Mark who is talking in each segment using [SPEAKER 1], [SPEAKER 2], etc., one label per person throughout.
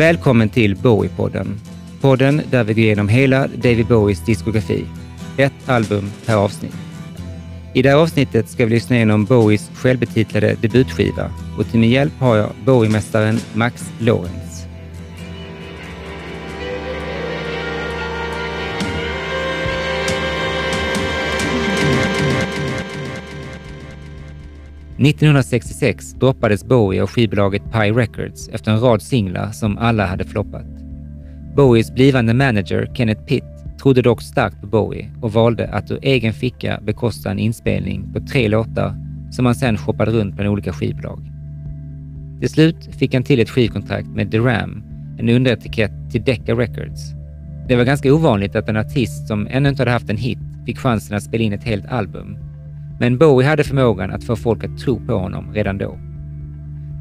[SPEAKER 1] Välkommen till Bowie-podden. Podden där vi går igenom hela David Bowies diskografi. Ett album per avsnitt. I det här avsnittet ska vi lyssna igenom Bowies självbetitlade debutskiva och till min hjälp har jag Bowie-mästaren Max Lorenz. –1966 droppades Bowie av skivbolaget Pi Records efter en rad singlar som alla hade floppat. Bowies blivande manager Kenneth Pitt trodde dock starkt på Bowie och valde att ur egen ficka bekosta en inspelning på tre låtar som han sen shoppade runt bland olika skivbolag. Till slut fick han till ett skivkontrakt med The Ram, en underetikett till Decca Records. Det var ganska ovanligt att en artist som ännu inte hade haft en hit fick chansen att spela in ett helt album. Men Bowie hade förmågan att få folk att tro på honom redan då.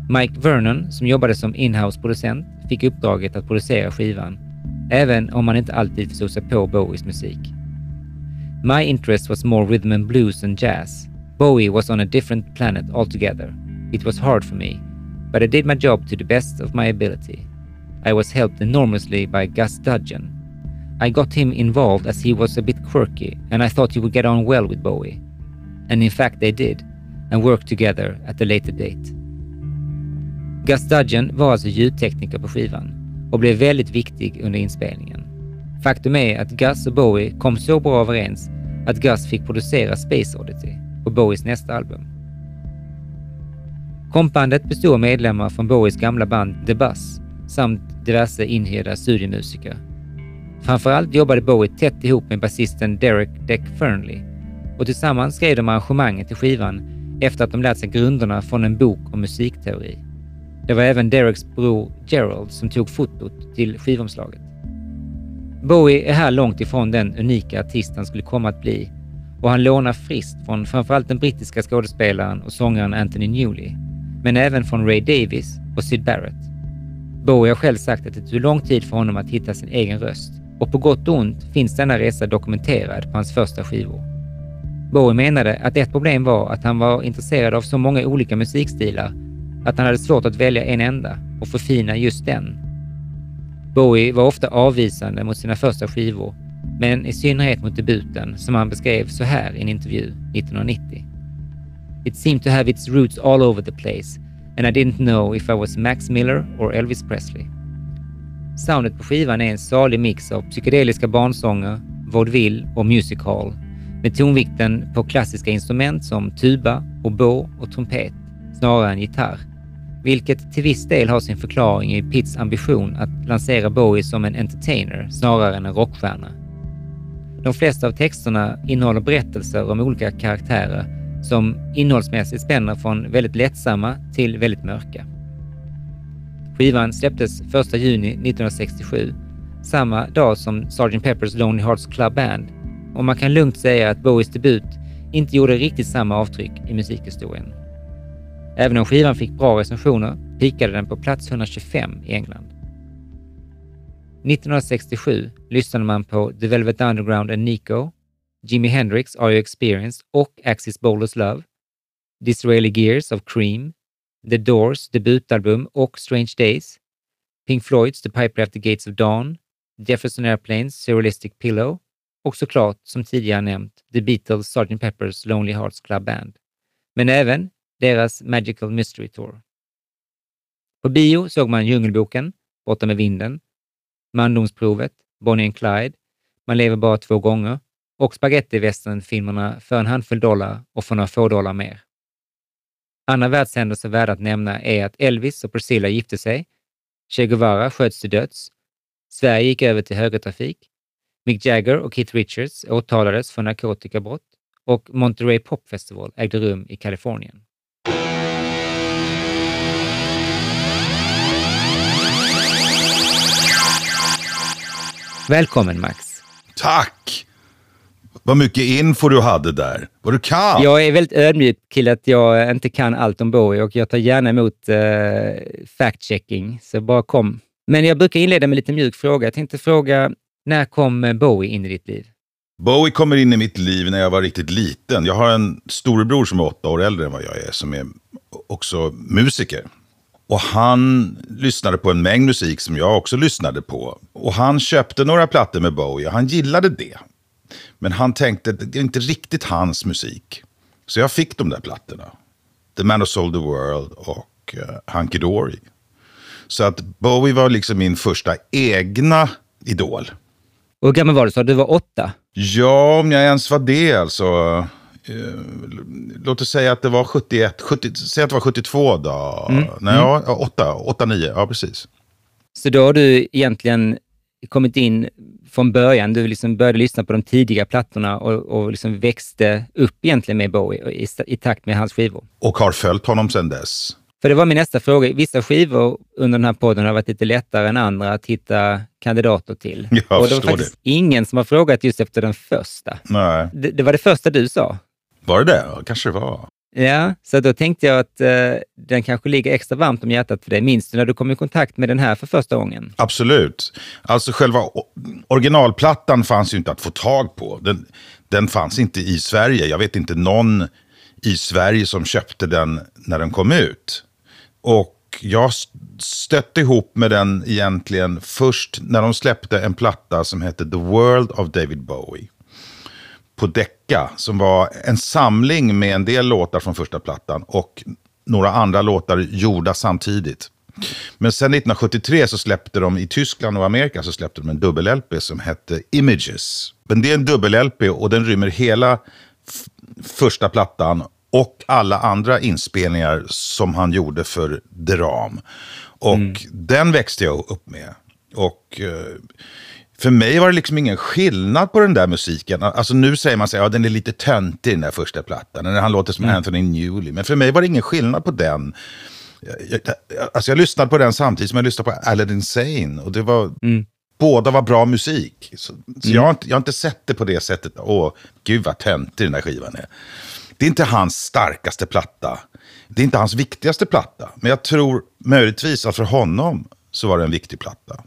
[SPEAKER 1] Mike Vernon, som jobbade som inhouse-producent, fick uppdraget att producera skivan även om han inte alltid förstod sig på Bowies musik. My interest was more rhythm and blues and jazz. Bowie was on a different planet altogether. It was hard for me, but I did my job to the best of my ability. I was helped enormously by Gus Dudgeon. I got him involved as he was a bit quirky and I thought he would get on well with Bowie. And in fact they did, and worked together at a later date. Gus Dudgeon var alltså ljudtekniker på skivan och blev väldigt viktig under inspelningen. Faktum är att Gus och Bowie kom så bra överens att Gus fick producera Space Oddity på Bowies nästa album. Kompbandet bestod av medlemmar från Bowies gamla band The Buzz samt diverse inhyrda studiemusiker. Framförallt jobbade Bowie tätt ihop med basisten Derek Deck Fernley och tillsammans skrev de arrangemanget till skivan efter att de lärt sig grunderna från en bok om musikteori. Det var även Dereks bror Gerald som tog fotot till skivomslaget. Bowie är här långt ifrån den unika artist han skulle komma att bli och han lånar friskt från framförallt den brittiska skådespelaren och sångaren Anthony Newley, men även från Ray Davis och Syd Barrett. Bowie har själv sagt att det tog lång tid för honom att hitta sin egen röst och på gott och ont finns denna resa dokumenterad på hans första skivor. Bowie menade att ett problem var att han var intresserad av så många olika musikstilar att han hade svårt att välja en enda och förfina just den. Bowie var ofta avvisande mot sina första skivor, men i synnerhet mot debuten som han beskrev så här i en intervju 1990. It seemed to have its roots all over the place and I didn't know if I was Max Miller or Elvis Presley. Soundet på skivan är en salig mix av psykedeliska barnsånger, vaudeville och music hall med tonvikten på klassiska instrument som tuba, oboe och trumpet snarare än gitarr vilket till viss del har sin förklaring i Pitts ambition att lansera Bowie som en entertainer snarare än en rockstjärna. De flesta av texterna innehåller berättelser om olika karaktärer som innehållsmässigt spänner från väldigt lättsamma till väldigt mörka. Skivan släpptes 1 juni 1967, samma dag som Sgt. Pepper's Lonely Hearts Club Band och man kan lugnt säga att Bowies debut inte gjorde riktigt samma avtryck i musikhistorien. Även om skivan fick bra recensioner pikade den på plats 125 i England. 1967 lyssnade man på The Velvet Underground and Nico, Jimi Hendrix Are You Experienced och Axis Boulders Love, Disraeli Gears of Cream, The Doors debutalbum och Strange Days, Pink Floyds The Piper After Gates of Dawn, Jefferson Airplanes Surrealistic Pillow och såklart, som tidigare nämnt, The Beatles Sgt. Pepper's Lonely Hearts Club Band. Men även deras Magical Mystery Tour. På bio såg man Djungelboken, Borta med vinden, Mandomsprovet, Bonnie and Clyde, Man lever bara två gånger och spagettivästernfilmerna För en handfull dollar och För några få dollar mer. Andra världshändelser värda att nämna är att Elvis och Priscilla gifte sig, Che Guevara sköts till döds, Sverige gick över till högertrafik, Mick Jagger och Keith Richards åtalades för narkotikabrott och Monterey Pop Festival ägde rum i Kalifornien. Välkommen Max.
[SPEAKER 2] Tack! Vad mycket info du hade där. Vad du kan.
[SPEAKER 1] Jag är väldigt ödmjuk till att jag inte kan allt om Bowie och jag tar gärna emot uh, fact-checking, så bara kom. Men jag brukar inleda med lite mjuk fråga. Jag tänkte fråga, när kom eh, Bowie in i ditt liv?
[SPEAKER 2] Bowie kommer in i mitt liv när jag var riktigt liten. Jag har en storebror som är åtta år äldre än vad jag är, som är också musiker. Och han lyssnade på en mängd musik som jag också lyssnade på. Och han köpte några plattor med Bowie och han gillade det. Men han tänkte att det är inte riktigt hans musik. Så jag fick de där plattorna. The Man Who Sold the World och uh, Hunky Dory. Så att Bowie var liksom min första egna idol.
[SPEAKER 1] Och hur gammal var du? Så du var åtta?
[SPEAKER 2] Ja, om jag ens var det alltså. Eh, låt oss säga att det var 71, 70, säg att det var 72 då. Mm. Nej, mm. ja, 8, 8, 9, ja precis.
[SPEAKER 1] Så då har du egentligen kommit in från början, du liksom började lyssna på de tidiga plattorna och, och liksom växte upp egentligen med Bowie i, i takt med hans skivor.
[SPEAKER 2] Och har följt honom sedan dess.
[SPEAKER 1] För det var min nästa fråga. Vissa skivor under den här podden har varit lite lättare än andra att hitta kandidater till.
[SPEAKER 2] Jag
[SPEAKER 1] och det var faktiskt
[SPEAKER 2] det.
[SPEAKER 1] ingen som har frågat just efter den första.
[SPEAKER 2] Nej.
[SPEAKER 1] Det, det var det första du sa.
[SPEAKER 2] Var det det? Kanske det var.
[SPEAKER 1] Ja, så då tänkte jag att eh, den kanske ligger extra varmt om hjärtat för dig. Minns du när du kom i kontakt med den här för första gången?
[SPEAKER 2] Absolut. Alltså själva originalplattan fanns ju inte att få tag på. Den, den fanns inte i Sverige. Jag vet inte någon i Sverige som köpte den när den kom ut. Och jag stötte ihop med den egentligen först när de släppte en platta som hette The World of David Bowie på Decca som var en samling med en del låtar från första plattan och några andra låtar gjorda samtidigt. Men sen 1973 så släppte de i Tyskland och Amerika så släppte de en dubbel-LP som hette Images. Men det är en dubbel-LP och den rymmer hela första plattan och alla andra inspelningar som han gjorde för The Ram. Och mm. den växte jag upp med. Och eh, för mig var det liksom ingen skillnad på den där musiken. Alltså nu säger man sig, ja den är lite töntig den där första plattan. När han låter som mm. Anthony Newley. Men för mig var det ingen skillnad på den. Jag, jag, alltså jag lyssnade på den samtidigt som jag lyssnade på Aladdin Sane. Och det var, mm. båda var bra musik. Så, så mm. jag, har inte, jag har inte sett det på det sättet. Åh, gud vad töntig den där skivan är. Det är inte hans starkaste platta. Det är inte hans viktigaste platta. Men jag tror möjligtvis att för honom så var det en viktig platta.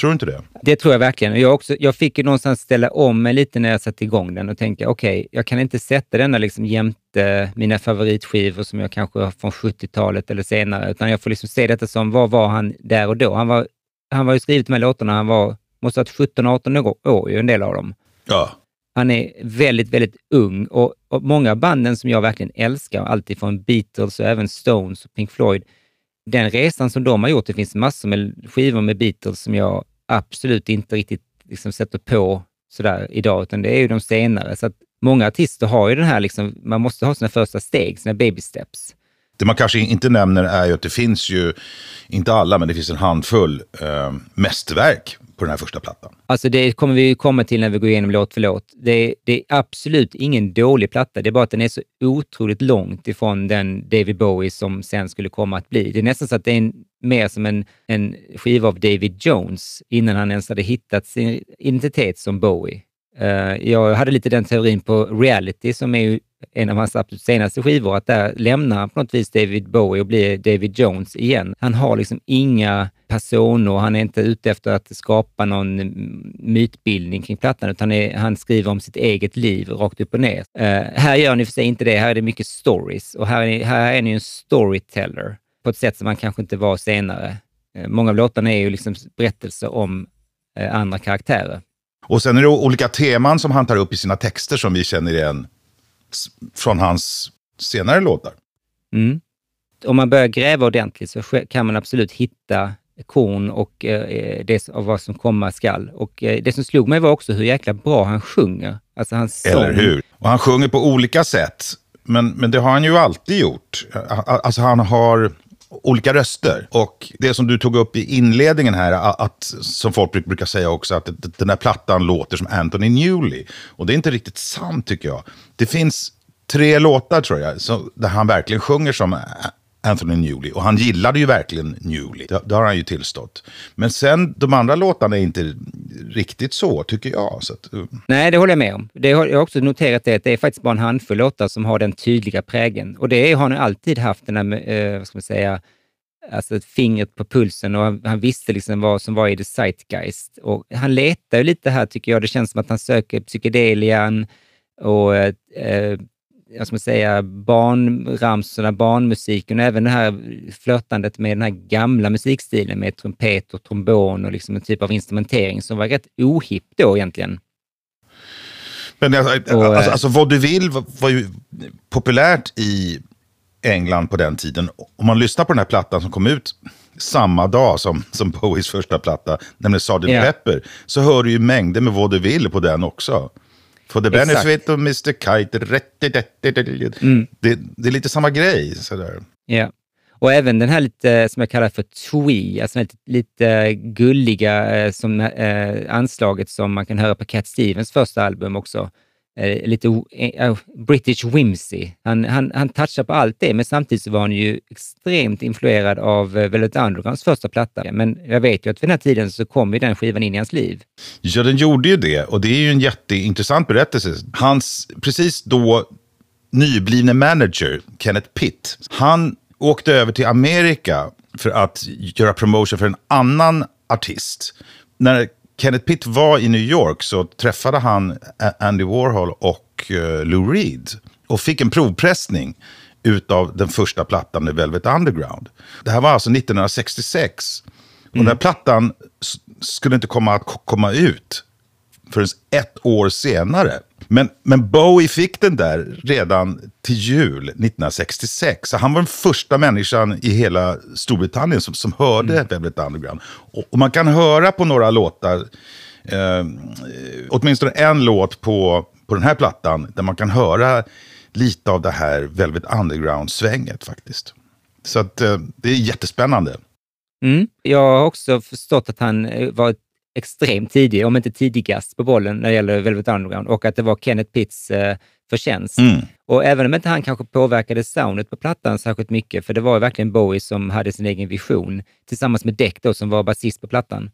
[SPEAKER 2] Tror du inte det?
[SPEAKER 1] Det tror jag verkligen. Jag, också, jag fick ju någonstans ställa om mig lite när jag satte igång den och tänka, okej, okay, jag kan inte sätta denna liksom jämte mina favoritskivor som jag kanske har från 70-talet eller senare, utan jag får liksom se detta som, vad var han där och då? Han var, han var ju skrivit de här låtarna, han var, måste ha varit 17-18 år, ju en del av dem.
[SPEAKER 2] Ja.
[SPEAKER 1] Han är väldigt, väldigt ung och, och många banden som jag verkligen älskar, alltid från Beatles och även Stones och Pink Floyd, den resan som de har gjort, det finns massor med skivor med Beatles som jag absolut inte riktigt liksom sätter på sådär idag, utan det är ju de senare. Så att många artister har ju den här, liksom, man måste ha sina första steg, sina baby steps.
[SPEAKER 2] Det man kanske inte nämner är ju att det finns ju, inte alla, men det finns en handfull eh, mästerverk på den här första plattan.
[SPEAKER 1] Alltså det kommer vi komma till när vi går igenom låt för låt. Det är, det är absolut ingen dålig platta. Det är bara att den är så otroligt långt ifrån den David Bowie som sen skulle komma att bli. Det är nästan så att det är en, mer som en, en skiva av David Jones innan han ens hade hittat sin identitet som Bowie. Uh, jag hade lite den teorin på Reality som är ju en av hans absolut senaste skivor, att där lämnar han på något vis David Bowie och blir David Jones igen. Han har liksom inga personer, han är inte ute efter att skapa någon mytbildning kring plattan, utan är, han skriver om sitt eget liv rakt upp och ner. Uh, här gör han i och för sig inte det, här är det mycket stories och här är, här är ni en storyteller på ett sätt som man kanske inte var senare. Uh, många av låtarna är ju liksom berättelser om uh, andra karaktärer.
[SPEAKER 2] Och sen är det olika teman som han tar upp i sina texter som vi känner igen från hans senare låtar.
[SPEAKER 1] Mm. Om man börjar gräva ordentligt så kan man absolut hitta korn och eh, det av vad som komma skall. Och eh, det som slog mig var också hur jäkla bra han sjunger. Alltså hans sång.
[SPEAKER 2] Eller hur? Och han sjunger på olika sätt. Men, men det har han ju alltid gjort. Alltså han har olika röster. Och det som du tog upp i inledningen här, att, som folk brukar säga också, att den här plattan låter som Anthony Newley. Och det är inte riktigt sant tycker jag. Det finns tre låtar tror jag, så, där han verkligen sjunger som Anthony Newley. Och han gillade ju verkligen Newley. Det, det, har han ju tillstått. Men sen, de andra låtarna är inte riktigt så, tycker jag. Så att, uh.
[SPEAKER 1] Nej, det håller jag med om. Det har, jag har också noterat det, att det är faktiskt bara en handfull låtar som har den tydliga prägen. Och det har han alltid haft, den här, uh, vad ska man säga, alltså fingret på pulsen och han, han, visste liksom vad som var i the zeitgeist. Och han letar ju lite här, tycker jag. Det känns som att han söker psykedelian och eh, eh jag ska säga, barnramsorna, barnmusiken och även det här flörtandet med den här gamla musikstilen med trumpet och trombon och liksom en typ av instrumentering som var rätt ohipp då egentligen.
[SPEAKER 2] Men alltså, och, alltså, alltså vaudeville var, var ju populärt i England på den tiden. Om man lyssnar på den här plattan som kom ut samma dag som, som Bowies första platta, nämligen Sgt. Yeah. Pepper, så hör du ju mängder med vaudeville på den också. For the benefit Exakt. of Mr. Kite. Mm. Det, det, är lite samma grej. Sådär.
[SPEAKER 1] Ja. Och även den här lite, som jag kallar för twee, alltså lite, lite gulliga eh, som, eh, anslaget som man kan höra på Cat Stevens första album också. Eh, lite eh, oh, British whimsy. Han, han, han touchar på allt det, men samtidigt så var han ju extremt influerad av uh, Velvet Undergrounds första platta. Men jag vet ju att vid den här tiden så kom ju den skivan in i hans liv.
[SPEAKER 2] Ja, den gjorde ju det och det är ju en jätteintressant berättelse. Hans precis då nyblivne manager, Kenneth Pitt, han åkte över till Amerika för att göra promotion för en annan artist. När Kenneth Pitt var i New York så träffade han Andy Warhol och uh, Lou Reed och fick en provpressning utav den första plattan med Velvet Underground. Det här var alltså 1966. Och mm. den här plattan skulle inte komma att komma ut förrän ett år senare. Men, men Bowie fick den där redan till jul 1966. Så han var den första människan i hela Storbritannien som, som hörde mm. Velvet Underground. Och, och, man kan höra på några låtar, eh, åtminstone en låt på, på den här plattan, där man kan höra lite av det här Velvet Underground-svänget faktiskt. Så att, eh, det är jättespännande.
[SPEAKER 1] Mm. Jag har också förstått att han eh, var extremt tidig, om inte tidigast på bollen när det gäller Velvet Underground och att det var Kenneth Pitts eh, förtjänst. Mm. Och även om inte han kanske påverkade soundet på plattan särskilt mycket, för det var ju verkligen Bowie som hade sin egen vision tillsammans med Deck då, som var basist på plattan.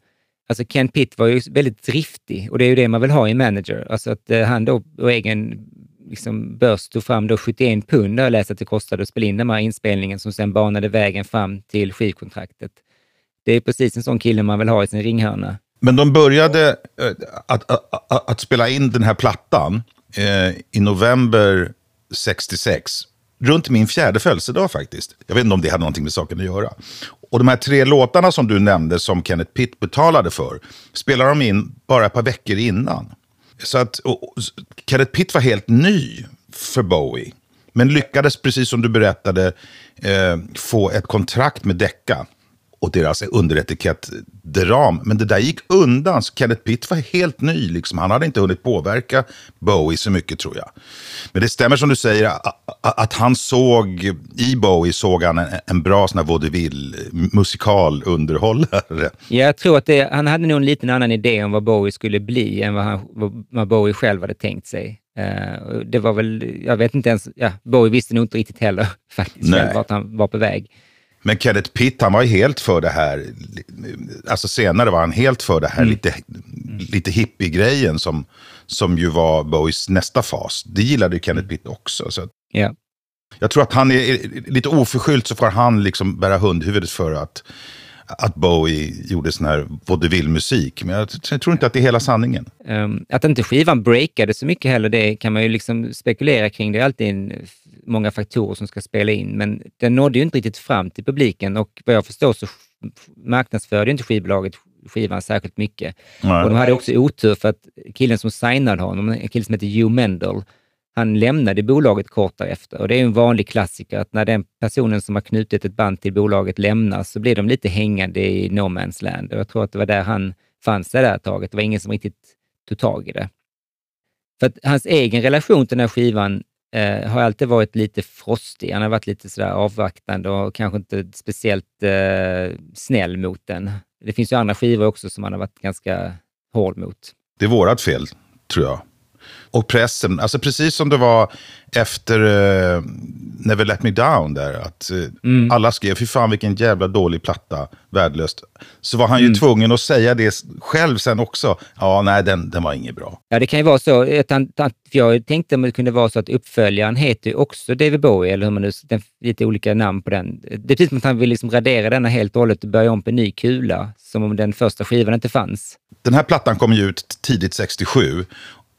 [SPEAKER 1] Alltså Ken Pitt var ju väldigt driftig och det är ju det man vill ha i en manager. Alltså att eh, han då på egen liksom, börs tog fram då 71 pund, jag läste att det kostade att spela in den här inspelningen som sen banade vägen fram till skivkontraktet. Det är precis en sån kille man vill ha i sin ringhörna.
[SPEAKER 2] Men de började eh, att, att, att, att, spela in den här plattan eh, i november 66. Runt min fjärde födelsedag faktiskt. Jag vet inte om det hade någonting med saken att göra. Och de här tre låtarna som du nämnde som Kenneth Pitt betalade för, spelade de in bara ett par veckor innan. Så att och, och, Kenneth Pitt var helt ny för Bowie. Men lyckades, precis som du berättade, eh, få ett kontrakt med Decca och deras underetikett Deram. Men det där gick undan. Så Kenneth Pitt var helt ny. Liksom. Han hade inte hunnit påverka Bowie så mycket tror jag. Men det stämmer som du säger att han såg, i Bowie såg han en, en bra sån här vaudeville musikalunderhållare.
[SPEAKER 1] Ja, jag tror att det, han hade nog en liten annan idé om vad Bowie skulle bli än vad, han, vad Bowie själv hade tänkt sig. Uh, det var väl, jag vet inte ens, ja, Bowie visste nog inte riktigt heller faktiskt vart han var på väg.
[SPEAKER 2] Men Kenneth Pitt, han var ju helt för det här, alltså senare var han helt för det här mm. lite, lite hippie-grejen som, som ju var Bowies nästa fas. Det gillade ju Kenneth Pitt också. Så
[SPEAKER 1] yeah.
[SPEAKER 2] Jag tror att han är lite oförskyllt så får han liksom bära hundhuvudet för att, att Bowie gjorde sån här vaudeville-musik. Men jag, jag, tror inte att det är hela sanningen.
[SPEAKER 1] Um, att inte skivan breakade så mycket heller, det kan man ju liksom spekulera kring. Det är alltid en många faktorer som ska spela in, men den nådde ju inte riktigt fram till publiken och vad jag förstår så marknadsförde inte skivbolaget skivan särskilt mycket. Nej. Och de hade också otur för att killen som signade honom, en kille som heter Hugh Mendel, han lämnade bolaget kort därefter. Och det är en vanlig klassiker att när den personen som har knutit ett band till bolaget lämnar så blir de lite hängande i no man's land. Och jag tror att det var där han fanns det där taget. Det var ingen som riktigt tog tag i det. För att hans egen relation till den här skivan eh, har alltid varit lite frostig. Han har varit lite sådär avvaktande och kanske inte speciellt eh, snäll mot den. Det finns ju andra skivor också som han har varit ganska hård mot.
[SPEAKER 2] Det är vårat fel, tror jag. Och pressen, alltså precis som det var efter uh, Never Let Me Down där, att uh, mm. alla skrev, fy fan vilken jävla dålig platta, värdelöst. Så var han ju mm. tvungen att säga det själv sen också. Ja, nej, den, den var inget bra.
[SPEAKER 1] Ja, det kan ju vara så. För jag tänkte att det kunde vara så att uppföljaren heter ju också David Bowie, eller hur man nu, den, lite olika namn på den. Det är precis som att han vill liksom radera denna helt och hållet och börja om på en ny kula, som om den första skivan inte fanns.
[SPEAKER 2] Den här plattan kom ju ut tidigt 67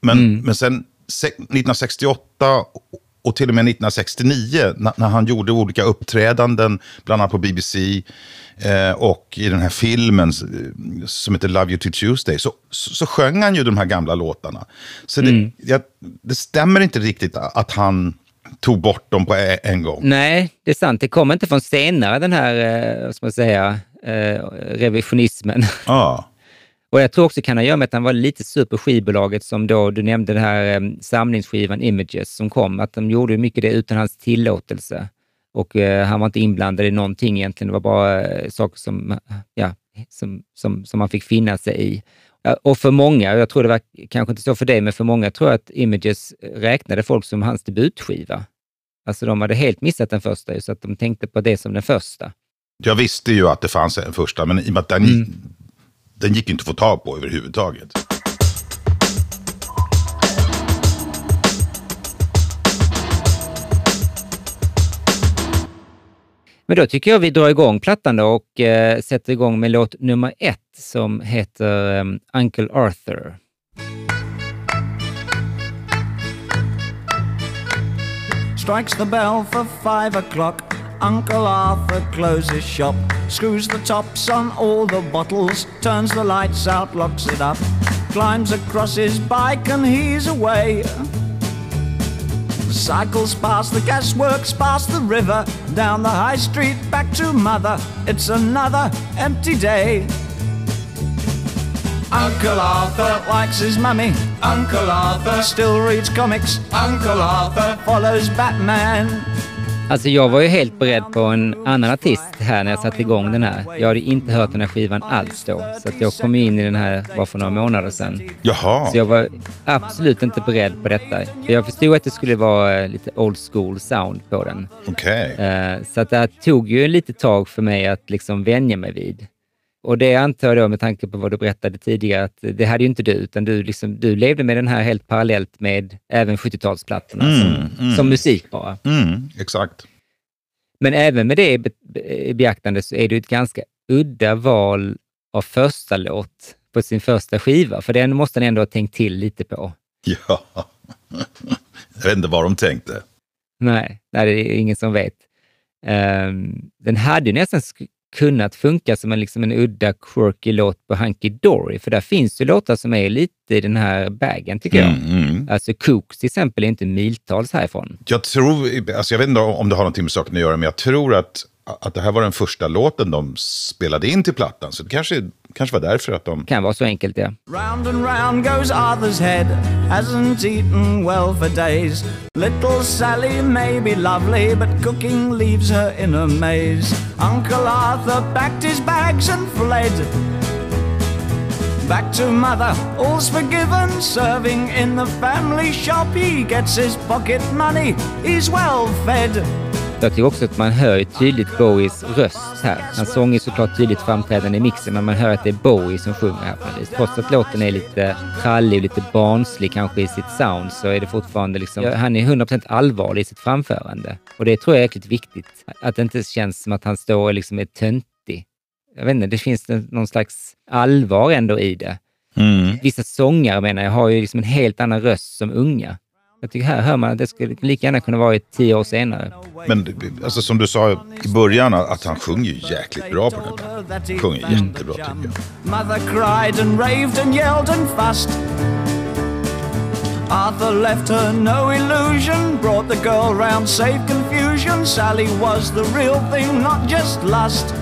[SPEAKER 2] men, mm. men sen 1968 och till och med 1969 när, han gjorde olika uppträdanden, bland annat på BBC eh, och i den här filmen som heter Love You To Tuesday, så, så, så sjöng han ju de här gamla låtarna. Så det,
[SPEAKER 1] Mm.
[SPEAKER 2] jag, det stämmer inte riktigt att han tog bort dem på e- en gång.
[SPEAKER 1] Nej, det är sant. Det kommer inte från senare, den här, eh, vad ska man säga, eh, revisionismen.
[SPEAKER 2] Ja.
[SPEAKER 1] Och jag tror också kan ha att göra med att han var lite sur på skivbolaget som då, du nämnde den här eh, samlingsskivan Images som kom, att de gjorde mycket det utan hans tillåtelse. Och eh, han var inte inblandad i någonting egentligen, det var bara eh, saker som, ja, som, som, som man fick finna sig i. Och för många, och jag tror det var kanske inte så för dig, men för många tror jag att Images räknade folk som hans debutskiva. Alltså de hade helt missat den första, så att de tänkte på det som den första.
[SPEAKER 2] Jag visste ju att det fanns en första, men i och med att den,
[SPEAKER 1] Mm.
[SPEAKER 2] Den gick inte att få tag på överhuvudtaget.
[SPEAKER 1] Men då tycker jag vi drar igång plattan då och eh, sätter igång med låt nummer ett som heter um, Uncle Arthur.
[SPEAKER 3] Strikes the bell for five o'clock. Uncle Arthur closes shop, screws the tops on all the bottles, turns the lights out, locks it up, climbs across his bike and he's away. Cycles past the gasworks, past the river, down the high street, back to mother. It's another empty day. Uncle Arthur likes his mummy. Uncle Arthur still reads comics. Uncle Arthur follows Batman.
[SPEAKER 1] Alltså jag var ju helt beredd på en annan artist här när jag satte igång den här. Jag hade inte hört den här skivan alls då, så att jag kom in i den här bara för några månader sedan.
[SPEAKER 2] Jaha.
[SPEAKER 1] Så jag var absolut inte beredd på detta. Jag förstod att det skulle vara eh, lite old school sound på den.
[SPEAKER 2] Okej.
[SPEAKER 1] Eh, Så att det här tog ju lite tag för mig att liksom vänja mig vid. Och det antar jag då med tanke på vad du berättade tidigare, att det hade ju inte du, utan du, liksom, du levde med den här helt parallellt med även 70-talsplattorna som, som musik bara.
[SPEAKER 2] Mm, exakt.
[SPEAKER 1] Men även med det i be- i beaktande så är det ett ganska udda val av första låt på sin första skiva, för den måste han ändå ha tänkt till lite på.
[SPEAKER 2] Ja. Jag vet inte vad de tänkte.
[SPEAKER 1] Nej, nej det är ingen som vet. Ehm, den hade ju nästan kunnat funka som en, liksom en udda, quirky låt på Hunky Dory, för där finns ju låtar som är lite i den här bagen, tycker jag.
[SPEAKER 2] Mm, mm.
[SPEAKER 1] Alltså Cooks till exempel är inte miltals härifrån.
[SPEAKER 2] Jag tror, alltså jag vet inte om det har någonting med saken att göra, men jag tror att, att det här var den första låten de spelade in till plattan. Så det kanske, kanske var därför att de...
[SPEAKER 1] Kan vara så enkelt, ja.
[SPEAKER 3] Round and round goes Arthur's head, hasn't eaten well for days. Little Sally may be lovely, but cooking leaves her in a maze. Uncle Arthur packed his bags and fled. Back to mother, all's forgiven, serving in the family shop. He gets his pocket money, he's well fed.
[SPEAKER 1] Jag tycker också att man hör tydligt Bowies röst här. Hans sång är såklart tydligt framträdande i mixen, men man hör att det är Bowie som sjunger här vis. Trots att låten är lite krallig och lite barnslig kanske i sitt sound, så är det fortfarande liksom... Han är 100% allvarlig i sitt framförande. Och det tror jag är jäkligt viktigt. Att det inte känns som att han står och liksom är töntig. Jag vet inte, det finns någon slags allvar ändå i det.
[SPEAKER 2] Mm.
[SPEAKER 1] Vissa sångare menar jag har ju liksom en helt annan röst som unga. Jag tycker här hör man att det skulle lika gärna kunna vara tio år senare.
[SPEAKER 2] Men alltså, som du sa i början, att han sjunger ju jäkligt bra på den där. Sjunger jättebra tycker jag.
[SPEAKER 3] Mother cried and raved and yelled and fussed. Arthur left her no illusion, brought the girl round safe confusion. Sally was the real thing, not just lust.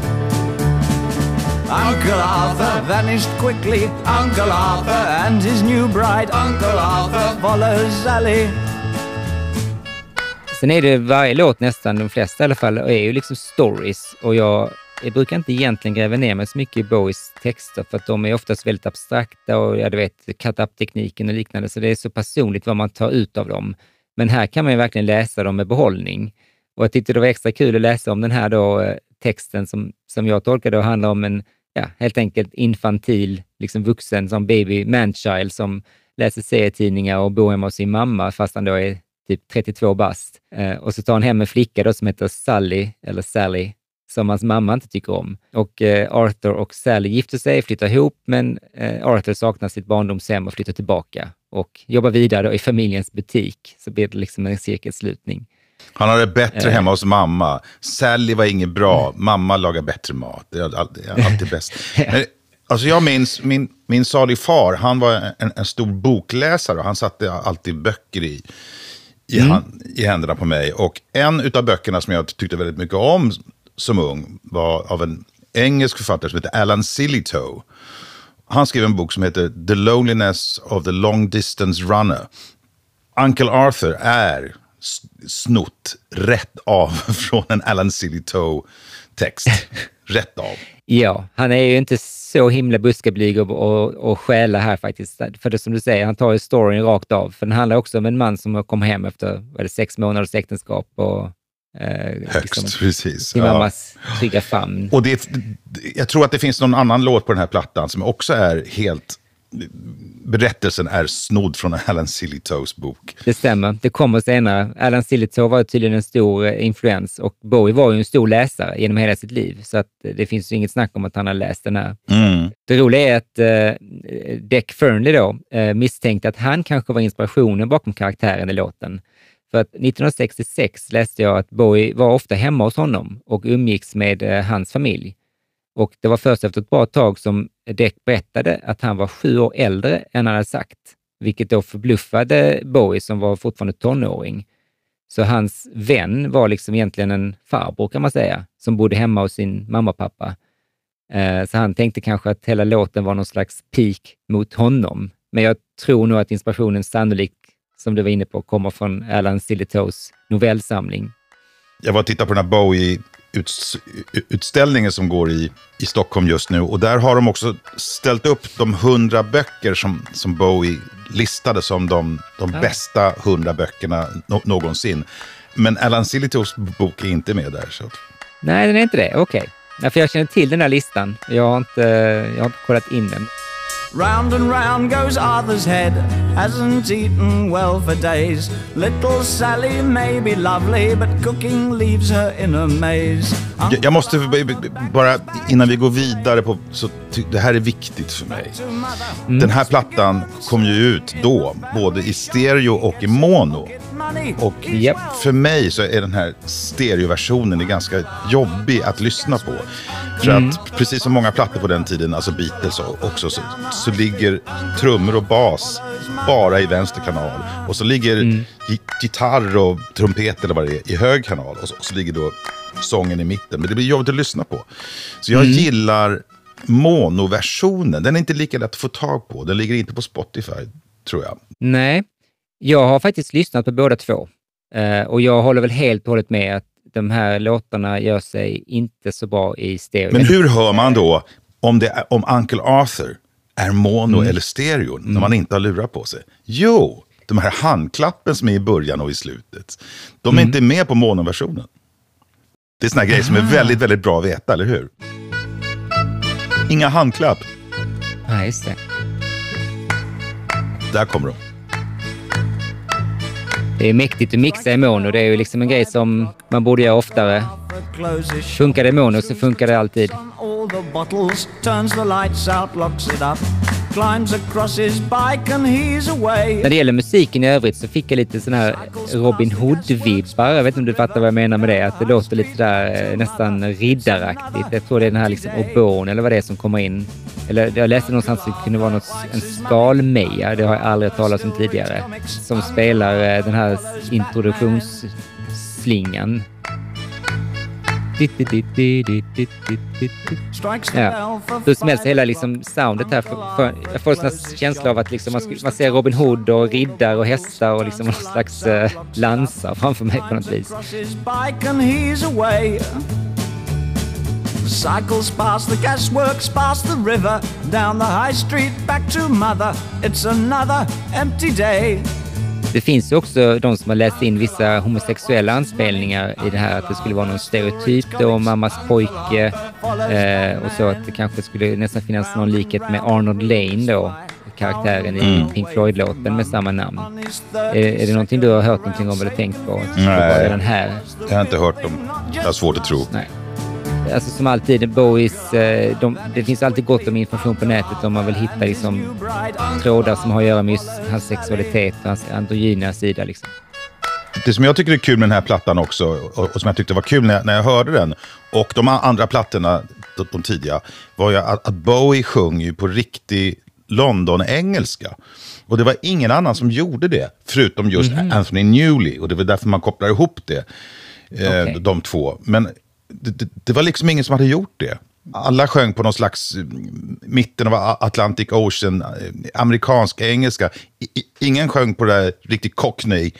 [SPEAKER 3] Uncle Arthur vanished quickly. Uncle Arthur and his new bride. Uncle Arthur follows Sally.
[SPEAKER 1] Sen är det varje låt, nästan de flesta i alla fall, är ju liksom stories. Och jag, jag brukar inte egentligen gräva ner mig så mycket i Bowies texter, för att de är oftast väldigt abstrakta och ja, du vet, cut-up-tekniken och liknande, så det är så personligt vad man tar ut av dem. Men här kan man ju verkligen läsa dem med behållning. Och jag tyckte det var extra kul att läsa om den här då, eh, texten som, som jag tolkade och handlar om en, ja, helt enkelt infantil, liksom vuxen som baby manchild som läser serietidningar och bor hemma hos sin mamma fast han då är typ 32 bast. Eh, och så tar han hem en flicka då som heter Sally, eller Sally, som hans mamma inte tycker om. Och eh, Arthur och Sally gifter sig, flyttar ihop, men eh, Arthur saknar sitt barndomshem och flyttar tillbaka och jobbar vidare i familjens butik. Så blir det liksom en cirkelslutning.
[SPEAKER 2] Han har det bättre
[SPEAKER 1] Eh.
[SPEAKER 2] hemma hos mamma. Sally var inget bra. Mamma lagar bättre mat. Det är alltid, bäst. Men, alltså jag minns min, min salig far. Han var en, en stor bokläsare och han satte alltid böcker i, i, hand, i händerna på mig. Och en av böckerna som jag tyckte väldigt mycket om som ung var av en engelsk författare som heter Alan Sillitoe. Han skrev en bok som heter The Loneliness of the Long Distance Runner. Uncle Arthur är snott rätt av från en Alan Sillitoe-text. rätt av.
[SPEAKER 1] Ja, han är ju inte så himla buskablyg och, och, och stjäla här faktiskt. För det som du säger, han tar ju storyn rakt av. För den handlar också om en man som kommer hem efter det, sex månaders äktenskap och eh,
[SPEAKER 2] Högst, precis.
[SPEAKER 1] sin
[SPEAKER 2] Ja.
[SPEAKER 1] mammas trygga famn.
[SPEAKER 2] Och det, jag tror att det finns någon annan låt på den här plattan som också är helt... Berättelsen är snodd från Alan Sillitoes bok.
[SPEAKER 1] Det stämmer. Det kommer senare. Alan Sillitoe var tydligen en stor eh, influens och Bowie var ju en stor läsare genom hela sitt liv. Så att eh, det finns ju inget snack om att han har läst den här.
[SPEAKER 2] Mm.
[SPEAKER 1] Det roliga är att eh, Deck Fernley då eh, misstänkte att han kanske var inspirationen bakom karaktären i låten. För att 1966 läste jag att Bowie var ofta hemma hos honom och umgicks med eh, hans familj. Och det var först efter ett bra tag som Deck berättade att han var sju år äldre än han hade sagt, vilket då förbluffade Bowie som var fortfarande tonåring. Så hans vän var liksom egentligen en farbror kan man säga, som bodde hemma hos sin mamma och pappa. Eh, så han tänkte kanske att hela låten var någon slags pik mot honom. Men jag tror nog att inspirationen sannolikt, som du var inne på, kommer från Alan Sillitoes novellsamling.
[SPEAKER 2] Jag var och tittade på den här Bowie. Bowie-utställningen som går i, i Stockholm just nu. Och där har de också ställt upp de hundra böcker som, som Bowie listade som de, de
[SPEAKER 1] Ah.
[SPEAKER 2] bästa hundra böckerna nå- någonsin. Men Alan Sillitoes bok är inte med där. Så.
[SPEAKER 1] Nej, den är inte det. Okej. Okay. För jag känner till den här listan. Jag har inte, jag har inte kollat in den.
[SPEAKER 3] Round and round goes Arthur's head, hasn't eaten well for days. Little Sally may be lovely, but cooking leaves her in a maze.
[SPEAKER 2] Jag, jag måste bara, innan vi går vidare, på, så det här är viktigt för mig.
[SPEAKER 3] Mother,
[SPEAKER 2] Den här plattan kom ju ut då, både i stereo och i mono. Och
[SPEAKER 1] Japp.
[SPEAKER 2] för mig så är den här stereoversionen ganska jobbig att lyssna på. För att precis som många plattor på den tiden, alltså Beatles också, så, så ligger trummor och bas bara i vänster kanal. Och så ligger gi- gitarr och trumpet eller vad det är i hög kanal. Och så, och så ligger då sången i mitten. Men det blir jobbigt att lyssna på. Så jag gillar monoversionen. Den är inte lika lätt att få tag på. Den ligger inte på Spotify, tror jag.
[SPEAKER 1] Nej, jag har faktiskt lyssnat på båda två. Eh, och jag håller väl helt och hållet med att de här låtarna gör sig inte så bra i stereo.
[SPEAKER 2] Men hur hör man då om, det om Uncle Arthur är mono eller stereo när man inte har lurat på sig? Jo, de här handklappen som är i början och i slutet, de är inte med på monoversionen. Det är såna grejer som är väldigt, väldigt bra att veta, eller hur? Inga handklapp.
[SPEAKER 1] Ja, just det.
[SPEAKER 2] Där kommer de.
[SPEAKER 1] Det är mäktigt att mixa i mono. Det är ju liksom en grej som man borde göra oftare. Funkar det i mono så funkar det alltid. När det gäller musiken i övrigt så fick jag lite sån här Robin Hood-vibbar. Jag vet inte om du fattar vad jag menar med det. Att det låter lite där eh, nästan riddaraktigt. Jag tror det är den här liksom oboen eller vad det är som kommer in. Eller jag läste någonstans att det kunde vara något, en skalmeja, det har jag aldrig hört talas om tidigare, som spelar eh, den här introduktionsslingan. Ja. Hur som helst, hela liksom soundet här. För, för, jag får en sån känsla av att liksom man, man ser Robin Hood och riddare och hästar och liksom någon slags eh, lansar framför mig på något vis.
[SPEAKER 3] Cycles past the gasworks, past the river, down the high street, back to mother. It's another empty day.
[SPEAKER 1] Det finns ju också de som har läst in vissa homosexuella anspelningar i det här, att det skulle vara någon stereotyp då, mammas pojke eh, och så att det kanske skulle nästan finnas någon likhet med Arnold Lane då, karaktären i Pink Floyd-låten med samma namn. Är,
[SPEAKER 3] third
[SPEAKER 1] är det någonting du har hört någonting om eller tänkt på?
[SPEAKER 2] Nej.
[SPEAKER 1] den här?
[SPEAKER 2] Jag har inte hört dem. Jag har svårt att tro.
[SPEAKER 1] Nej. Alltså som alltid, Bowies, eh, de, det finns alltid gott om information på nätet om man vill hitta liksom, trådar som har att göra med hans sexualitet och hans androgyna sida. Liksom.
[SPEAKER 2] Det som jag tycker är kul med den här plattan också, och, och som jag tyckte var kul när jag, när jag hörde den, och de andra plattorna, de, de tidiga, var ju att, att Bowie sjunger ju på riktig London-engelska. Och det var ingen annan som gjorde det, förutom just mm. Anthony Newley. Och det var därför man kopplar ihop det, eh, okay. de två. Men det, det, det, var liksom ingen som hade gjort det. Alla sjöng på någon slags eh, mitten av Atlantic Ocean, eh, amerikansk engelska. I, ingen sjöng på det där riktigt cockney.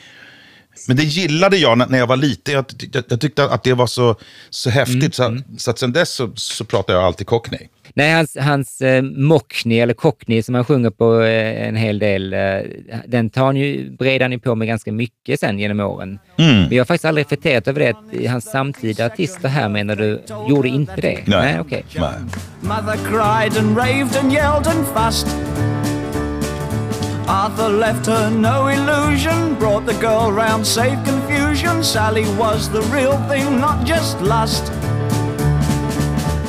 [SPEAKER 2] Men det gillade jag när jag var liten. Jag, jag, jag tyckte att det var så, så häftigt. Mm. Så, så att sen dess så, så pratar jag alltid cockney.
[SPEAKER 1] Nej, hans, hans eh, Mockney, eller Cockney som han sjunger på eh, en hel del, eh, den tar han ju, bredar han ju på med ganska mycket sen genom åren. Mm. Men jag har faktiskt aldrig reflekterat över det, att hans samtida artister här menar du, gjorde inte det?
[SPEAKER 2] Nej. Nej, okej. Okay. Mother cried and raved and yelled and fussed Arthur left her no illusion, brought the girl round, saved confusion. Sally was the real thing, not just lust.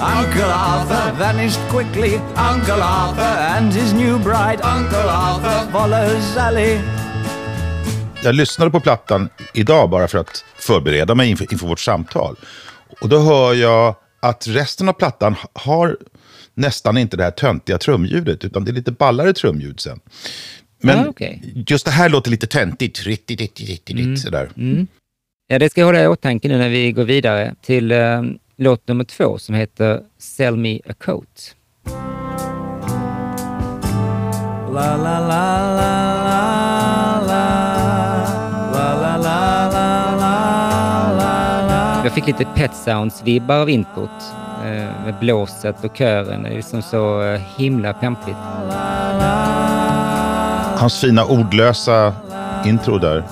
[SPEAKER 2] Uncle Arthur vanished quickly. Uncle Arthur and his new bride. Uncle Arthur follows Sally. Jag lyssnade på plattan idag bara för att förbereda mig inför, inför vårt samtal. Och då hör jag att resten av plattan har nästan inte det här töntiga trumljudet, utan det är lite ballare trumljud sen. Men ah, okay. just det här låter lite töntigt. Mm. Sådär. Mm.
[SPEAKER 1] Ja, det ska jag hålla i åtanke nu när vi går vidare till uh, låt nummer två som heter Sell Me A Coat. La, la, la, la, Jag fick lite Pet Sounds-vibbar av introt eh, med blåset och kören. Det är liksom så eh, himla pampigt.
[SPEAKER 2] Hans fina ordlösa intro där.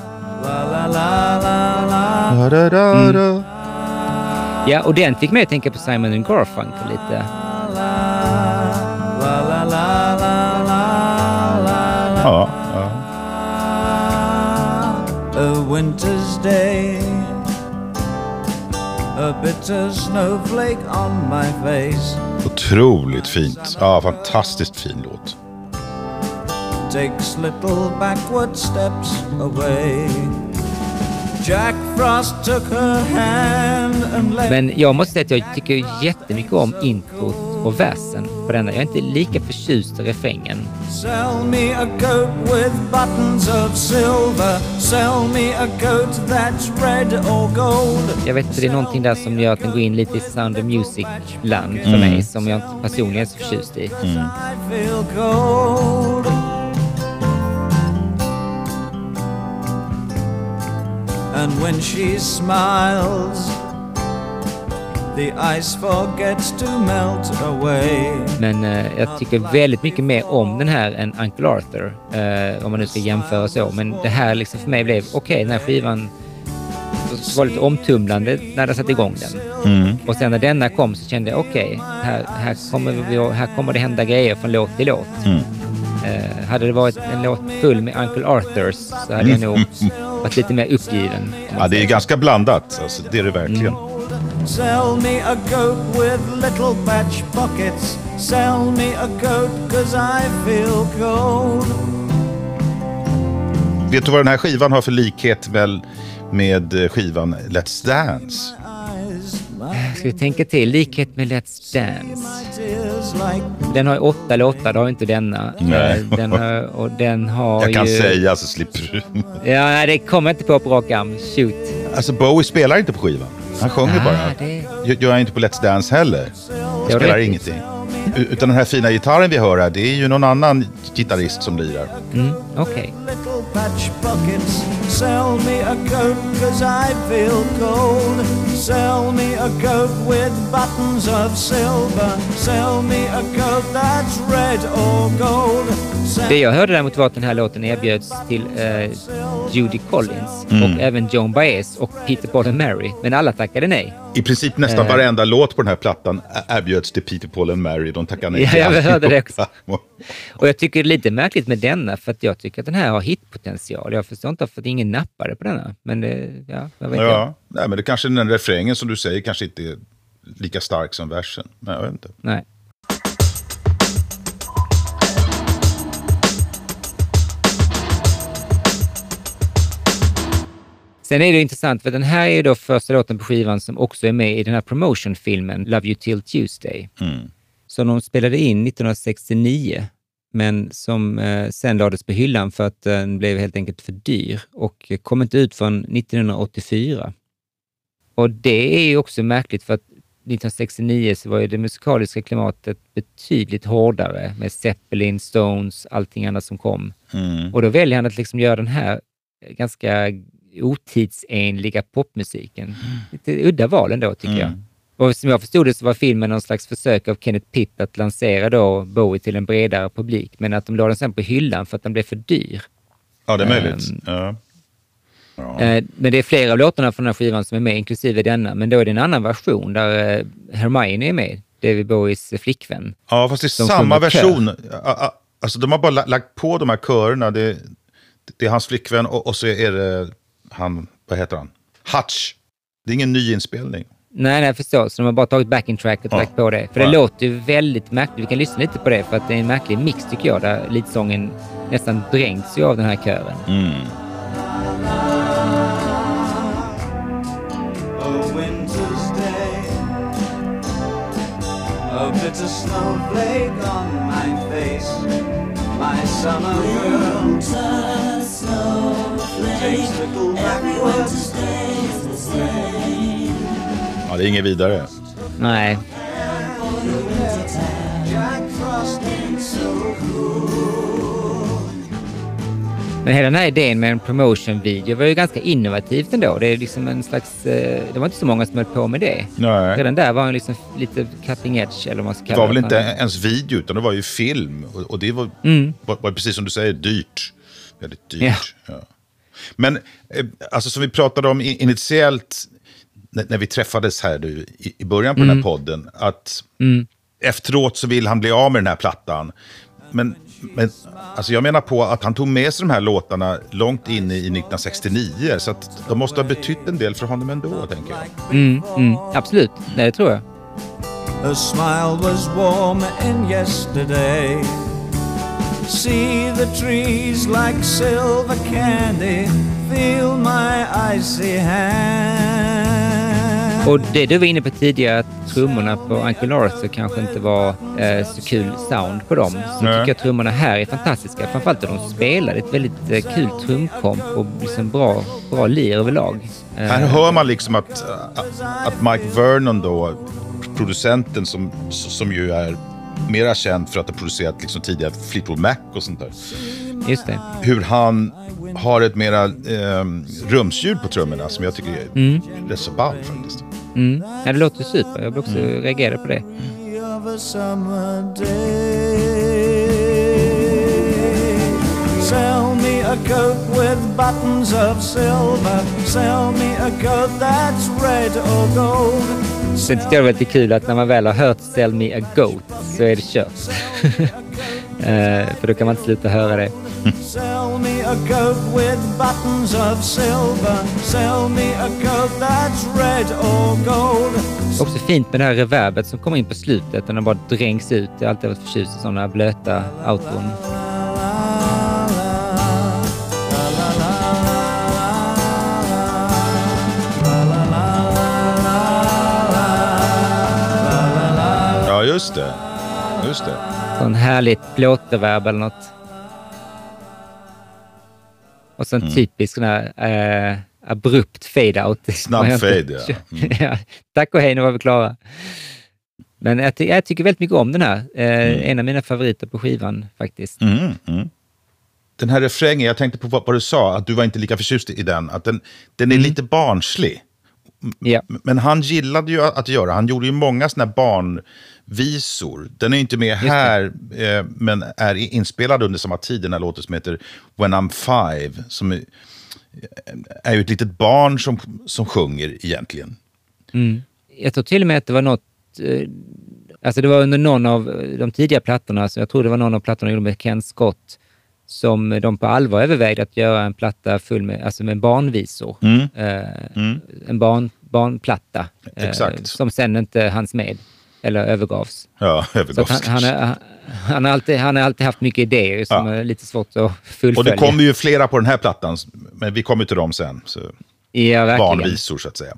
[SPEAKER 1] Mm. Ja, och den fick mig att tänka på Simon Garfunkel lite.
[SPEAKER 2] Ja, ja.
[SPEAKER 3] A winter's day A bitter snowflake on my face
[SPEAKER 2] Otroligt fint. Ja, fantastiskt fin låt.
[SPEAKER 3] Takes little backward steps away
[SPEAKER 1] Men jag måste säga att jag tycker jättemycket om introt och versen på denna. Jag är inte lika förtjust i refrängen. Sell me a coat with buttons of silver Sell me a coat that's red or gold Jag vet inte, det är någonting där som gör att den går in lite i Sound of Music-land för mm. mig som jag inte personligen är så förtjust i. Mm. And when she smiles The ice forgets to melt away Men eh, jag tycker väldigt mycket mer om den här än Uncle Arthur. Eh, om man nu ska jämföra så. Men det här liksom för mig blev, okej, okay, den här skivan var lite omtumlande när jag satte igång den. Mm. Och sen när denna kom så kände jag, okej, okay, här, här, kommer här kommer det hända grejer från låt till låt. Mm. Eh, hade det varit en låt full med Uncle Arthurs så hade jag nog varit lite mer uppgiven.
[SPEAKER 2] Ja, det är ganska blandat. Alltså, det är det verkligen. Mm. Sell me a goat with little patch pockets Sell me a goat cause I feel cold Vet du vad den här skivan har för likhet med, med skivan Let's Dance?
[SPEAKER 1] Ska vi tänka till? Likhet med Let's Dance. Den har åtta låtar, det har inte denna.
[SPEAKER 2] Nej.
[SPEAKER 1] Den har, och den har
[SPEAKER 2] Jag kan
[SPEAKER 1] ju...
[SPEAKER 2] säga så slipper du.
[SPEAKER 1] ja, det kommer inte på på rak arm. Shoot.
[SPEAKER 2] Alltså Bowie spelar inte på skivan. Han sjunger ah, bara. Det... Gör han inte på Let's Dance heller. Han spelar ingenting. Utan den här fina gitarren vi hör här, det är ju någon annan gitarrist som lirar.
[SPEAKER 1] Mm, Okej. Okay. Sell me a coat cause I feel cold Sell me a coat with buttons of silver Sell me a coat that's red or gold Det jag hörde däremot var att den här låten erbjöds till eh, Judy Collins mm. och även Joan Baez och Peter Paul and Mary, men alla tackade nej.
[SPEAKER 2] I princip nästan uh, varenda låt på den här plattan erbjöds till Peter Paul and Mary. De tackade nej
[SPEAKER 1] Ja, jag hörde det också. och jag tycker det är lite märkligt med denna, för att jag tycker att den här har hitpotential. Jag förstår inte varför ingen nappade på denna, men det, ja, jag vet
[SPEAKER 2] ja, nej, men det kanske är den refrängen som du säger kanske inte är lika stark som versen. Men jag vet inte.
[SPEAKER 1] Nej. Sen är det intressant, för den här är då första låten på skivan som också är med i den här promotionfilmen Love You Till Tuesday.
[SPEAKER 2] Mm.
[SPEAKER 1] Som de spelade in 1969, men som eh, sen lades på hyllan för att den blev helt enkelt för dyr och kom inte ut förrän 1984. Och det är ju också märkligt för att 1969 så var ju det musikaliska klimatet betydligt hårdare med Zeppelin, Stones, allting annat som kom.
[SPEAKER 2] Mm.
[SPEAKER 1] Och då väljer han att liksom göra den här ganska otidsenliga popmusiken. Lite udda val ändå tycker jag. Och som jag förstod det så var filmen någon slags försök av Kenneth Pitt att lansera då Bowie till en bredare publik, men att de la den sen på hyllan för att den blev för dyr.
[SPEAKER 2] Ja, det är möjligt.
[SPEAKER 1] Ehm.
[SPEAKER 2] ja. Ja.
[SPEAKER 1] Eh, Men det är flera av låtarna från den här skivan som är med, inklusive denna, men då är det en annan version där eh, Hermione är med, David Bowies flickvän.
[SPEAKER 2] ja, fast det är
[SPEAKER 1] Som
[SPEAKER 2] samma
[SPEAKER 1] kör.
[SPEAKER 2] version. A- Alltså, de har bara la- lagt på de här körerna. Det, det är hans flickvän och, och så är det han, vad heter han? Hutch. Det är ingen ny inspelning.
[SPEAKER 1] Nej, nej, jag förstår. Så de har bara tagit backing track och
[SPEAKER 2] Ja.
[SPEAKER 1] lagt på det. För det
[SPEAKER 2] Ja.
[SPEAKER 1] låter ju väldigt märkligt. Vi kan lyssna lite på det, för att det är en märklig mix tycker jag, där leadsången nästan dränks ju av den här kören.
[SPEAKER 2] Mm.
[SPEAKER 3] A
[SPEAKER 2] Ja, det är inget vidare.
[SPEAKER 1] Nej, men hela den här idén med en promotion-video var ju ganska innovativt ändå. Det är liksom en slags... eh, Det var inte så många som höll på med det.
[SPEAKER 2] Nej.
[SPEAKER 1] Redan där var han liksom lite cutting edge, eller vad man ska
[SPEAKER 2] Det
[SPEAKER 1] kalla
[SPEAKER 2] var väl inte ens video, utan det var ju film. Och, det var,
[SPEAKER 1] Mm.
[SPEAKER 2] var, var precis som du säger dyrt. Väldigt dyrt. Ja. Men eh, alltså som vi pratade om initiellt, när, när vi träffades här nu, i, i början på den här podden, att efteråt så vill han bli av med den här plattan. Men, men alltså jag menar på att han tog med sig de här låtarna långt in i 1969, så att de måste ha betytt en del för honom ändå, tänker jag.
[SPEAKER 1] Mm, mm, absolut, det tror jag.
[SPEAKER 3] Her smile was warm in yesterday. See the trees like silver candy. Feel my icy hand.
[SPEAKER 1] Och det du var inne på tidigare, att trummorna på Uncle Arthur kanske inte var eh, så kul sound på dem. Så
[SPEAKER 2] Nej.
[SPEAKER 1] tycker jag trummorna här är fantastiska. Framförallt att de spelar ett väldigt eh, kul trumkomp och liksom bra, bra lir överlag. Eh,
[SPEAKER 2] Här hör man liksom att, att Mike Vernon då, producenten som, som ju är mera känd för att ha producerat liksom tidigare Fleetwood Mac och sånt där.
[SPEAKER 1] Just det.
[SPEAKER 2] Hur han har ett mera eh, rumsljud på trummorna som jag tycker är rätt så ball faktiskt.
[SPEAKER 1] Mm. Ja, det låter super. Jag vill också reagera på det.
[SPEAKER 3] Sell me a coat with buttons of silver. Sell me a coat that's red or gold.
[SPEAKER 1] Sen tyckte jag det var lite kul att när man väl har hört Sell Me A Goat så är det kört. Eh, för då kan man inte sluta höra det.
[SPEAKER 3] Sell me a coat with buttons of silver. Sell me a coat that's red or gold.
[SPEAKER 1] Också fint med det här reverbet som kommer in på slutet när den bara dränks ut. Jag har alltid varit förtjust i sådana blöta outron.
[SPEAKER 2] Ja, just det. Just det.
[SPEAKER 1] Sån härligt plåtreverb eller något. Och sen typisk sån här eh, abrupt fade-out.
[SPEAKER 2] Snabb fade, ja.
[SPEAKER 1] ja. Tack och hej, nu var vi klara. Men jag, jag tycker väldigt mycket om den här. Eh, En av mina favoriter på skivan faktiskt.
[SPEAKER 2] Mm, mm. Den här refrängen, jag tänkte på vad, vad du sa, att du var inte lika förtjust i den. Att den, den är lite barnslig.
[SPEAKER 1] Ja.
[SPEAKER 2] Men han gillade ju att göra, han gjorde ju många sådana här barnvisor. Den är inte med här, eh, men är inspelad under samma tid, den här låten som heter When I'm Five. Som är, är ju ett litet barn som, som sjunger egentligen.
[SPEAKER 1] Jag tror till och med att det var något, eh, alltså det var under någon av de tidiga plattorna, så jag tror det var någon av plattorna de gjorde med Ken Scott, som de på allvar övervägde att göra en platta full med, alltså med barnvisor.
[SPEAKER 2] Mm.
[SPEAKER 1] Eh, En barn, barnplatta. eh,
[SPEAKER 2] Exakt.
[SPEAKER 1] som sen inte hanns med eller övergavs.
[SPEAKER 2] Ja, övergåvs
[SPEAKER 1] han, han, är, han, har alltid, han har alltid haft mycket idéer som
[SPEAKER 2] Ja.
[SPEAKER 1] är lite svårt att fullfölja.
[SPEAKER 2] Och det kommer ju flera på den här plattan, men vi kommer till dem sen. Så
[SPEAKER 1] ja, verkligen.
[SPEAKER 2] barnvisor så att säga.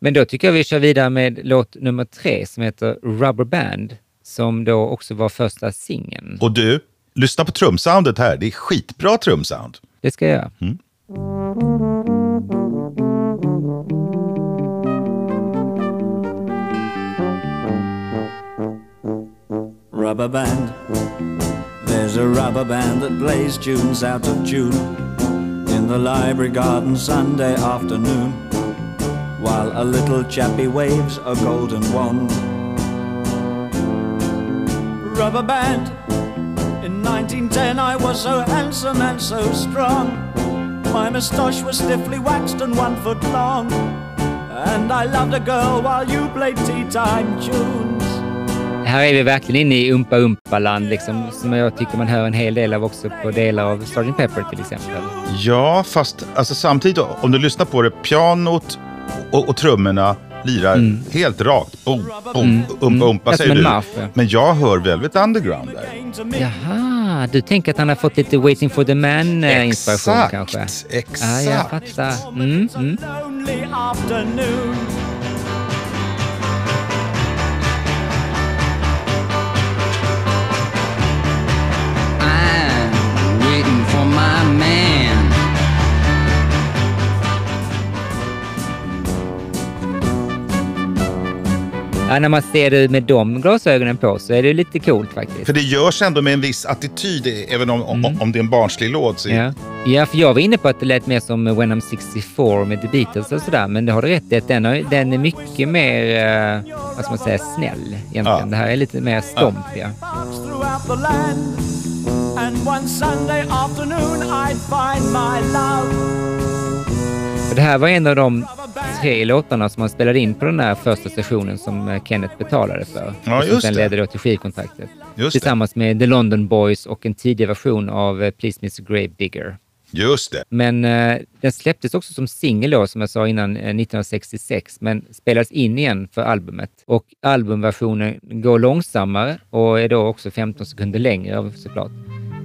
[SPEAKER 1] Men då tycker jag vi kör vidare med låt nummer tre som heter Rubber Band, som då också var första singeln.
[SPEAKER 2] Och du, lyssna på trumsoundet här. Det är skitbra trumsound.
[SPEAKER 1] Det ska jag göra.
[SPEAKER 3] Rubber band. There's a rubber band that plays tunes out of tune in the library garden Sunday afternoon while a little chappie waves a golden wand. Rubber band. In 1910 I was so handsome and so strong. My moustache was stiffly waxed and one foot long. And I loved a girl while you played tea time tunes.
[SPEAKER 1] Här är vi verkligen inne i Umpa Umpa-land, liksom, som jag tycker man hör en hel del av också på delar av Sgt. Pepper till exempel.
[SPEAKER 2] Ja, fast alltså, samtidigt om du lyssnar på det, pianot och, och trummorna lirar helt rakt. Boom, boom, umpa, umpa
[SPEAKER 1] Ja,
[SPEAKER 2] säger du.
[SPEAKER 1] ja.
[SPEAKER 2] Men jag hör Velvet Underground där.
[SPEAKER 1] Jaha, du tänker att han har fått lite Waiting for the Man-inspiration
[SPEAKER 2] Exakt,
[SPEAKER 1] kanske?
[SPEAKER 2] exakt.
[SPEAKER 1] Ja, jag fattar. Mm, Ja, när man ser det med de glasögonen på så är det lite coolt faktiskt.
[SPEAKER 2] För det görs ändå med en viss attityd, även om, om, om det är en barnslig låt. Så
[SPEAKER 1] Ja. ja, för jag var inne på att det lät mer som When I'm 64 med The Beatles och sådär, men det har du rätt i att den, har, den är mycket mer, eh, vad ska man säga, snäll egentligen.
[SPEAKER 2] Ja.
[SPEAKER 1] Det här är lite mer stomp, ja.
[SPEAKER 3] Parks
[SPEAKER 1] Och det här var en av de tre låtarna som man spelade in på den där första sessionen som eh, Kenneth betalade för.
[SPEAKER 2] Ja, just
[SPEAKER 1] sen
[SPEAKER 2] det.
[SPEAKER 1] ledde då till skivkontraktet.
[SPEAKER 2] Just det.
[SPEAKER 1] Tillsammans med The London Boys och en tidig version av eh, Please Mr Gravedigger.
[SPEAKER 2] Just det.
[SPEAKER 1] Men eh, den släpptes också som singel då, som jag sa innan, eh, 1966, men spelades in igen för albumet. Och albumversionen går långsammare och är då också 15 sekunder längre såklart.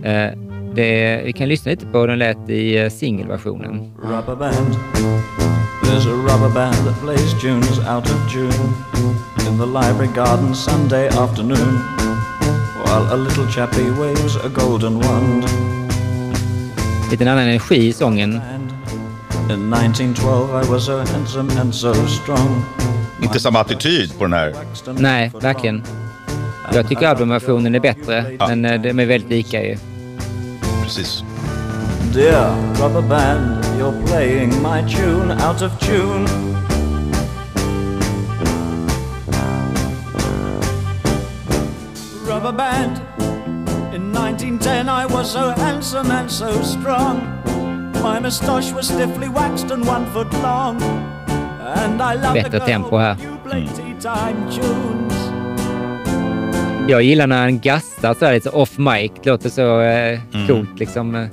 [SPEAKER 1] Eh, det, vi kan lyssna lite på hur den lät i eh, singelversionen.
[SPEAKER 3] There's a rubber band that plays tunes out of June in the library garden Sunday afternoon while a little chappie waves a golden wand.
[SPEAKER 1] Lite annan energi i sången.
[SPEAKER 3] In 1912 I was so handsome and so strong.
[SPEAKER 2] Inte samma attityd på den här.
[SPEAKER 1] Nej, verkligen. Jag tycker albumversionen är bättre, men eh, de är väldigt lika ju.
[SPEAKER 2] Precis.
[SPEAKER 3] Dear rubber band, you're playing my tune out of tune. Rubber band. In 1910 I was so handsome and so strong. My moustache was stiffly waxed and one foot long. And I loved
[SPEAKER 1] Bättre
[SPEAKER 3] a girl
[SPEAKER 1] tempo här.
[SPEAKER 3] you played tea time tunes.
[SPEAKER 1] Jag gillar när han gastar sådär lite off mic. Det låter så eh, coolt liksom. eh.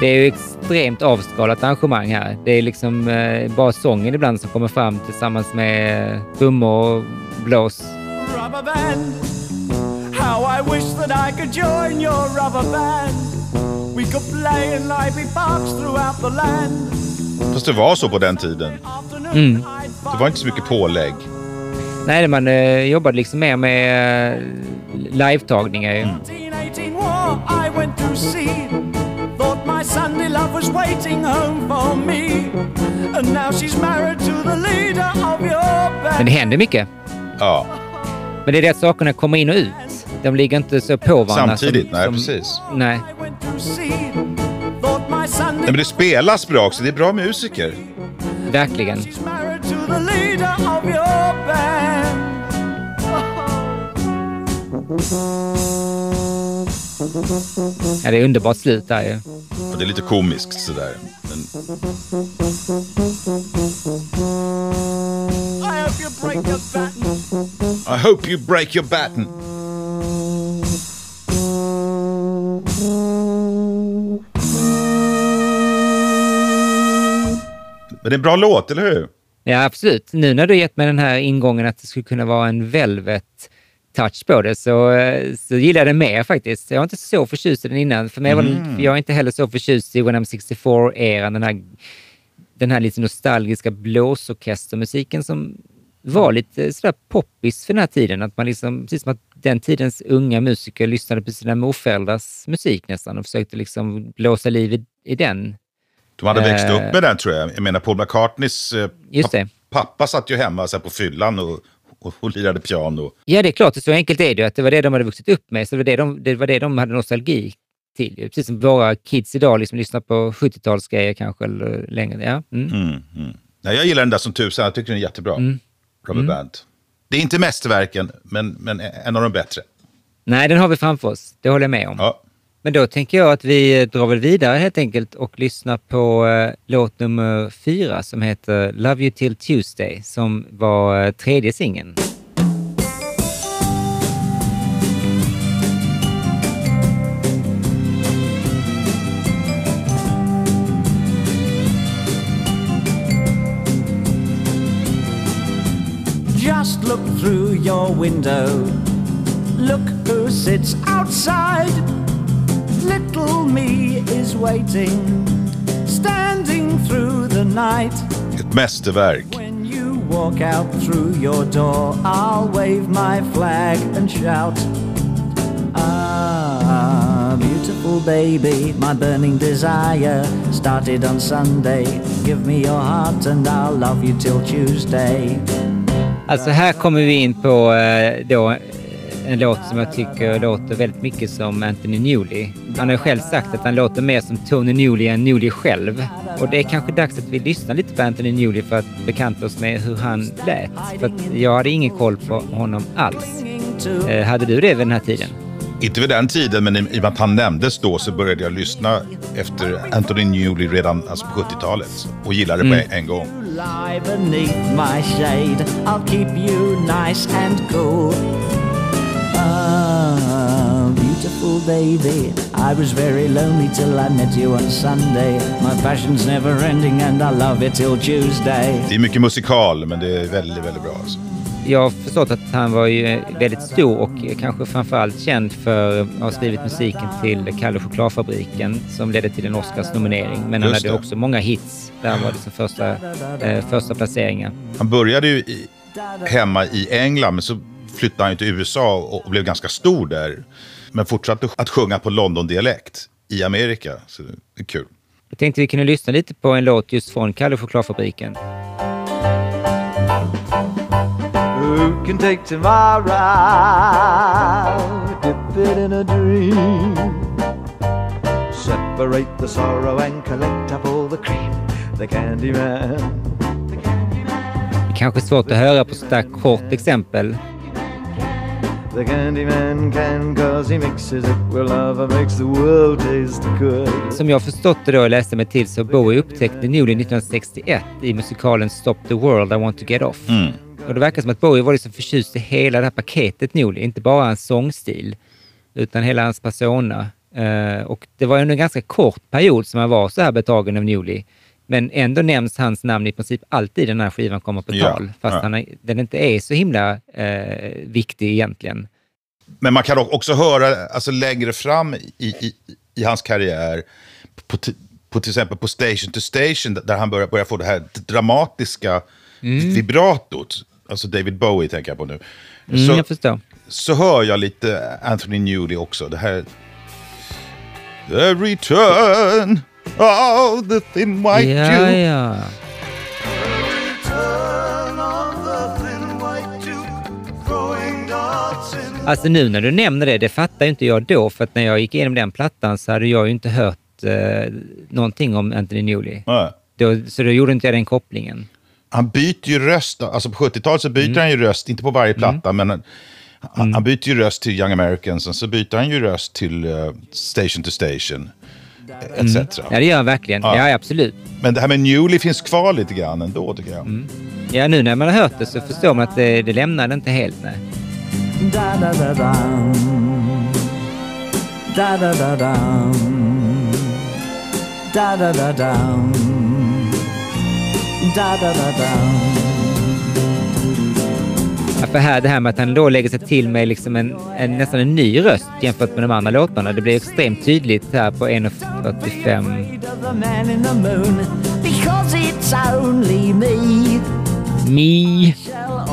[SPEAKER 1] Det är ju extremt avskalat arrangemang här. Det är liksom eh, bara sången ibland som kommer fram tillsammans med eh, trummor och blås.
[SPEAKER 3] rubber band. How I wish that I could join your rubber band. We could play in lively parks throughout the land.
[SPEAKER 2] Fast det var så på den tiden.
[SPEAKER 1] Mm.
[SPEAKER 2] Det var inte så mycket pålägg.
[SPEAKER 1] Nej, man eh, jobbade liksom mer med eh, live-tagningar ju.
[SPEAKER 3] 1918 war I went to see. Thought my Sunday love was waiting home for me. And now she's married to the leader of your
[SPEAKER 1] Men det händer mycket.
[SPEAKER 2] Ja,
[SPEAKER 1] Men det är det att sakerna kommer in och ut. De ligger inte så på varandra.
[SPEAKER 2] samtidigt.
[SPEAKER 1] som-
[SPEAKER 2] Nej,
[SPEAKER 1] som-
[SPEAKER 2] precis.
[SPEAKER 1] Nej,
[SPEAKER 2] Nej, men det spelas bra också. Det är bra musiker.
[SPEAKER 1] verkligen. Ja, det är underbart slut där ju.
[SPEAKER 2] Och det är lite komiskt sådär. Men
[SPEAKER 3] I hope you break your baton.
[SPEAKER 2] I hope you break your baton. Men det är en bra låt, eller hur?
[SPEAKER 1] Ja, absolut. Nu när du gett mig den här ingången att det skulle kunna vara en Velvet touch på det så, eh, så gillar jag den mer faktiskt. Jag var inte så förtjust i den innan. För mig var den, jag är inte heller så förtjust i When I'm 64-eran, den här, den här lite nostalgiska blåsorkestermusiken som var lite sådär poppis för den här tiden. Att man liksom, precis som att den tidens unga musiker lyssnade på sina morföräldrars musik nästan och försökte liksom blåsa liv i, i den.
[SPEAKER 2] De hade växt
[SPEAKER 1] Eh.
[SPEAKER 2] upp med den tror jag. Jag menar Paul McCartneys eh,
[SPEAKER 1] Just det.
[SPEAKER 2] pappa satt ju hemma så på fyllan och, och, och lirade piano.
[SPEAKER 1] Ja, det är klart, så enkelt är det ju, att det var det de hade vuxit upp med. Så det var det de, det var det de hade nostalgi till. Precis som våra kids idag liksom lyssnar på 70-talsgrejer kanske, eller längre. Ja. Mm.
[SPEAKER 2] Mm, mm. Nej, jag gillar den där som tusan. Jag tycker den är jättebra.
[SPEAKER 1] Mm.
[SPEAKER 2] Rubber Band. Det är inte mästerverken, men, men en av de bättre.
[SPEAKER 1] Nej, den har vi framför oss. Det håller jag med om.
[SPEAKER 2] Ja.
[SPEAKER 1] Men då tänker jag att vi drar väl vidare helt enkelt och lyssnar på eh, låt nummer fyra som heter Love You Till Tuesday som var eh, tredje singeln.
[SPEAKER 3] Just look through your window. Look who sits outside. Little me is waiting, standing through the night.
[SPEAKER 2] Ett mästerverk.
[SPEAKER 3] When you walk out through your door, I'll wave my flag and shout. Ah, beautiful baby, my burning desire started on Sunday. Give me your heart and I'll love you till Tuesday.
[SPEAKER 1] Alltså här kommer vi in på eh, då en låt som jag tycker låter väldigt mycket som Anthony Newley. Han har själv sagt att han låter mer som Tony Newley än Newley själv. Och det är kanske dags att vi lyssnar lite på Anthony Newley för att bekanta oss med hur han lät. För att jag hade ingen koll på honom alls. Eh, hade du det vid den här tiden?
[SPEAKER 2] Inte vid den tiden, men i i och med att han nämndes då så började jag lyssna efter Anthony Newley redan alltså på 70-talet. Och gillade det på en gång.
[SPEAKER 3] Lie beneath my shade, I'll keep you nice and cool. Beautiful baby, I was very lonely till I met you on Sunday. My passion's never ending and I love it till Tuesday.
[SPEAKER 2] Det är mycket musikal, men det är väldigt, väldigt bra. Alltså.
[SPEAKER 1] Jag har förstått att han var ju väldigt stor och kanske framförallt känd för att ha skrivit musiken till Kalle Chokladfabriken som ledde till en Oscars-nominering. Men han hade också många hits. Där han var liksom första, eh, första placeringar.
[SPEAKER 2] Han började ju i, hemma i England, men så flyttade han ju till USA och blev ganska stor där. Men fortsatte att sjunga på London-dialekt i Amerika. Så det är kul.
[SPEAKER 1] Jag tänkte vi kunde lyssna lite på en låt just från Kalle Chokladfabriken.
[SPEAKER 4] Who can take tomorrow, dip it in a dream, separate the sorrow and collect up all the cream, the candy man.
[SPEAKER 1] Det är kanske är svårt att höra på sånt där kort exempel.
[SPEAKER 4] The candy man can cause he mixes it where love makes the world taste good.
[SPEAKER 1] Som jag förstått det då och läste mig till så Bowie upptäckte Newley 1961 i musikalen Stop the World, I want to get off. Och det verkar som att Bowie var liksom förtjust i hela det här paketet Newley, inte bara hans sångstil, utan hela hans persona. Eh, och det var ju en ganska kort period som han var så här betagen av Newley. Men ändå nämns hans namn i princip alltid den här skivan kommer på
[SPEAKER 2] Ja,
[SPEAKER 1] tal, fast
[SPEAKER 2] ja.
[SPEAKER 1] han, är- den inte är så himla eh, viktig egentligen.
[SPEAKER 2] Men man kan också höra alltså, längre fram i, i, i hans karriär, på, på till exempel på Station to Station, där han börjar, börjar få det här dramatiska vibratot. Alltså David Bowie tänker jag på nu.
[SPEAKER 1] Mm,
[SPEAKER 2] så,
[SPEAKER 1] jag förstår.
[SPEAKER 2] så hör jag lite Anthony Newley också. Det här... The return of the thin white
[SPEAKER 1] Ja,
[SPEAKER 2] Jew.
[SPEAKER 1] ja. Alltså nu när du nämner det, det fattar ju inte jag då, för att när jag gick igenom den plattan så hade jag ju inte hört eh, någonting om Anthony Newley. Då, så då gjorde inte jag den kopplingen.
[SPEAKER 2] Han byter ju röst. Alltså på 70-talet så byter
[SPEAKER 1] Mm.
[SPEAKER 2] han ju röst, inte på varje platta, men han, han byter ju röst till Young Americans och så byter han ju röst till eh, Station to Station, etc.
[SPEAKER 1] Ja, det gör han verkligen.
[SPEAKER 2] Ja.
[SPEAKER 1] Ja, absolut.
[SPEAKER 2] Men det här med Newley finns kvar lite grann ändå, tycker jag.
[SPEAKER 1] Mm. Ja, nu när man har hört det så förstår man att det, det lämnade inte helt. Nej.
[SPEAKER 3] Da da da
[SPEAKER 1] för här, det här med att han då lägger sig till med liksom en, en, nästan en ny röst jämfört med de andra låtarna. Det blir extremt tydligt här på 1.45.
[SPEAKER 3] Afraid of the man in the moon because it's only me.
[SPEAKER 1] Me.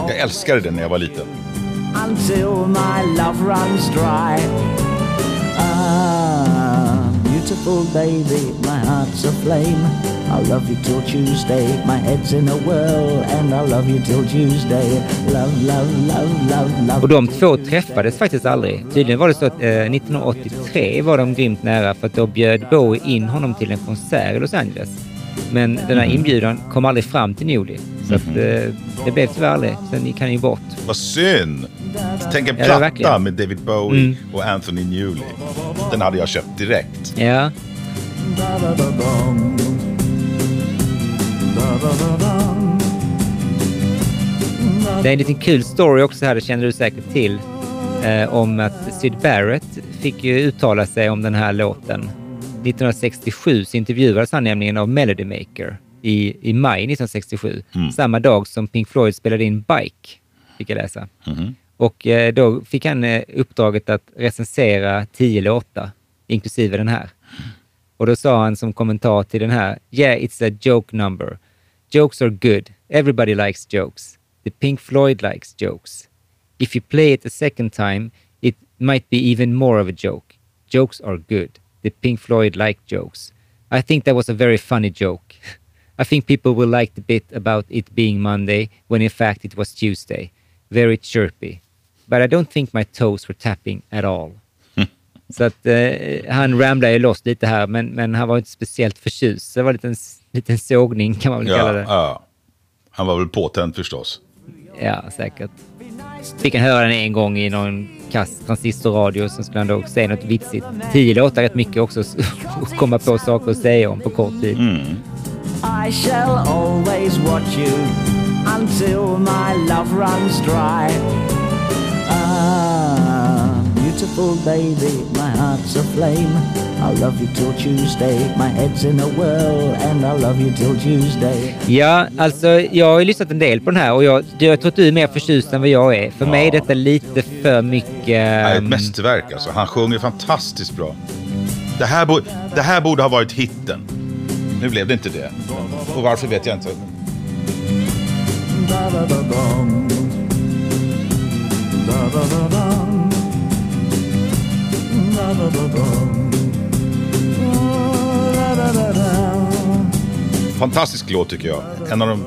[SPEAKER 2] Jag älskade den när jag var liten.
[SPEAKER 3] until my love runs dry. Ah, beautiful baby, my heart's aflame. I'll love you till Tuesday. My head's in a whirl, and I'll love you till Tuesday. Love, love, love, love, love.
[SPEAKER 1] Och de två träffades faktiskt aldrig. Tydligen var det så att eh, 1983 var de grymt nära för att då bjöd Bowie in honom till en konsert i Los Angeles. Men den här inbjudan kom aldrig fram till Newley. Så att, eh, det blev tyvärr aldrig. Sen gick han ju bort.
[SPEAKER 2] Vad synd! Tänk en
[SPEAKER 1] Ja,
[SPEAKER 2] platta
[SPEAKER 1] verkligen.
[SPEAKER 2] med David Bowie
[SPEAKER 1] Mm.
[SPEAKER 2] och Anthony Newley. Den hade jag köpt direkt.
[SPEAKER 1] Ja, det är en liten kul story också här, det känner du säkert till. Eh, om att Syd Barrett fick ju uttala sig om den här låten. 1967 så intervjuades han nämligen av Melody Maker i, i maj 1967. Samma dag som Pink Floyd spelade in Bike, fick jag läsa. Och eh, då fick han eh, uppdraget att recensera tio låtar, inklusive den här. Och då sa han som kommentar till den här, yeah it's a joke number. Jokes are good. Everybody likes jokes. The Pink Floyd likes jokes. If you play it a second time, it might be even more of a joke. Jokes are good. The Pink Floyd like jokes. I think that was a very funny joke. I think people will like the bit about it being Monday when in fact it was Tuesday. Very chirpy. But I don't think my toes were tapping at all. Så att eh, han ramlade ju loss lite här, men, men han var inte speciellt förtjust. Det var en liten, liten sågning kan man väl kalla
[SPEAKER 2] Ja,
[SPEAKER 1] det.
[SPEAKER 2] ja. Han var väl påtänd förstås.
[SPEAKER 1] Ja, säkert. Fick han höra den en gång i någon kass transistorradio, så skulle han då säga något vitsigt. Tio låtar rätt mycket också att komma på saker att säga om på kort tid.
[SPEAKER 3] I shall always watch you until my love runs dry. Ah, beautiful baby, my heart's aflame. I'll love you till Tuesday. My head's in a whirl, and I'll love you till Tuesday.
[SPEAKER 1] Ja, alltså jag har ju lyssnat en del på den här och jag, jag tror att du är mer förtjust än vad jag är. För mig är detta lite för mycket...
[SPEAKER 2] Nej,
[SPEAKER 1] ehm,
[SPEAKER 2] ett mästerverk alltså. Han sjunger fantastiskt bra. Det här, bo- det här borde ha varit hitten. Nu blev det inte det. Och varför vet jag inte. Fantastisk låt tycker jag. En av de,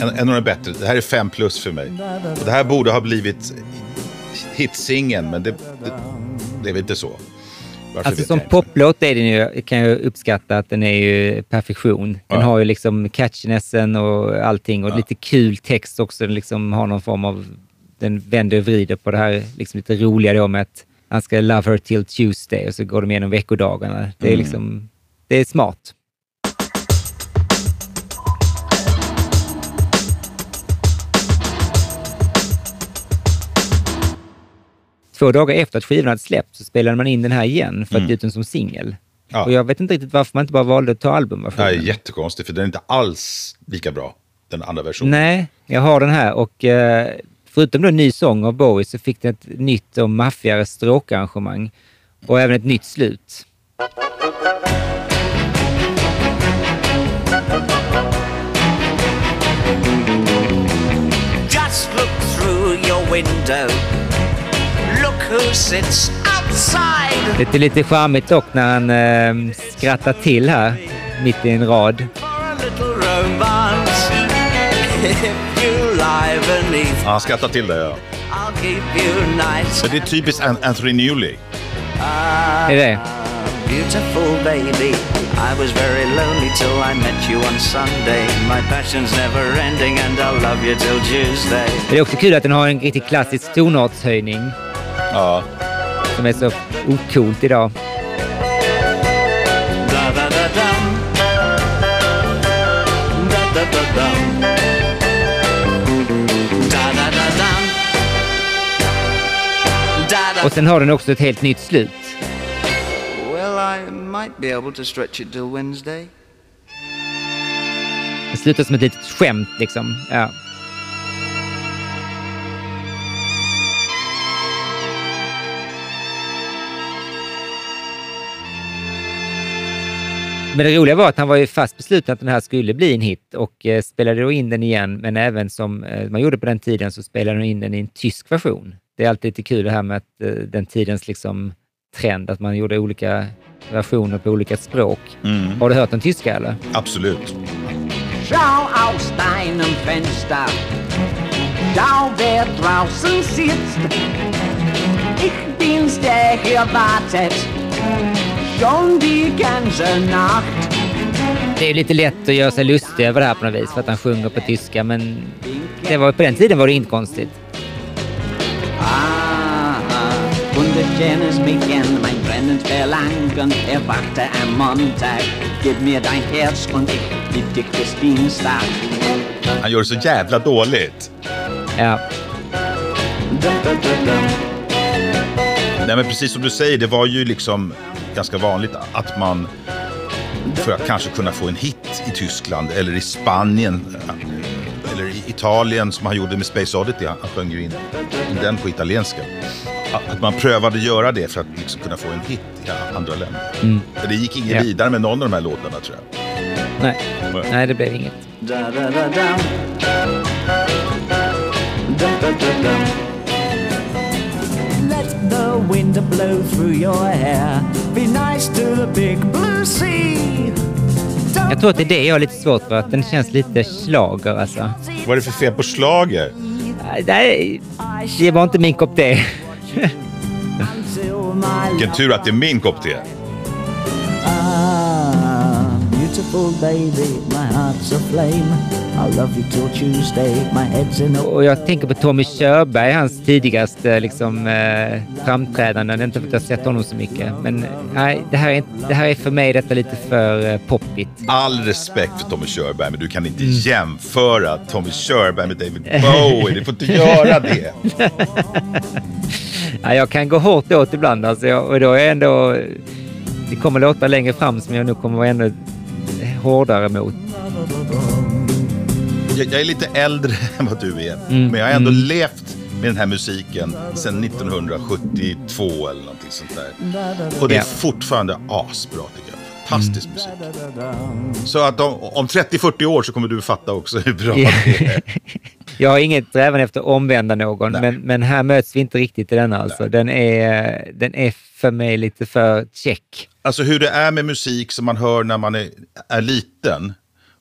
[SPEAKER 2] en, en av de bättre. Det här är fem plus för mig. Och det här borde ha blivit hitsingen, men det, det, det är väl inte så.
[SPEAKER 1] Alltså som poplåt är den ju, kan jag uppskatta att den är ju perfektion. Den
[SPEAKER 2] Ja.
[SPEAKER 1] har ju liksom catchinessen och allting och lite kul text också. Den liksom har någon form av, den vänder och vrider på det här liksom lite roliga då med att han ska love her till Tuesday och så går de igenom veckodagarna. Det är
[SPEAKER 2] Mm.
[SPEAKER 1] liksom, det är smart. Två dagar efter att skivan hade släppts så spelade man in den här igen för att ge ut den som singel.
[SPEAKER 2] Mm. Ja.
[SPEAKER 1] Och jag vet inte riktigt varför man inte bara valde att ta albumversionen.
[SPEAKER 2] Nej, jättekonstigt, för den är inte alls lika bra, den andra versionen.
[SPEAKER 1] Nej, jag har den här och eh, förutom då en ny sång av Bowie så fick den ett nytt och maffigare stråkarrangemang och även ett nytt slut.
[SPEAKER 5] Just look through your window.
[SPEAKER 1] Det är lite charmigt dock när han eh, skrattar till här mitt i en rad.
[SPEAKER 2] Ja, han skrattar till det, ja. Men det är typiskt An- Anthony Newley.
[SPEAKER 1] Är det?
[SPEAKER 5] Beautiful baby, I was very lonely till I met you on Sunday. My passion's never ending and I'll love you till Tuesday.
[SPEAKER 1] Det är också kul att den har en riktigt klassisk tonartshöjning
[SPEAKER 2] Ja.
[SPEAKER 1] som är så ocoolt idag. Och sen har den också ett helt nytt slut.
[SPEAKER 5] Well, I might be able to stretch it till Wednesday.
[SPEAKER 1] slutar som ett litet skämt liksom. Ja. Men det roliga var att han var ju fast besluten att den här skulle bli en hit och eh, spelade då in den igen, men även som eh, man gjorde på den tiden så spelade han in den i en tysk version. Det är alltid lite kul det här med att eh, den tidens liksom trend, att man gjorde olika versioner på olika språk. Har du hört den tyska eller?
[SPEAKER 2] Absolut.
[SPEAKER 6] Schau aus deinem Fenster. Schau, wer draußen sitzt. Ich bin's, der hier wartet. Schon die ganze Nacht.
[SPEAKER 1] Det är lite lätt att göra sig lustig över det här på något vis för att han sjunger på tyska, men det var, på den tiden var det inte konstigt.
[SPEAKER 6] Ah, und du kennst mich gern, mein brennend Verlangen erwachte am Montag. Gib mir dein Herz und ich gib dich bis Dienstag.
[SPEAKER 2] Han gör det så jävla dåligt.
[SPEAKER 1] Ja,
[SPEAKER 2] Nej, men precis som du säger, det var ju liksom ganska vanligt att man för att kanske kunna få en hit i Tyskland eller i Spanien eller i Italien som han gjorde med Space Oddity. Han sjöng ju in, in den på italienska. Att man prövade göra det för att liksom kunna få en hit i andra länder. För det gick inget
[SPEAKER 1] Ja.
[SPEAKER 2] vidare med någon av de här låtarna tror jag.
[SPEAKER 1] nej, nej det blev inget.
[SPEAKER 3] Da da da wind blow through your hair. Be nice to the big blue sea.
[SPEAKER 1] Jag tror att det är det jag har lite svårt för, att den känns lite slager alltså.
[SPEAKER 2] Vad är det för fel på slager?
[SPEAKER 1] Nej, det var inte min kopp te.
[SPEAKER 2] Vilken tur att det är min kopp te.
[SPEAKER 3] Beautiful baby, my heart's aflame. I'll love you till Tuesday. My head's in a
[SPEAKER 1] Och jag tänker på Tommy Körberg, hans tidigaste liksom, eh, framträdanden. Inte för att jag har sett honom så mycket. Men nej, det, här är, det här är för mig detta lite för eh, poppigt.
[SPEAKER 2] All respekt för Tommy Körberg, men du kan inte jämföra Tommy Körberg med David Bowie. Du får inte göra det.
[SPEAKER 1] Ja, jag kan gå hårt åt ibland alltså, och då är jag ändå... Det kommer låta längre fram som jag nu kommer vara ännu hårdare mot.
[SPEAKER 2] Jag, jag är lite äldre än vad du är, men jag har ändå levt med den här musiken sedan 1972 eller någonting sånt där. Och det är
[SPEAKER 1] Ja.
[SPEAKER 2] fortfarande asbra tycker jag. Fantastisk musik. Så att om, om 30-40 år så kommer du fatta också hur bra det är.
[SPEAKER 1] Jag har inget strävan efter att omvända någon, men, men här möts vi inte riktigt i denna. Alltså. Den, är, den är för mig lite för check.
[SPEAKER 2] Alltså hur det är med musik som man hör när man är, är liten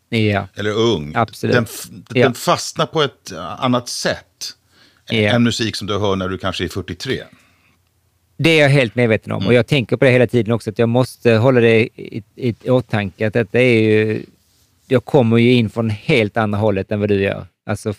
[SPEAKER 1] Ja.
[SPEAKER 2] eller ung.
[SPEAKER 1] Absolut.
[SPEAKER 2] Den, f-
[SPEAKER 1] Ja.
[SPEAKER 2] den fastnar på ett annat sätt
[SPEAKER 1] Ja.
[SPEAKER 2] än musik som du hör när du kanske är 43.
[SPEAKER 1] Det är jag helt medveten om och jag tänker på det hela tiden också, att jag måste hålla det i, i, i åtanke. Att detta är ju, jag kommer ju in från helt andra hållet än vad du gör. Alltså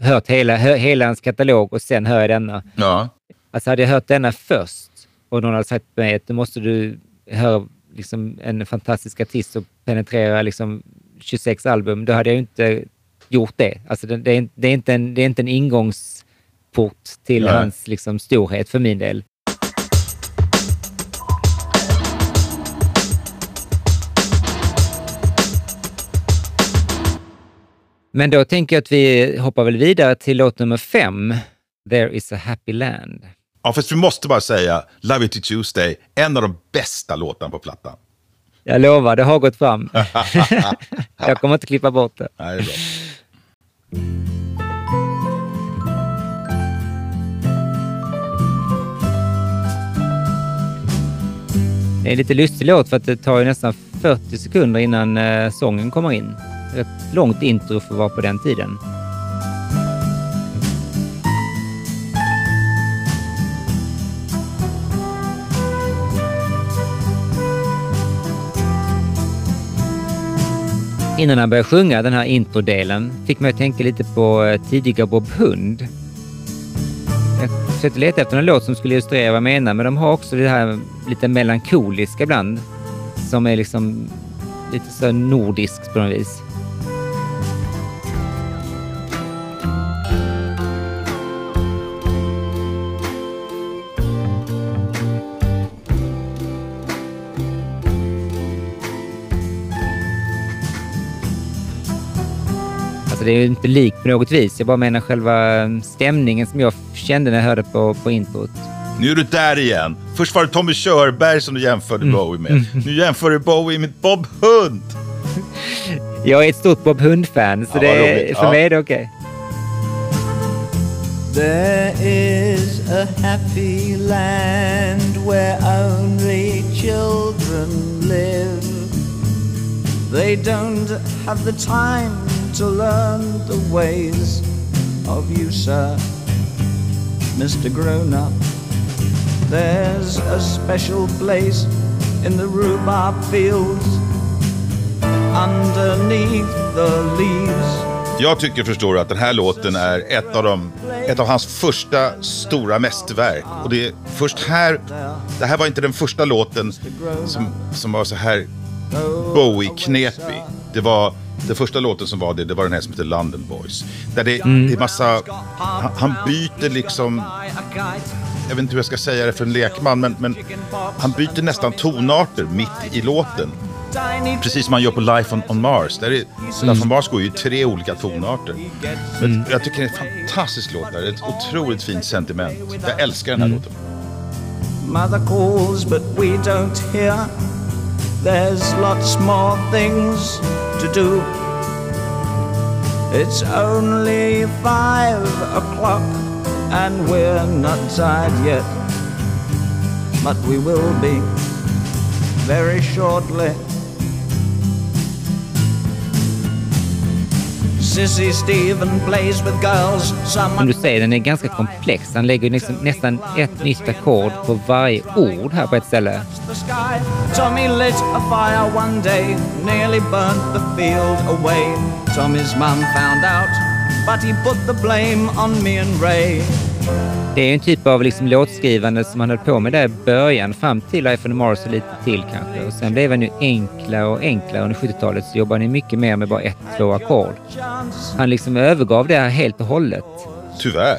[SPEAKER 1] hört hela, hela hans katalog och sen hör jag denna.
[SPEAKER 2] Ja.
[SPEAKER 1] Alltså hade jag hört denna först och någon hade sagt till mig att nu måste du höra liksom en fantastisk artist och penetrera liksom 26 album, då hade jag inte gjort det. Alltså det, det, är, det, är, inte en, det är inte en ingångsport till
[SPEAKER 2] Nej.
[SPEAKER 1] hans liksom, storhet för min del. Men då tänker jag att vi hoppar väl vidare till låt nummer fem, There is a happy land.
[SPEAKER 2] ja, fast vi måste bara säga Love It Tuesday, en av de bästa låtarna på plattan.
[SPEAKER 1] Jag lovar, det har gått fram. jag kommer inte klippa bort det.
[SPEAKER 2] Nej, det är bra.
[SPEAKER 1] Det är en lite lustig låt för att det tar ju nästan 40 sekunder innan eh, sången kommer in. Ett långt intro för att vara på den tiden. Innan han började sjunga den här introdelen fick mig att tänka lite på eh, tidiga Bob Hund. Jag försökte leta efter en låt som skulle illustrera vad jag menar, men de har också det här lite melankoliska ibland. Som är liksom lite så nordiskt på något vis. Det är ju inte likt på något vis. Jag bara menar själva eh, stämningen som jag kände när jag hörde på, på introt.
[SPEAKER 2] Nu är du där igen. Först var det Tommy Körberg som du jämförde
[SPEAKER 1] Mm.
[SPEAKER 2] Bowie med. Nu jämför du Bowie med Bob Hund.
[SPEAKER 1] Jag är ett stort Bob Hund-fan, så
[SPEAKER 2] Ja,
[SPEAKER 1] det, för
[SPEAKER 2] Ja.
[SPEAKER 1] mig är det okej.
[SPEAKER 3] There is a happy land where only children live. They don't have the time to learn the ways of you, sir, Mr. Grown Up. There's a special place in the rhubarb fields underneath the leaves.
[SPEAKER 2] Jag tycker, förstår du, att den här låten är ett av, de, ett av hans första stora mästerverk. Och det är först här, det här var inte den första låten som, som var så här Bowie-knepig. Det var den första låten som var det, det var den här som heter London Boys. Där det, det är massa, han, han byter liksom, jag vet inte hur jag ska säga det för en lekman, men, men han byter nästan tonarter mitt i låten. Precis som man gör på Life on, on Mars. Där är, Life on Mars går ju i tre olika tonarter. Men jag tycker det är en fantastisk låt. där. Det är ett otroligt fint sentiment. Jag älskar den här låten.
[SPEAKER 3] There's lots more things to do. It's only five o'clock, and we're not tired yet. But we will be very shortly.
[SPEAKER 1] Som du säger, den är ganska komplex. Han lägger liksom nästan ett nytt ackord på varje ord här på ett ställe.
[SPEAKER 3] Tommy lit a fire one day, nearly burnt the field away. Tommy's mum found out, but he put the blame on me and Ray.
[SPEAKER 1] Det är ju en typ av liksom låtskrivande som han höll på med där i början fram till Life on Mars och lite till kanske. Och sen blev han ju enklare och enklare under 70-talet så jobbade han mycket mer med bara ett, två ackord. Han liksom övergav det här helt och hållet.
[SPEAKER 2] Tyvärr.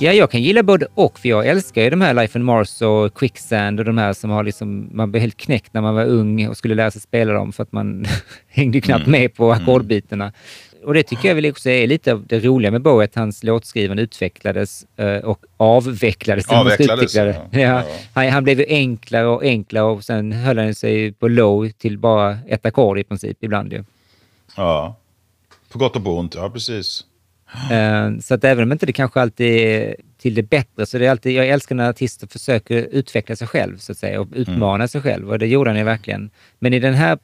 [SPEAKER 1] Ja, jag kan gilla både och, för jag älskar ju de här Life on Mars och Quicksand och de här som har liksom, man blev helt knäckt när man var ung och skulle lära sig spela dem för att man hängde knappt med på ackordbitarna. Och det tycker jag väl också är lite av det roliga med Bowie, att hans låtskrivande utvecklades eh, och avvecklades.
[SPEAKER 2] Avvecklades,
[SPEAKER 1] det.
[SPEAKER 2] ja.
[SPEAKER 1] Ja. Han, han blev ju enklare och enklare och sen höll han sig på low till bara ett ackord i princip ibland ju.
[SPEAKER 2] Ja. På gott och på ont, ja precis.
[SPEAKER 1] Eh, Så att även om inte det kanske alltid är till det bättre, så det är alltid, jag älskar när artister försöker utveckla sig själv så att säga och utmana sig själv och det gjorde han ju verkligen. Men i den här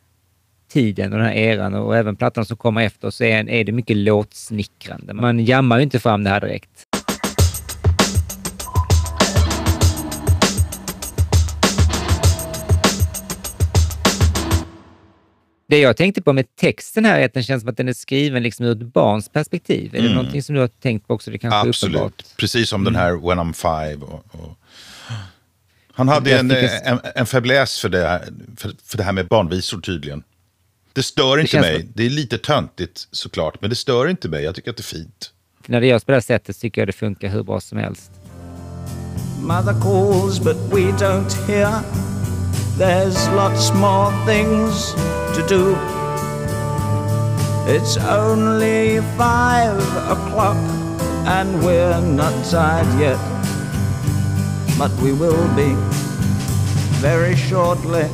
[SPEAKER 1] tiden och den här eran och även plattan som kommer efter så är, är det mycket låtsnickrande. Man jammar ju inte fram det här direkt. Det jag tänkte på med texten här är att den känns som att den är skriven liksom ur ett barns perspektiv. Är det någonting som du har tänkt på också? Det kanske är uppenbart.
[SPEAKER 2] Absolut. Precis som den här When I'm Five. Och, och. Han hade en,
[SPEAKER 1] tycker-
[SPEAKER 2] en, en fäbless för det, här, för, för det här med barnvisor tydligen. Det stör inte
[SPEAKER 1] känns
[SPEAKER 2] mig.
[SPEAKER 1] som-
[SPEAKER 2] Det är lite töntigt såklart, men det stör inte mig. Jag tycker att det är fint.
[SPEAKER 1] När det görs på det här sättet tycker jag det funkar hur bra som helst.
[SPEAKER 3] Mother calls, but we don't hear. There's lots more things to do. It's only five o'clock, and we're not tired yet. But we will be very shortly.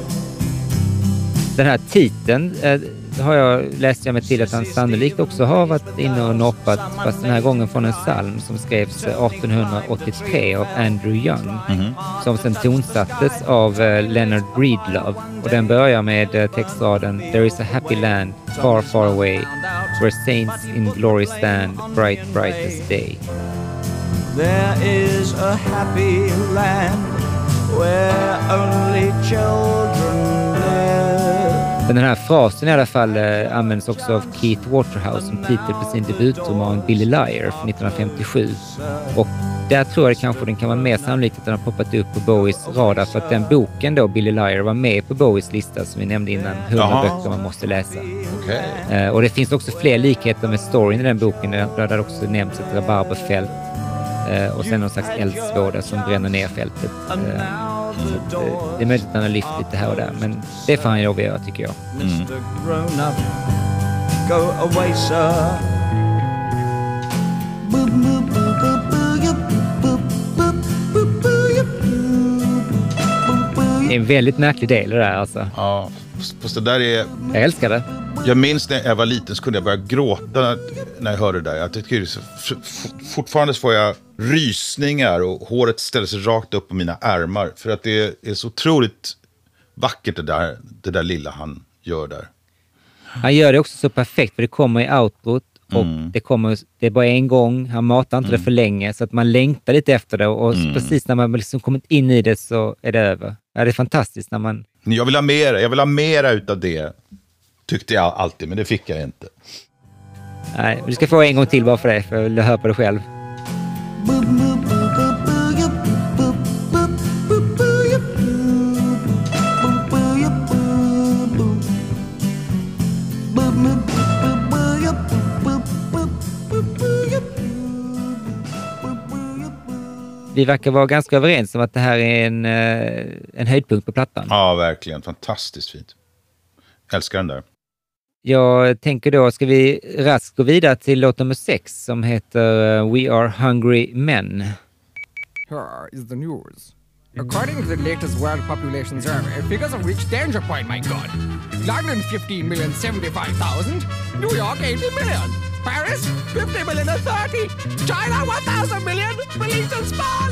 [SPEAKER 1] Den här titeln eh, har jag läst jag mig till att han sannolikt också har varit inne och noppat, fast den här gången från en psalm som skrevs eh, 1883 av Andrew Young, som sen tonsattes av eh, Leonard Breedlove. Och den börjar med eh, textraden “There is a happy land far, far away, where saints in glory stand, bright, brightest day”.
[SPEAKER 3] There is a happy land where only children.
[SPEAKER 1] Men den här frasen i alla fall eh, används också av Keith Waterhouse som titel på sin debutroman Billy Liar från 1957. Och där tror jag kanske den kan vara mer sannolikt att den har poppat upp på Bowies radar för att den boken då, Billy Liar, var med på Bowies lista som vi nämnde innan, 100
[SPEAKER 2] Jaha.
[SPEAKER 1] böcker man måste läsa.
[SPEAKER 2] Okej.
[SPEAKER 1] Eh, och det finns också fler likheter med storyn i den boken. Där där det också nämns ett rabarberfält och sen någon slags eldsvåda som bränner ner fältet. Eh, så eh, det är möjligt att han har lyft lite här och där, men det får han lov att göra tycker jag.
[SPEAKER 3] Boop,
[SPEAKER 1] Det är en väldigt märklig del det där alltså.
[SPEAKER 2] Ja, fast det där är...
[SPEAKER 1] Jag älskar det.
[SPEAKER 2] Jag minns när jag var liten så kunde jag börja gråta när jag hörde det där. Jag tycker fortfarande får jag rysningar och håret ställer sig rakt upp på mina ärmar. För att det är så otroligt vackert det där, det där lilla han gör där.
[SPEAKER 1] Han gör det också så perfekt för det kommer i outrot och det, kommer, det är bara en gång. Han matar inte det för länge så att man längtar lite efter det och precis när man liksom kommit in i det så är det över. Ja, det är fantastiskt när man...
[SPEAKER 2] Jag vill ha mera, jag vill ha mera utav det. Tyckte jag alltid, men det fick jag inte.
[SPEAKER 1] Nej, du ska få en gång till bara för det, för jag vill höra på det själv. Vi verkar vara ganska överens om att det här är en, eh, en höjdpunkt på plattan.
[SPEAKER 2] Ja, verkligen. Fantastiskt fint. Älskar den där.
[SPEAKER 1] Jag tänker då, ska vi raskt gå vidare till låt nummer sex som heter eh, We Are Hungry Men.
[SPEAKER 7] Here is the news. According to the latest World Population Survey, figures have reached danger point, my God. London 15 million 75,000, New York 80 million, Paris 50 million and 30, China 1,000 million, release and small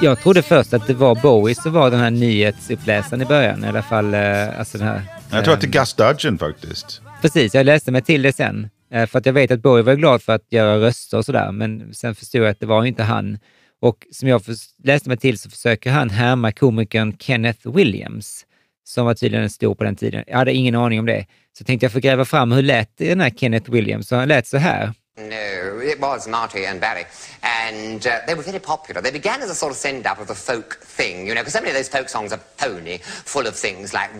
[SPEAKER 1] Jag trodde först att det var Bowie som var den här nyhetsuppläsaren i början. I alla fall, eh, alltså den här...
[SPEAKER 2] Jag tror att det är Gus Dudgeon faktiskt.
[SPEAKER 1] Precis, jag läste mig till det sen. Eh, För att jag vet att Bowie var glad för att göra röster och sådär, men sen förstod jag att det var inte han. Och som jag läste mig till så försöker han härma komikern Kenneth Williams, som var tydligen stor på den tiden. Jag hade ingen aning om det. Så tänkte jag få gräva fram hur lät den här Kenneth Williams. Så han lät så här.
[SPEAKER 8] No, it was Marty and Barry. And uh, they were very popular. They began as a sort of send up of the folk thing, you know, because so many of those folk songs are phony, full of things like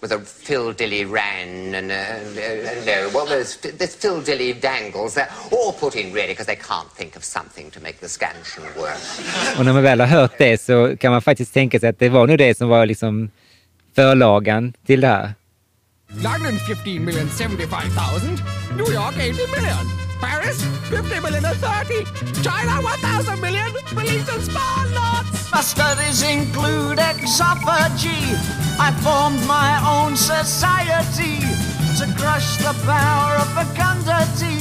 [SPEAKER 8] with a Phil Dilly ran and, uh, uh, no, well, there's, this Phil Dilly dangles. They're all put in really because they can't think of something to make the scansion work.
[SPEAKER 1] Och när man väl har hört det så kan man faktiskt tänka sig att det var nog det som var liksom förlagan till det här.
[SPEAKER 7] London 15 million 75,000, New York 80 million, Paris 50 million and 30, China 1,000 million, release and small lots!
[SPEAKER 3] My studies include exophagy. I formed my own society to crush the power of fecundity.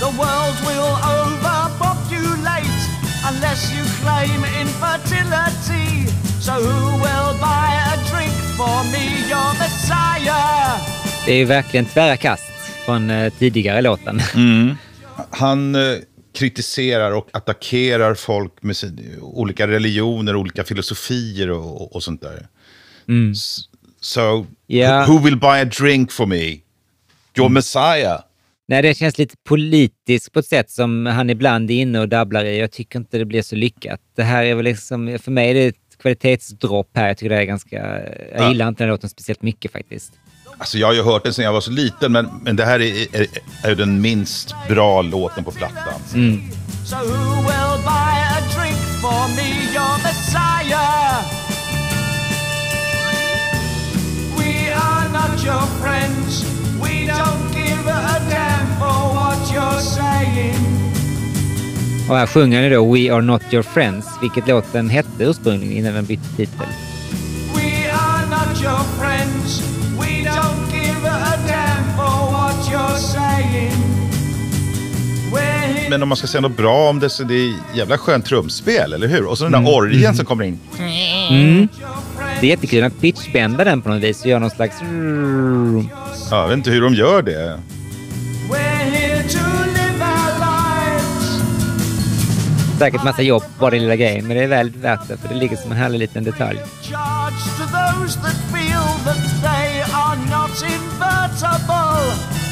[SPEAKER 3] The world will overpopulate unless you claim infertility. So who will buy a drink for me, your messiah?
[SPEAKER 1] Det är ju verkligen tvära kast från eh, tidigare låten.
[SPEAKER 2] Han eh, kritiserar och attackerar folk med olika religioner, olika filosofier och, och sånt där. S- So,
[SPEAKER 1] Ja.
[SPEAKER 2] who will buy a drink for me? Your messiah.
[SPEAKER 1] Nej, det känns lite politiskt på ett sätt som han ibland är inne och dabblar i. Jag tycker inte det blir så lyckat. Det här är väl liksom, för mig är det ett kvalitetsdropp här. Jag tycker det är ganska, jag
[SPEAKER 2] Ja.
[SPEAKER 1] gillar inte den låten speciellt mycket faktiskt.
[SPEAKER 2] Alltså jag har ju hört den sedan jag var så liten, men, men det här är, är, är ju den minst bra låten på plattan.
[SPEAKER 3] So who will buy a drink for me, your messiah? We are not your friends. We don't give a damn for what you're saying.
[SPEAKER 1] Och här sjunger ju då We are not your friends, vilket låten hette ursprungligen innan den bytte titel.
[SPEAKER 3] We are not your friends. We don't give a damn for what you're saying.
[SPEAKER 2] Men om man ska säga något bra om det så det är jävla skönt trumspel, eller hur? Och så den där orgeln som kommer in.
[SPEAKER 1] Det är jättekul att pitchbända den på något vis och göra någon slags...
[SPEAKER 2] Ja, jag vet inte hur de gör det.
[SPEAKER 3] We're here to live our lives.
[SPEAKER 1] Säkert massa jobb bara den lilla grejen, men det är väl värt det för det ligger som en härlig liten detalj.
[SPEAKER 3] Not invertible.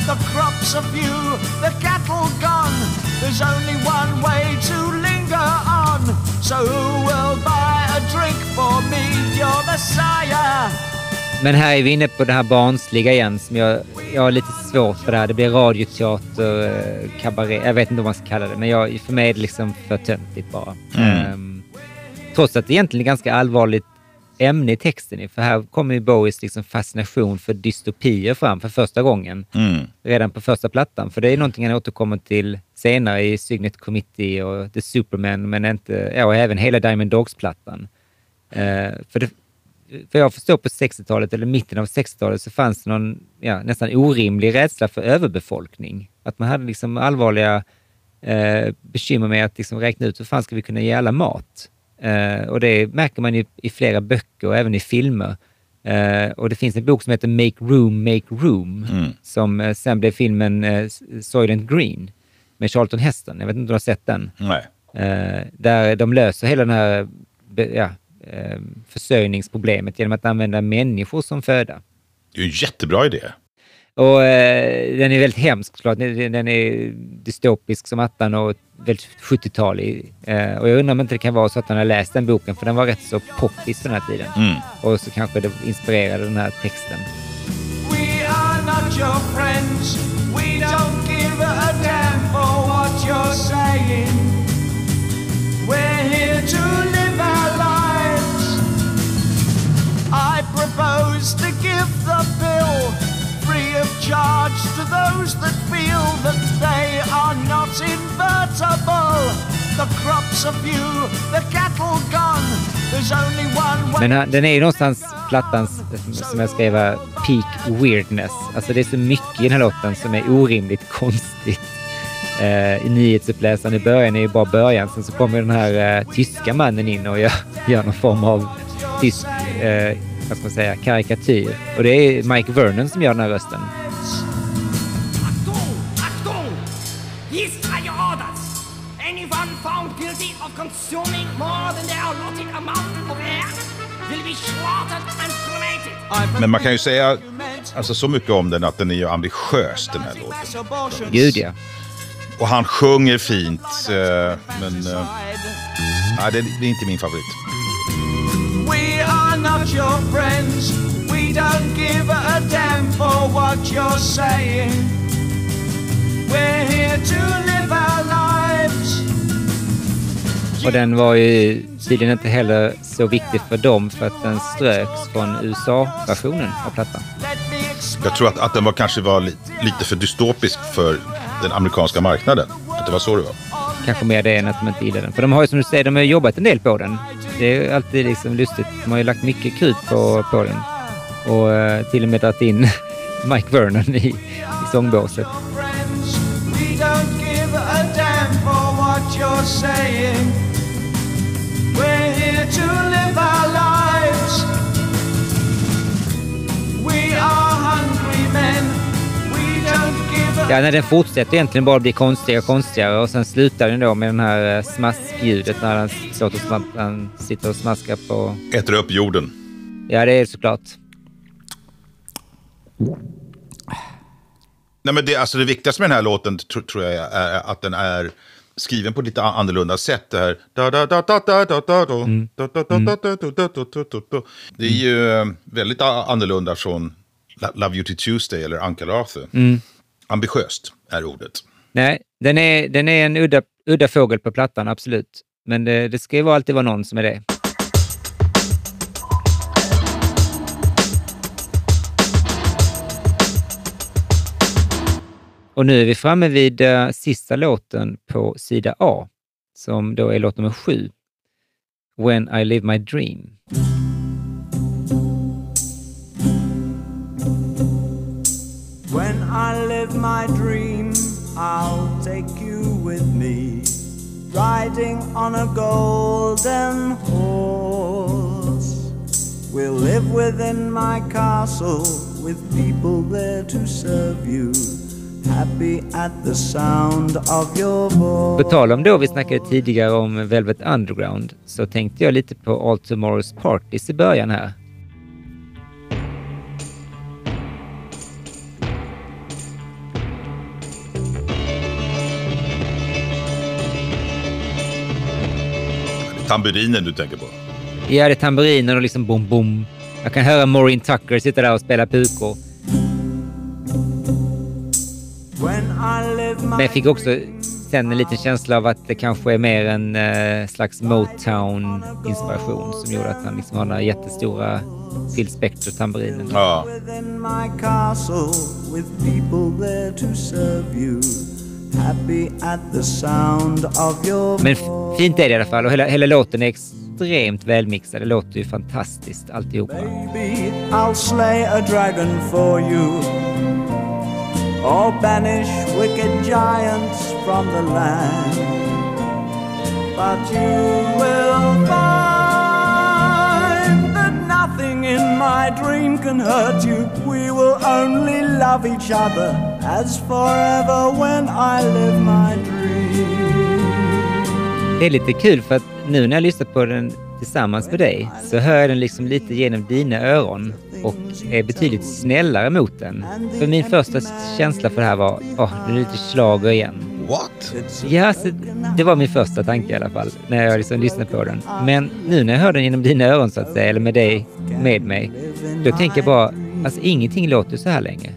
[SPEAKER 3] The crops are few, the cattle gone. There's only one way to linger on. So who will buy a drink for me, your messiah?
[SPEAKER 1] Men här är vi inne på det här barnsliga igen som jag, jag har lite svårt för det här. Det blir radioteater, eh, kabaré, jag vet inte vad man ska kalla det, men jag, för mig är det liksom för töntigt bara. Ehm, trots att det egentligen är ganska allvarligt ämne i texten. För här kommer ju Bowies liksom fascination för dystopier fram för första gången. Redan på första plattan. För det är någonting han återkommer till senare i Signet Committee och The Superman, men inte, ja, och även hela Diamond Dogs-plattan. Eh, för, det, för jag förstår på 60-talet, eller mitten av 60-talet, så fanns det någon ja, nästan orimlig rädsla för överbefolkning. Att man hade liksom allvarliga eh, bekymmer med att liksom räkna ut hur fan ska vi kunna ge alla mat? Eh, och det märker man ju i flera böcker och även i filmer. Eh, och det finns en bok som heter Make Room, Make Room, som eh, sen blev filmen eh, Soylent Green med Charlton Heston. Jag vet inte om du har sett den?
[SPEAKER 2] Nej.
[SPEAKER 1] Eh, där de löser hela den här ja, eh, försörjningsproblemet genom att använda människor som föda.
[SPEAKER 2] Det är ju en jättebra idé.
[SPEAKER 1] Och eh, den är väldigt hemsk såklart. Den är dystopisk som attan och väldigt 70-talig. Eh, och jag undrar om inte det kan vara så att han har läst den boken, för den var rätt så poppis på den här tiden. Och så kanske det inspirerade den här texten.
[SPEAKER 3] We are not your friends. We don't give a damn for what you're saying. We're here to live our lives. I propose to give the bill free of charge to those that feel that they are not invertible. The crops are few, the cattle gone. There's only one.
[SPEAKER 1] Men han- den är ju någonstans plattans, som jag skrev, peak weirdness. Alltså det är så mycket i den här låten som är orimligt konstigt. Eh, nyhetsuppläsaren i början är ju bara början. Sen så kommer den här eh, tyska mannen in och gör, gör någon form av tysk, eh, vad ska man säga, karikatyr. Och det är Mike Vernon som gör den här rösten.
[SPEAKER 2] Men man kan ju säga alltså, så mycket om den att den är ju ambitiös den här låten.
[SPEAKER 1] Gud ja.
[SPEAKER 2] Och han sjunger fint. Eh, men eh, nej, det är inte min favorit.
[SPEAKER 3] We are not your friends. We don't give a damn for what you're saying. We're here to live our lives.
[SPEAKER 1] Och den var ju tydligen inte heller så viktig för dem för att den ströks från USA-versionen av plattan.
[SPEAKER 2] Jag tror att, att den var, kanske var li, lite för dystopisk för den amerikanska marknaden. Att det var så det var.
[SPEAKER 1] Kanske mer det än att de inte gillar den. För de har ju som du säger, de har ju jobbat en del på den. Det är alltid liksom lustigt. De har ju lagt mycket krut på, på den. Och eh, till och med dragit in Mike Vernon i, i sångbåset.
[SPEAKER 3] We are
[SPEAKER 1] Ja, nej, den fortsätter egentligen bara bli konstigare och konstigare och sen slutar den då med den här smaskljudet när han, och smask, han sitter och smaskar på...
[SPEAKER 2] Äter upp jorden.
[SPEAKER 1] Ja, det är såklart.
[SPEAKER 2] Nej, men det, alltså det viktigaste med den här låten tro, tror jag är att den är skriven på lite annorlunda sätt. Det här... Det är ju väldigt annorlunda från Love You To Tuesday eller Uncle Arthur. Mm. Ambitiöst är ordet.
[SPEAKER 1] Nej, den är, den är en udda, udda fågel på plattan, absolut. Men det, det ska ju alltid vara någon som är det. Och nu är vi framme vid uh, sista låten på sida A, som då är låt nummer sju. When I live my dream.
[SPEAKER 3] Live my dream, I'll take you with me, riding on a golden horse. We'll live within my castle with people there to serve you, happy at the sound of your voice.
[SPEAKER 1] På tal om då, vi snackade tidigare om Velvet Underground, så tänkte jag lite på All Tomorrow's Parties i början här.
[SPEAKER 2] Tamburinen du tänker på.
[SPEAKER 1] Ja, det är tamburiner och liksom bom, bom. Jag kan höra Maureen Tucker sitta där och spela pukor. Men jag fick också sen en liten känsla av att det kanske är mer en eh, slags Motown-inspiration som gjorde att han liksom har den här jättestora Phil Spector-tamburinen.
[SPEAKER 2] Ja.
[SPEAKER 1] Men fint är det i alla fall och hela, hela låten är extremt välmixad. Det låter ju fantastiskt alltihopa.
[SPEAKER 3] Baby, I'll slay a dragon for you. Or banish wicked giants from the land. But you will find that nothing in my dream can hurt you. We will only love each other as forever when I live my dream.
[SPEAKER 1] Det är lite kul för att nu när jag lyssnar på den tillsammans med dig så hör jag den liksom lite genom dina öron och är betydligt snällare mot den. För min första känsla för det här var, åh, det är lite schlager igen.
[SPEAKER 2] What?
[SPEAKER 1] Ja, alltså, det var min första tanke i alla fall när jag liksom lyssnade på den. Men nu när jag hör den genom dina öron så att säga, eller med dig med mig, då tänker jag bara, alltså ingenting låter så här länge.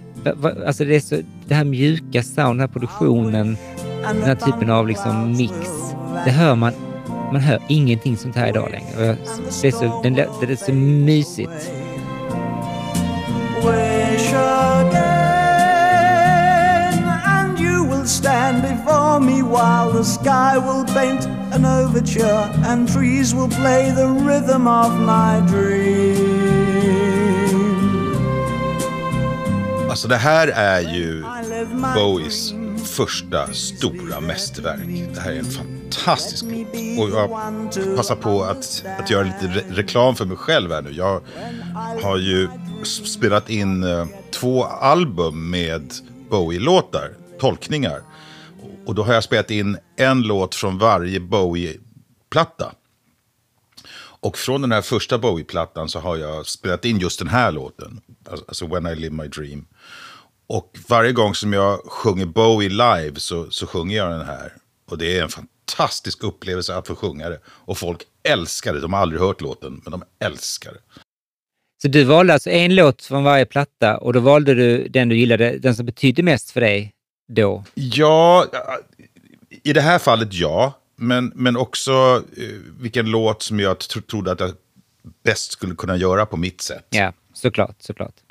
[SPEAKER 1] Alltså det är så, det här mjuka sound, den här produktionen, den här typen av liksom mix, det hör man, man hör ingenting sånt här idag längre. Det, är så, den, det är så mysigt.
[SPEAKER 3] again, and you will stand before me while the sky will paint an overture and trees will play the rhythm of my dream.
[SPEAKER 2] Alltså det här är ju Bowies första stora mästerverk. Det här är en fantastisk låt. Och jag passar på att, att göra lite re reklam för mig själv här nu. Jag har ju spelat in eh, två album med Bowie-låtar, tolkningar. Och då har jag spelat in en låt från varje Bowie-platta. Och från den här första Bowie-plattan så har jag spelat in just den här låten. Alltså When I Live My Dream. Och varje gång som jag sjunger Bowie live så, så sjunger jag den här. Och det är en fantastisk upplevelse att få sjunga det. Och folk älskar det. De har aldrig hört låten, men de älskar det.
[SPEAKER 1] Så du valde alltså en låt från varje platta och då valde du den du gillade, den som betydde mest för dig då?
[SPEAKER 2] Ja, i det här fallet ja. Men, men också eh, vilken låt som jag tro, trodde att jag bäst skulle kunna göra på mitt sätt.
[SPEAKER 1] Ja, såklart, såklart.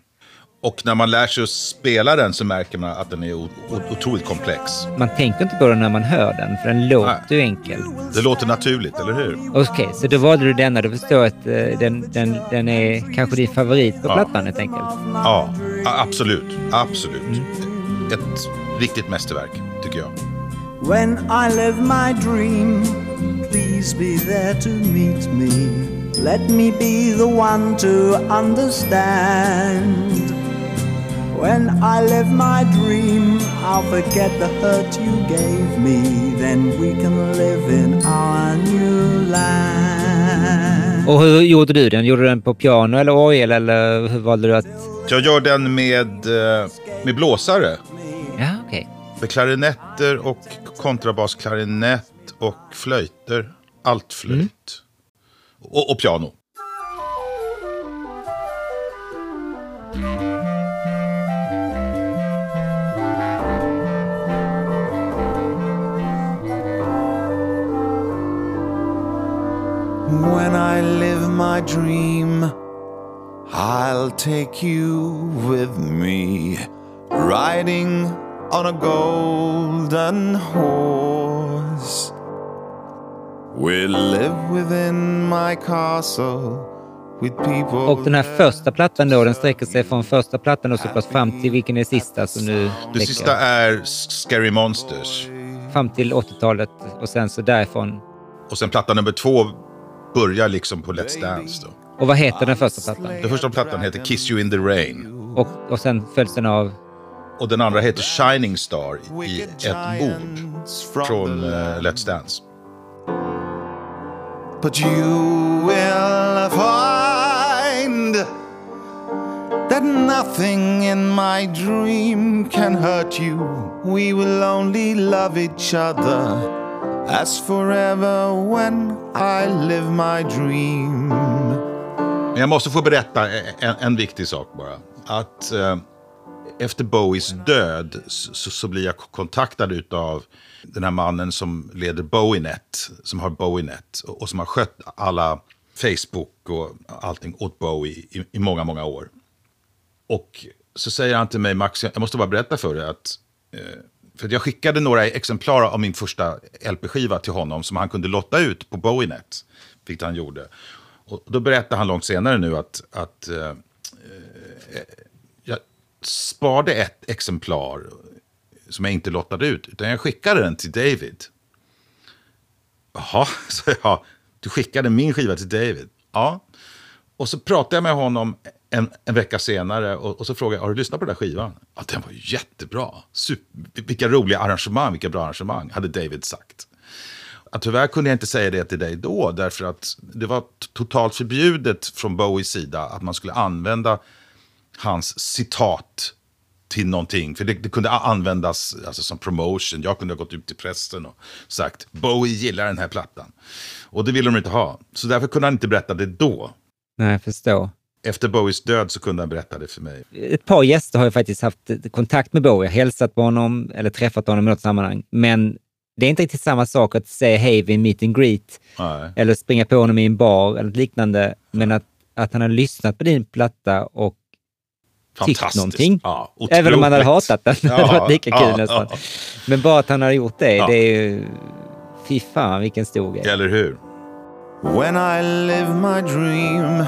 [SPEAKER 2] Och när man lär sig att spela den så märker man att den är otroligt komplex.
[SPEAKER 1] Man tänker inte på den när man hör den, för den låter
[SPEAKER 2] Nej.
[SPEAKER 1] ju enkel.
[SPEAKER 2] Det låter naturligt, eller hur?
[SPEAKER 1] Okej, så då valde du denna. Du förstår att eh, den, den, den är kanske din favorit på
[SPEAKER 2] Ja.
[SPEAKER 1] plattan helt enkelt.
[SPEAKER 2] Ja, absolut. Absolut. Ett riktigt mästerverk, tycker jag.
[SPEAKER 3] When I live my dream, please be there to meet me. Let me be the one to understand. When I live my dream, I'll forget the hurt you gave me. Then we can live in our new land.
[SPEAKER 1] Och hur gjorde du den? Gjorde du den på piano eller orgel eller hur valde du att...
[SPEAKER 2] Jag gör den med, eh, med blåsare.
[SPEAKER 1] Ja, okej.
[SPEAKER 2] Med klarinetter och kontrabasklarinett och flöjter. Allt flöjt. Och, och piano.
[SPEAKER 9] When I live my dream, I'll take you with me, riding on a golden horse. We'll live within my castle with people.
[SPEAKER 1] Och den här första plattan då, den sträcker sig från första plattan och så pass fram till vilken är sista som nu
[SPEAKER 2] Det sista är Scary Monsters.
[SPEAKER 1] Fram till 80-talet och sen så därifrån.
[SPEAKER 2] Och sen platta nummer två börjar liksom på Let's Dance. Då.
[SPEAKER 1] Och vad heter den första plattan?
[SPEAKER 2] Den första plattan heter Kiss You In The Rain.
[SPEAKER 1] Och, och sen följs den av...
[SPEAKER 2] Och den andra heter Shining Star i ett ord från eh, Let's Dance.
[SPEAKER 9] But you will find that nothing in my dream can hurt you. We will only love each other as forever when I live my dream.
[SPEAKER 2] Men jag måste få berätta en, en viktig sak bara. Att eh, efter Bowies död så, så blir jag kontaktad utav den här mannen som leder Bowienet, som har Bowienet och, och som har skött alla Facebook och allting åt Bowie i, i många, många år. Och så säger han till mig, Max, jag måste bara berätta för dig att eh, för jag skickade några exemplar av min första LP-skiva till honom som han kunde lotta ut på Bowienet. Vilket han gjorde. Och då berättade han långt senare nu att, att eh, eh, jag sparade ett exemplar som jag inte lottade ut. Utan jag skickade den till David. Jaha, så jag. Du skickade min skiva till David? Ja. Och så pratade jag med honom en, en vecka senare och, och, så frågade jag, har du lyssnat på den där skivan? Ja, den var jättebra. Super, vilka roliga arrangemang, vilka bra arrangemang, hade David sagt. Ja, tyvärr kunde jag inte säga det till dig då, därför att det var totalt förbjudet från Bowies sida att man skulle använda hans citat till någonting. För det, det, kunde användas alltså, som promotion. Jag kunde ha gått ut till pressen och sagt Bowie gillar den här plattan. Och det ville de inte ha. Så därför kunde han inte berätta det då.
[SPEAKER 1] Nej, jag förstår.
[SPEAKER 2] Efter Bowies död så kunde han berätta det för mig.
[SPEAKER 1] Ett par gäster har ju faktiskt haft kontakt med Bowie, hälsat på honom eller träffat honom i något sammanhang. Men det är inte riktigt samma sak att säga hej vid en meet and greet. Nej. Eller springa på honom i en bar eller liknande. Men att, att han har lyssnat på din platta och tyckt någonting. Ja, Även om han hade hatat den. Ja, det hade varit lika kul ja, nästan. Ja. Men bara att han har gjort det, det är ju... Fy fan vilken stor grej.
[SPEAKER 2] Eller hur?
[SPEAKER 9] When I live my dream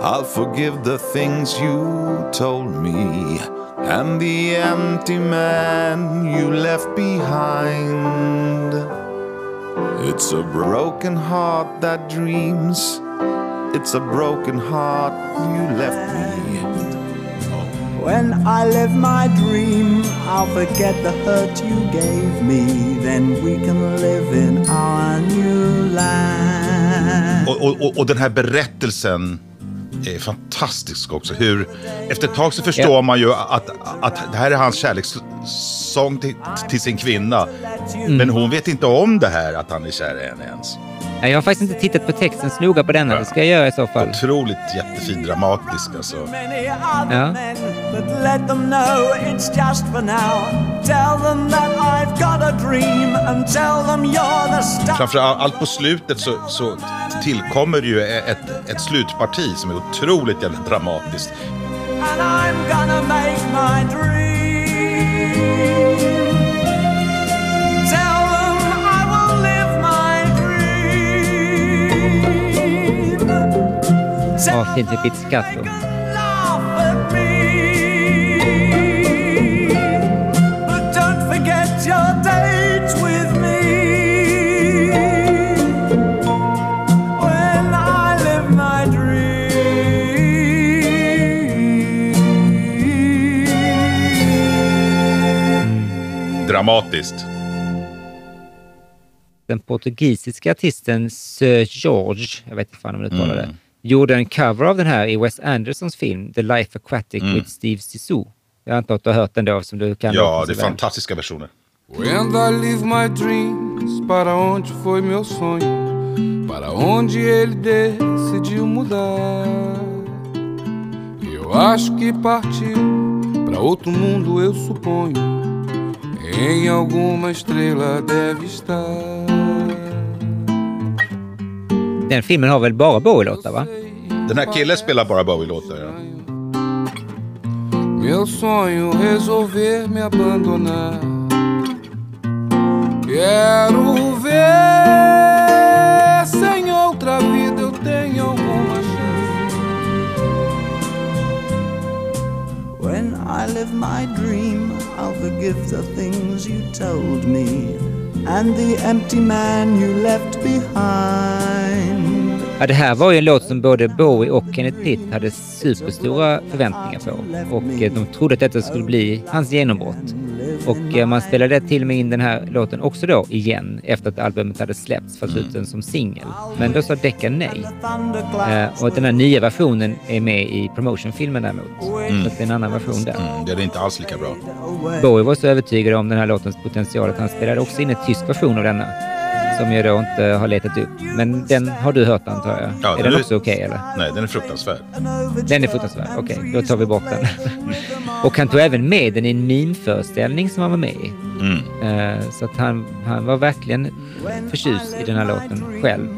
[SPEAKER 9] I'll forgive the things you told me And the empty man you left behind It's a broken heart that dreams It's a broken heart you left me
[SPEAKER 3] When I live my dream, I'll forget the hurt you gave me. Then we can live in our new land.
[SPEAKER 2] Och, och, och den här berättelsen är fantastisk också. Hur, efter ett tag så förstår ja. man ju att, att det här är hans kärlekssång till, till sin kvinna. Mm. Men hon vet inte om det här, att han är kär i henne ens.
[SPEAKER 1] Jag har faktiskt inte tittat på texten så noga på denna. Det ska jag göra i så fall.
[SPEAKER 2] Otroligt jättefin, dramatisk alltså.
[SPEAKER 1] Ja.
[SPEAKER 2] Framförallt på slutet så, så tillkommer ju ett, ett slutparti som är otroligt jävla dramatiskt. And I'm gonna make my dream
[SPEAKER 1] Ja, fint med pizzicato.
[SPEAKER 2] Dramatiskt.
[SPEAKER 1] Den portugisiska artisten Sir George, jag vet inte fan om uttalar det, mm gjorde en cover av den här i Wes Andersons film The Life Aquatic mm. with Steve Zissou. Jag antar att du har hört den då som du kan.
[SPEAKER 2] Ja, det är fantastiska versioner.
[SPEAKER 10] When I live my dreams, para onde foi meu sonho? Para onde ele decidiu mudar? Eu acho que partiu para outro mundo, eu suponho. Em alguma estrela deve estar.
[SPEAKER 1] Den filmen har väl bara Bowie-låtar, va?
[SPEAKER 2] Den här killen spelar bara Bowie-låtar, ja.
[SPEAKER 10] Meu sonho resolver me abandonar Quero ver sem outra vida eu tenho alguma chance
[SPEAKER 3] When I live my dream I'll forgive the things you told me and the empty man you left behind.
[SPEAKER 1] Ja, det här var ju en låt som både Bowie och Kenneth Pitt hade superstora förväntningar på. Och eh, de trodde att detta skulle bli hans genombrott. Och eh, man spelade till och med in den här låten också då igen efter att albumet hade släppts fast ut den som singel. Men då sa Decca nej. Eh, och den här nya versionen är med i promotionfilmen däremot. Mm. Så det är en annan version där.
[SPEAKER 2] Mm, det är inte alls lika bra.
[SPEAKER 1] Bowie var så övertygad om den här låtens potential att han spelade också in en tysk version av denna som jag då inte har letat upp. Men den har du hört antar jag?
[SPEAKER 2] Ja,
[SPEAKER 1] är den också okej eller?
[SPEAKER 2] Nej, den är fruktansvärd.
[SPEAKER 1] Den är fruktansvärd. Okej, då tar vi bort den. och han tog även med den i en mimföreställning som han var med i.
[SPEAKER 2] Mm.
[SPEAKER 1] Eh, Så att han, han var verkligen förtjust i den här låten själv.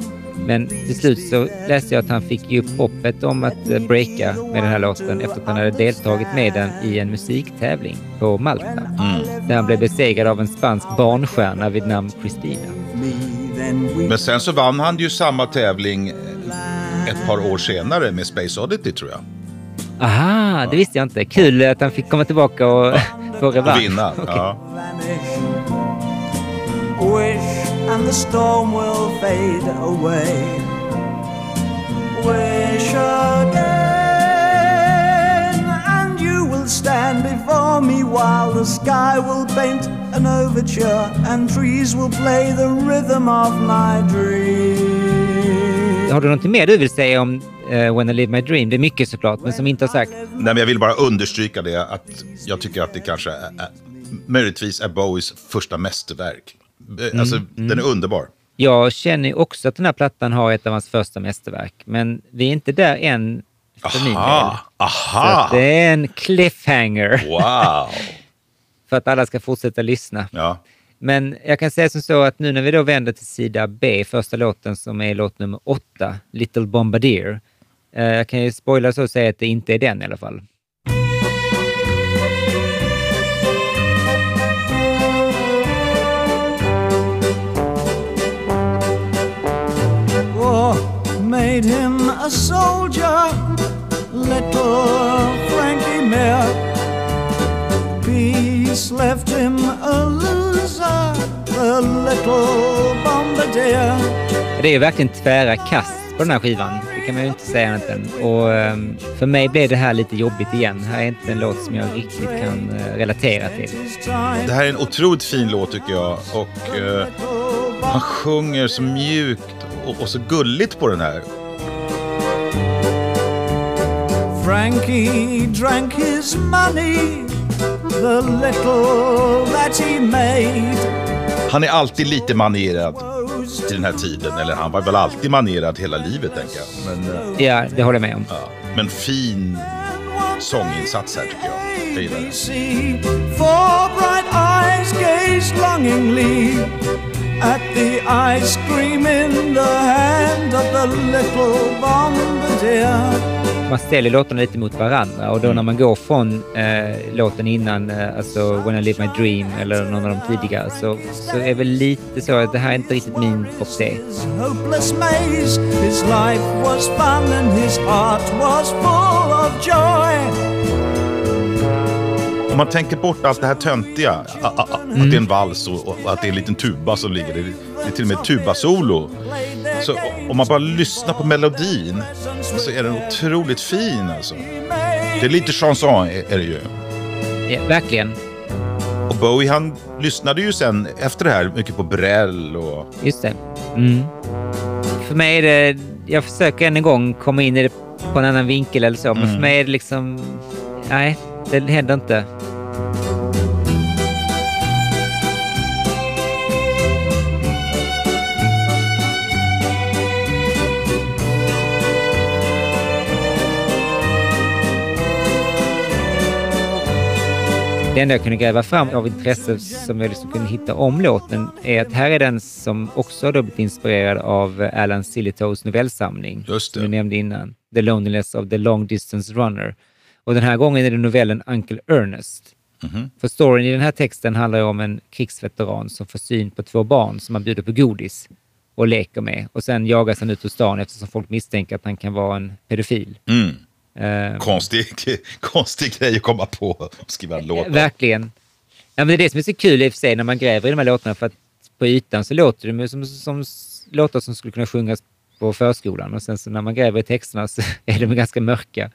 [SPEAKER 1] Men till slut så läste jag att han fick ge upp hoppet om att eh, breaka med den här låten efter att han hade deltagit med den i en musiktävling på Malta.
[SPEAKER 2] Mm.
[SPEAKER 1] Där han blev besegrad av en spansk barnstjärna vid namn Christina.
[SPEAKER 2] Men sen så vann han ju samma tävling eh, ett par år senare med Space Oddity tror jag.
[SPEAKER 1] Aha, det visste jag inte. Kul att han fick komma tillbaka och få revansch.
[SPEAKER 2] Vinna.
[SPEAKER 1] Okej.
[SPEAKER 2] Ja.
[SPEAKER 3] Wish stand before me while the sky will paint an overture and trees will play the rhythm of my dream.
[SPEAKER 1] Har du något mer du vill säga om eh, When I Live My Dream? Det är mycket såklart, men som inte har sagt.
[SPEAKER 2] Nej, men jag vill bara understryka det att jag tycker att det kanske är, är, möjligtvis är Bowies första mästerverk. Eh, Alltså, den är underbar.
[SPEAKER 1] Jag känner också att den här plattan har ett av hans första mästerverk, men vi är inte där än för min del.
[SPEAKER 2] Aha,
[SPEAKER 1] Så det är en cliffhanger
[SPEAKER 2] Wow!
[SPEAKER 1] för att alla ska fortsätta lyssna.
[SPEAKER 2] Ja.
[SPEAKER 1] Men jag kan säga som så att nu när vi då vänder till sida B, första låten som är låt nummer åtta, Little Bombardier. Eh, jag kan ju spoila så och säga att det inte är den i alla fall.
[SPEAKER 3] War made him a soldier, little Frankie Mayer. Peace left him a loser, the little bombardier.
[SPEAKER 1] Det är ju verkligen tvära kast på den här skivan. Det kan man ju inte säga annat än. Och ehm, för mig blev det här lite jobbigt igen. Det här är inte en låt som jag riktigt kan eh, relatera till.
[SPEAKER 2] Det här är en otroligt fin låt tycker jag. Och eh, han sjunger så mjukt och, och så gulligt på den här.
[SPEAKER 3] Frankie drank his money, the little that he made.
[SPEAKER 2] Han är alltid lite manierad i den här tiden. Eller han var väl alltid manierad hela livet, tänker jag. Men, eh,
[SPEAKER 1] Ja, det håller jag med om.
[SPEAKER 2] ja. Men fin sånginsats här, tycker jag. Jag gillar det.
[SPEAKER 3] See, four bright eyes gazed longingly at the ice cream in the hand of the little bombardier.
[SPEAKER 1] Man ställer låtarna lite mot varandra och då när man går från eh, låten innan, eh, alltså When I Live My Dream eller någon av de tidigare, så, så är väl lite så att det här är inte riktigt min kopp te.
[SPEAKER 3] Hopeless maze, his life was fun and his heart was full of joy.
[SPEAKER 2] Om man tänker bort allt det här töntiga, a- a- a- att det är en vals och, och att det är en liten tuba som ligger där. Det är till och med tubasolo. Så om man bara lyssnar på melodin så är den otroligt fin alltså. Det är lite chanson är, är det ju.
[SPEAKER 1] Ja, verkligen.
[SPEAKER 2] Och Bowie han lyssnade ju sen efter det här mycket på Brel och...
[SPEAKER 1] Just det. Mm. För mig är det, jag försöker än en gång komma in i det på en annan vinkel eller så, men
[SPEAKER 2] Mm.
[SPEAKER 1] för mig är det liksom, nej, det händer inte. Det enda jag kunde gräva fram av intresse som jag liksom kunde hitta om låten är att här är den som också har blivit inspirerad av Alan Silitows novellsamling. Som du nämnde innan. The Loneliness of the Long Distance Runner. Och den här gången är det novellen Uncle Ernest.
[SPEAKER 2] Mhm.
[SPEAKER 1] För storyn i den här texten handlar ju om en krigsveteran som får syn på två barn som han bjuder på godis och leker med. Och sen jagas han ut ur stan eftersom folk misstänker att han kan vara en pedofil.
[SPEAKER 2] Mm.
[SPEAKER 1] Eh,
[SPEAKER 2] Konstig, konstig grej att komma på och skriva en låt.
[SPEAKER 1] Verkligen. Ja, men det är det som är så kul i och för sig när man gräver i de här låtarna för att på ytan så låter de som, som låtar som skulle kunna sjungas på förskolan och sen så när man gräver i texterna så är de ganska mörka.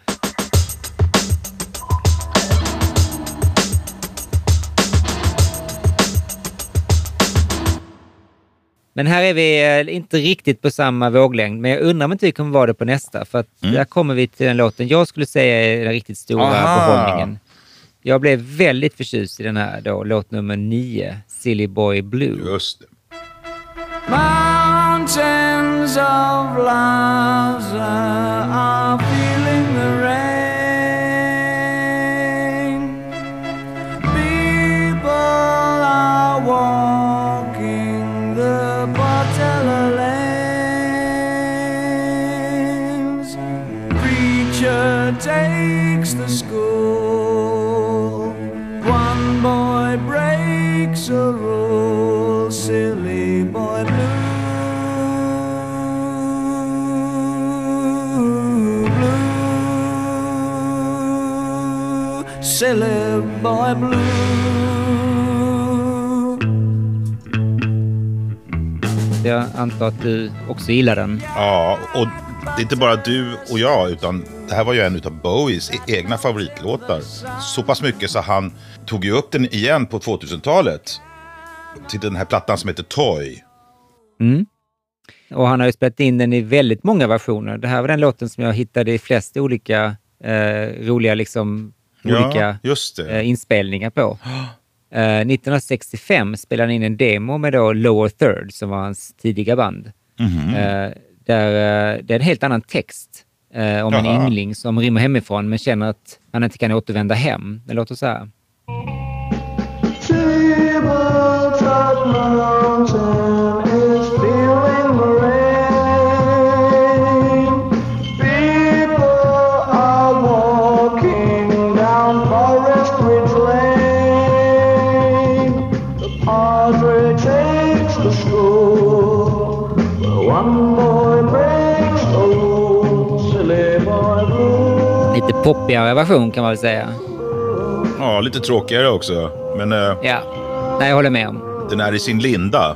[SPEAKER 1] Men här är vi eh, inte riktigt på samma våglängd, men jag undrar om inte vi kommer vara det på nästa, för att där kommer vi till den låten jag skulle säga är den riktigt stora
[SPEAKER 2] Aha.
[SPEAKER 1] behållningen. Jag blev väldigt förtjust i den här då, låt nummer nio, Silly Boy Blue.
[SPEAKER 2] Just det.
[SPEAKER 3] Mountains of Lhasa silly boy blue.
[SPEAKER 1] Jag antar att du också gillar den.
[SPEAKER 2] Ja, och det är inte bara du och jag, utan det här var ju en av Bowies e- egna favoritlåtar. Så pass mycket så han tog ju upp den igen på 2000-talet. Till den här plattan som heter Toy.
[SPEAKER 1] Mm. Och han har ju spelat in den i väldigt många versioner. Det här var den låten som jag hittade i flest olika eh, roliga liksom, olika
[SPEAKER 2] det.
[SPEAKER 1] eh, inspelningar på. Eh, 1965 spelade han in en demo med då Lower Third som var hans tidiga band.
[SPEAKER 2] Mhm.
[SPEAKER 1] Eh, där, eh, det är en helt annan text eh, om en
[SPEAKER 2] Jaha.
[SPEAKER 1] yngling som rymmer hemifrån men känner att han inte kan återvända hem. Det låter så här. Lite poppigare version kan man väl säga.
[SPEAKER 2] Ja, lite tråkigare också. Men eh,
[SPEAKER 1] Ja, nej, jag håller med om.
[SPEAKER 2] den är i sin linda.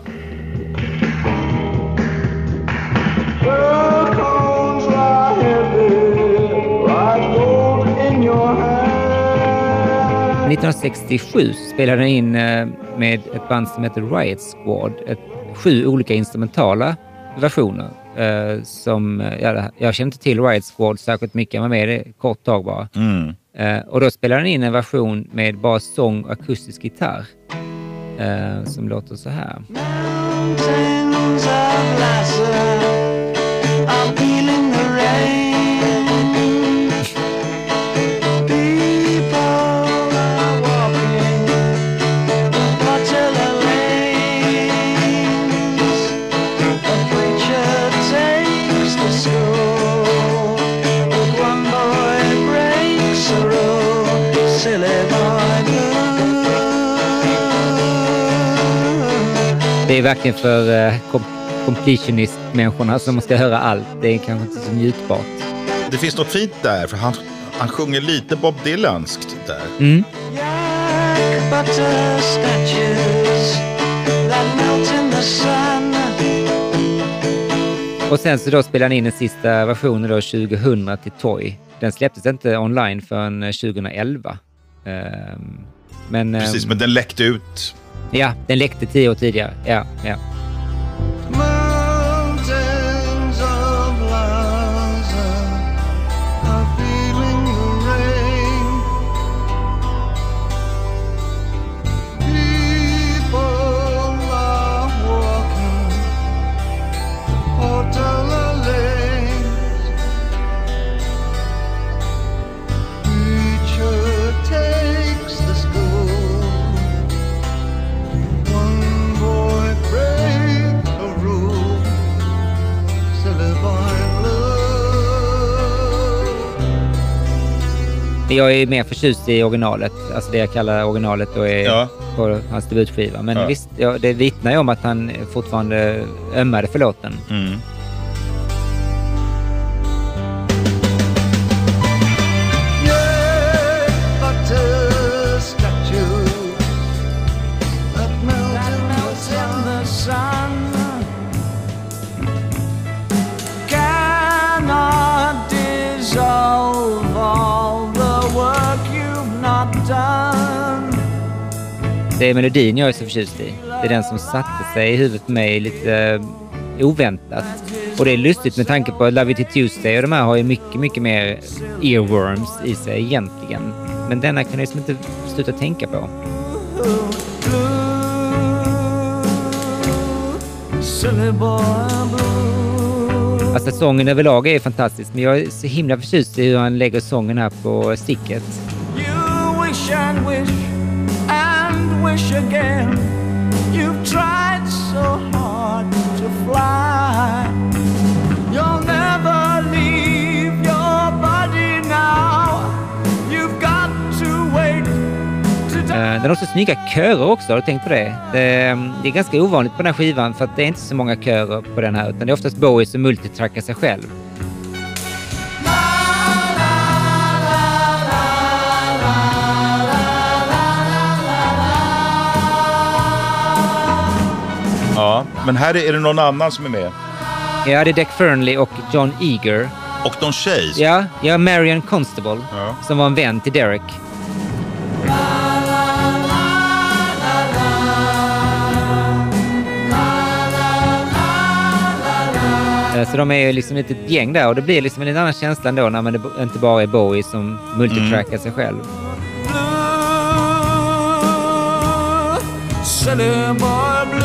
[SPEAKER 3] Hand.
[SPEAKER 1] 1967 spelade han in eh, med ett band som heter Riot Squad. Ett, sju olika instrumentala versioner. Eh, som, eh, ja, jag känner inte till Riot Squad särskilt mycket, jag var med det kort tag bara.
[SPEAKER 2] Mm.
[SPEAKER 1] Eh, och då spelade han in en version med bara sång och akustisk gitarr. eh, som låter så här. Är verkligen för eh, kom- completionist-människorna som ska höra allt. Det är kanske inte så njutbart.
[SPEAKER 2] Det finns något fint där, för han, han sjunger lite Bob Dylanskt där.
[SPEAKER 1] Mm. Och sen så då spelade han in den sista versionen då 2000 till Toy. Den släpptes inte online förrän eh, 2011. Ehm, men, ehm,
[SPEAKER 2] Precis, men den läckte ut.
[SPEAKER 1] Ja, den läckte tio år tidigare. Ja, ja. Jag är mer förtjust i originalet. Alltså det jag kallar originalet då är
[SPEAKER 2] Ja.
[SPEAKER 1] på hans debutskiva. Men
[SPEAKER 2] Ja.
[SPEAKER 1] visst, ja, det vittnar ju om att han fortfarande ömmade för låten.
[SPEAKER 2] Mm.
[SPEAKER 1] Det är melodin jag är så förtjust i. Det är den som satte sig i huvudet på mig lite eh, oväntat. Och det är lustigt med tanke på Love It Tuesday och de här har ju mycket, mycket mer earworms i sig egentligen. Men denna kan jag liksom inte sluta tänka på.
[SPEAKER 3] silly boy blue.
[SPEAKER 1] Alltså sången överlag är fantastisk, men jag är så himla förtjust i hur han lägger sången här på sticket.
[SPEAKER 3] Wish again. You've tried so hard to fly. You'll never leave your body now. You've got to wait to die.
[SPEAKER 1] Eh, Den har också snygga körer också, har du tänkt på det? det? Mm, det är ganska ovanligt på den här skivan för att det är inte så många körer på den här utan det är oftast Bowie som multitrackar sig själv.
[SPEAKER 2] Ja, men här är det någon annan som är med.
[SPEAKER 1] Ja, det är Deck Fernley och John Eager.
[SPEAKER 2] Och någon tjej.
[SPEAKER 1] Ja, ja Marion Constable
[SPEAKER 2] Ja.
[SPEAKER 1] som var en vän till Derek. Så de är ju liksom ett litet gäng där och det blir liksom en lite annan känsla ändå när man inte bara är Bowie som multitrackar sig själv.
[SPEAKER 3] Blue.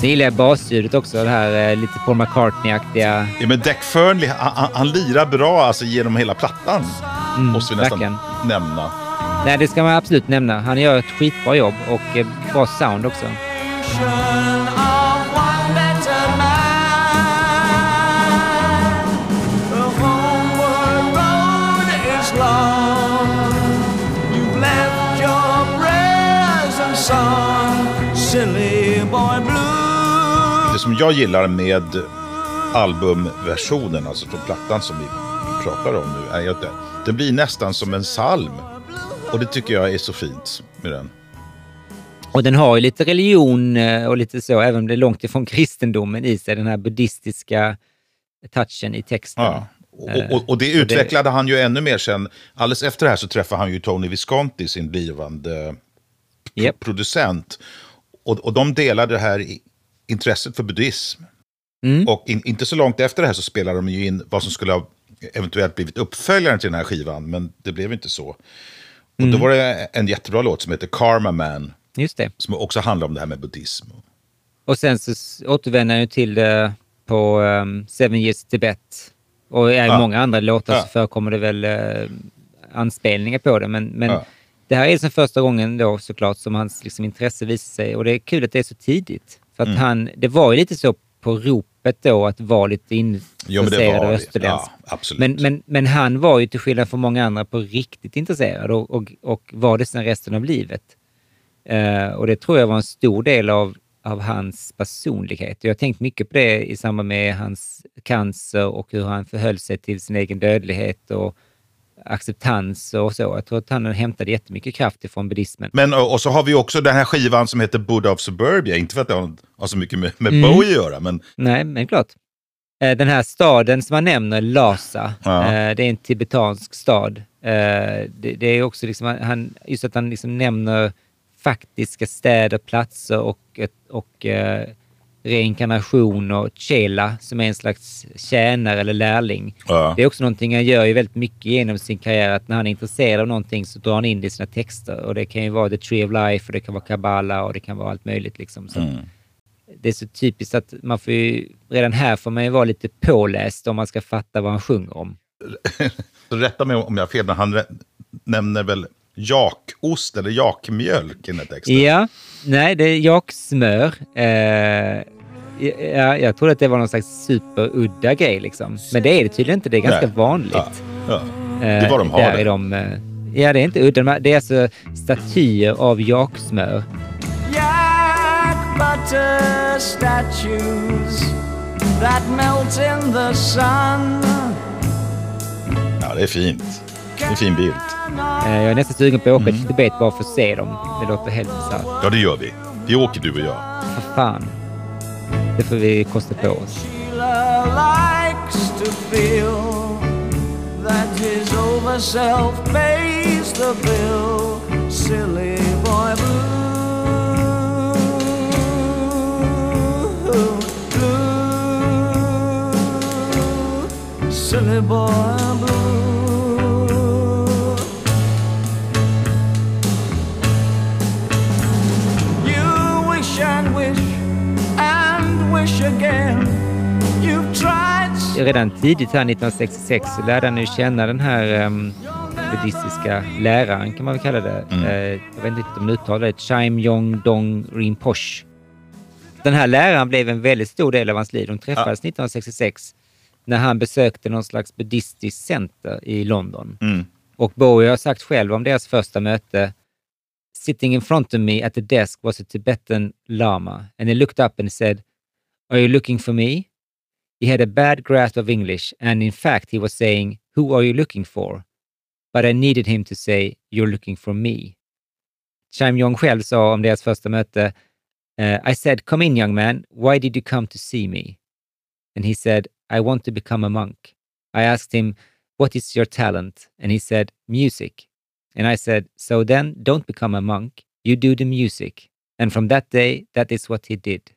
[SPEAKER 1] Sen gillar jag basljudet också, det här eh, lite Paul McCartney-aktiga.
[SPEAKER 2] Ja, men Deck Fernley, han, han, lirar bra alltså genom hela plattan. måste vi nästan
[SPEAKER 1] verkligen.
[SPEAKER 2] nämna.
[SPEAKER 1] Nej, det ska man absolut nämna. Han gör ett skitbra jobb och eh, bra sound också.
[SPEAKER 2] Jag gillar med albumversionen, alltså från plattan som vi pratar om nu, är att det, den blir nästan som en psalm. Och det tycker jag är så fint med den.
[SPEAKER 1] Och den har ju lite religion eh, och lite så, även om det är långt ifrån kristendomen i sig, den här buddhistiska touchen i texten.
[SPEAKER 2] Ja. Och,
[SPEAKER 1] Eh,
[SPEAKER 2] och, och det
[SPEAKER 1] så
[SPEAKER 2] utvecklade han ju ännu mer sen. Alldeles efter det här så träffade han ju Tony Visconti, sin blivande pro- producent. Och, och de delade det här intresset för buddhism.
[SPEAKER 1] Mm.
[SPEAKER 2] Och in, inte så långt efter det här så spelade de ju in vad som skulle ha eventuellt blivit uppföljaren till den här skivan, men det blev inte så. Och
[SPEAKER 1] Mm.
[SPEAKER 2] då var det en jättebra låt som heter Karma Man,
[SPEAKER 1] Just det.
[SPEAKER 2] som också handlar om det här med buddhism.
[SPEAKER 1] Och sen så återvänder han ju till det på um, Seven Years Tibet. Och i
[SPEAKER 2] Ja.
[SPEAKER 1] många andra låtar
[SPEAKER 2] Ja.
[SPEAKER 1] så förekommer det väl uh, anspelningar på det. Men, men
[SPEAKER 2] Ja.
[SPEAKER 1] det här är liksom första gången då såklart som hans liksom, intresse visar sig. Och det är kul att det är så tidigt. För att
[SPEAKER 2] Mm.
[SPEAKER 1] han, det var ju lite så på ropet då att vara lite intresserad av österländsk.
[SPEAKER 2] Ja.
[SPEAKER 1] Men, men, men han var ju till skillnad från många andra på riktigt intresserad och, och, och var det sen resten av livet. Eh, och det tror jag var en stor del av, av hans personlighet. Jag har tänkt mycket på det i samband med hans cancer och hur han förhöll sig till sin egen dödlighet och acceptans och så. Jag tror att han hämtade jättemycket kraft ifrån buddhismen.
[SPEAKER 2] Men och, så har vi också den här skivan som heter Buddha of Suburbia, inte för att det har, så mycket med, med
[SPEAKER 1] Mm.
[SPEAKER 2] Bowie att göra, men
[SPEAKER 1] Nej, men klart. Eh, Den här staden som han nämner, Lhasa,
[SPEAKER 2] Ja.
[SPEAKER 1] eh, det är en tibetansk stad. Eh, Det, är också liksom, han, just att han liksom nämner faktiska städer, platser och, och reinkarnation och chela som är en slags tjänare eller lärling.
[SPEAKER 2] Ja.
[SPEAKER 1] Det är också någonting han gör ju väldigt mycket genom sin karriär, att när han är intresserad av någonting så drar han in det i sina texter. Och det kan ju vara The Tree of Life och det kan vara Kabbala och det kan vara allt möjligt. Liksom. Så
[SPEAKER 2] Mm.
[SPEAKER 1] Det är så typiskt att man får ju, redan här får man ju vara lite påläst om man ska fatta vad han sjunger om.
[SPEAKER 2] rätta mig om jag har fel, men han nämner väl jakost eller jakmjölk i den här texten?
[SPEAKER 1] Ja, nej, det är jaksmör. Eh, ja, jag trodde att det var någon slags superudda grej liksom. Men det är det tydligen inte, det är ganska
[SPEAKER 2] Nej.
[SPEAKER 1] vanligt.
[SPEAKER 2] Ja, ja. Det
[SPEAKER 1] Eh,
[SPEAKER 2] är vad de har
[SPEAKER 1] där
[SPEAKER 2] det.
[SPEAKER 1] är de, eh, ja, det är inte udda. Det är alltså statyer av jaksmör.
[SPEAKER 3] Butter statues that melt in the sun.
[SPEAKER 2] Ja, det är fint. Det är en fin bild.
[SPEAKER 1] Eh, jag är nästan sugen på att åka
[SPEAKER 2] Mm.
[SPEAKER 1] till Tibet bara för att se dem. Det låter helt bisarrt.
[SPEAKER 2] Ja, det gör vi. Vi åker du och jag.
[SPEAKER 1] För fan. Det får vi kosta på.
[SPEAKER 3] Sheila likes to
[SPEAKER 1] redan tidigt här 1966 så lärde han ju känna den här um, buddhistiska läraren kan man väl kalla det.
[SPEAKER 2] Mm.
[SPEAKER 1] Eh, jag vet inte om man uttalar det. Chaim Yong Dong Rinpoche. Den här läraren blev en väldigt stor del av hans liv. De träffades 1966 när han besökte någon slags buddhistiskt center i London.
[SPEAKER 2] Mm.
[SPEAKER 1] Och Bowie har sagt själv om deras första möte Sitting in front of me at the desk was a Tibetan lama and he looked up and said Are you looking for me? He had a bad grasp of English and in fact he was saying Who are you looking for? But I needed him to say You're looking for me. Chaim Yong själv sa om deras första möte uh, I said Come in young man, why did you come to see me? And he said I want to become a monk. I asked him what is your talent? And he said, music. And I said, so then don't become a monk, you do the music. And from that day, that is what he did.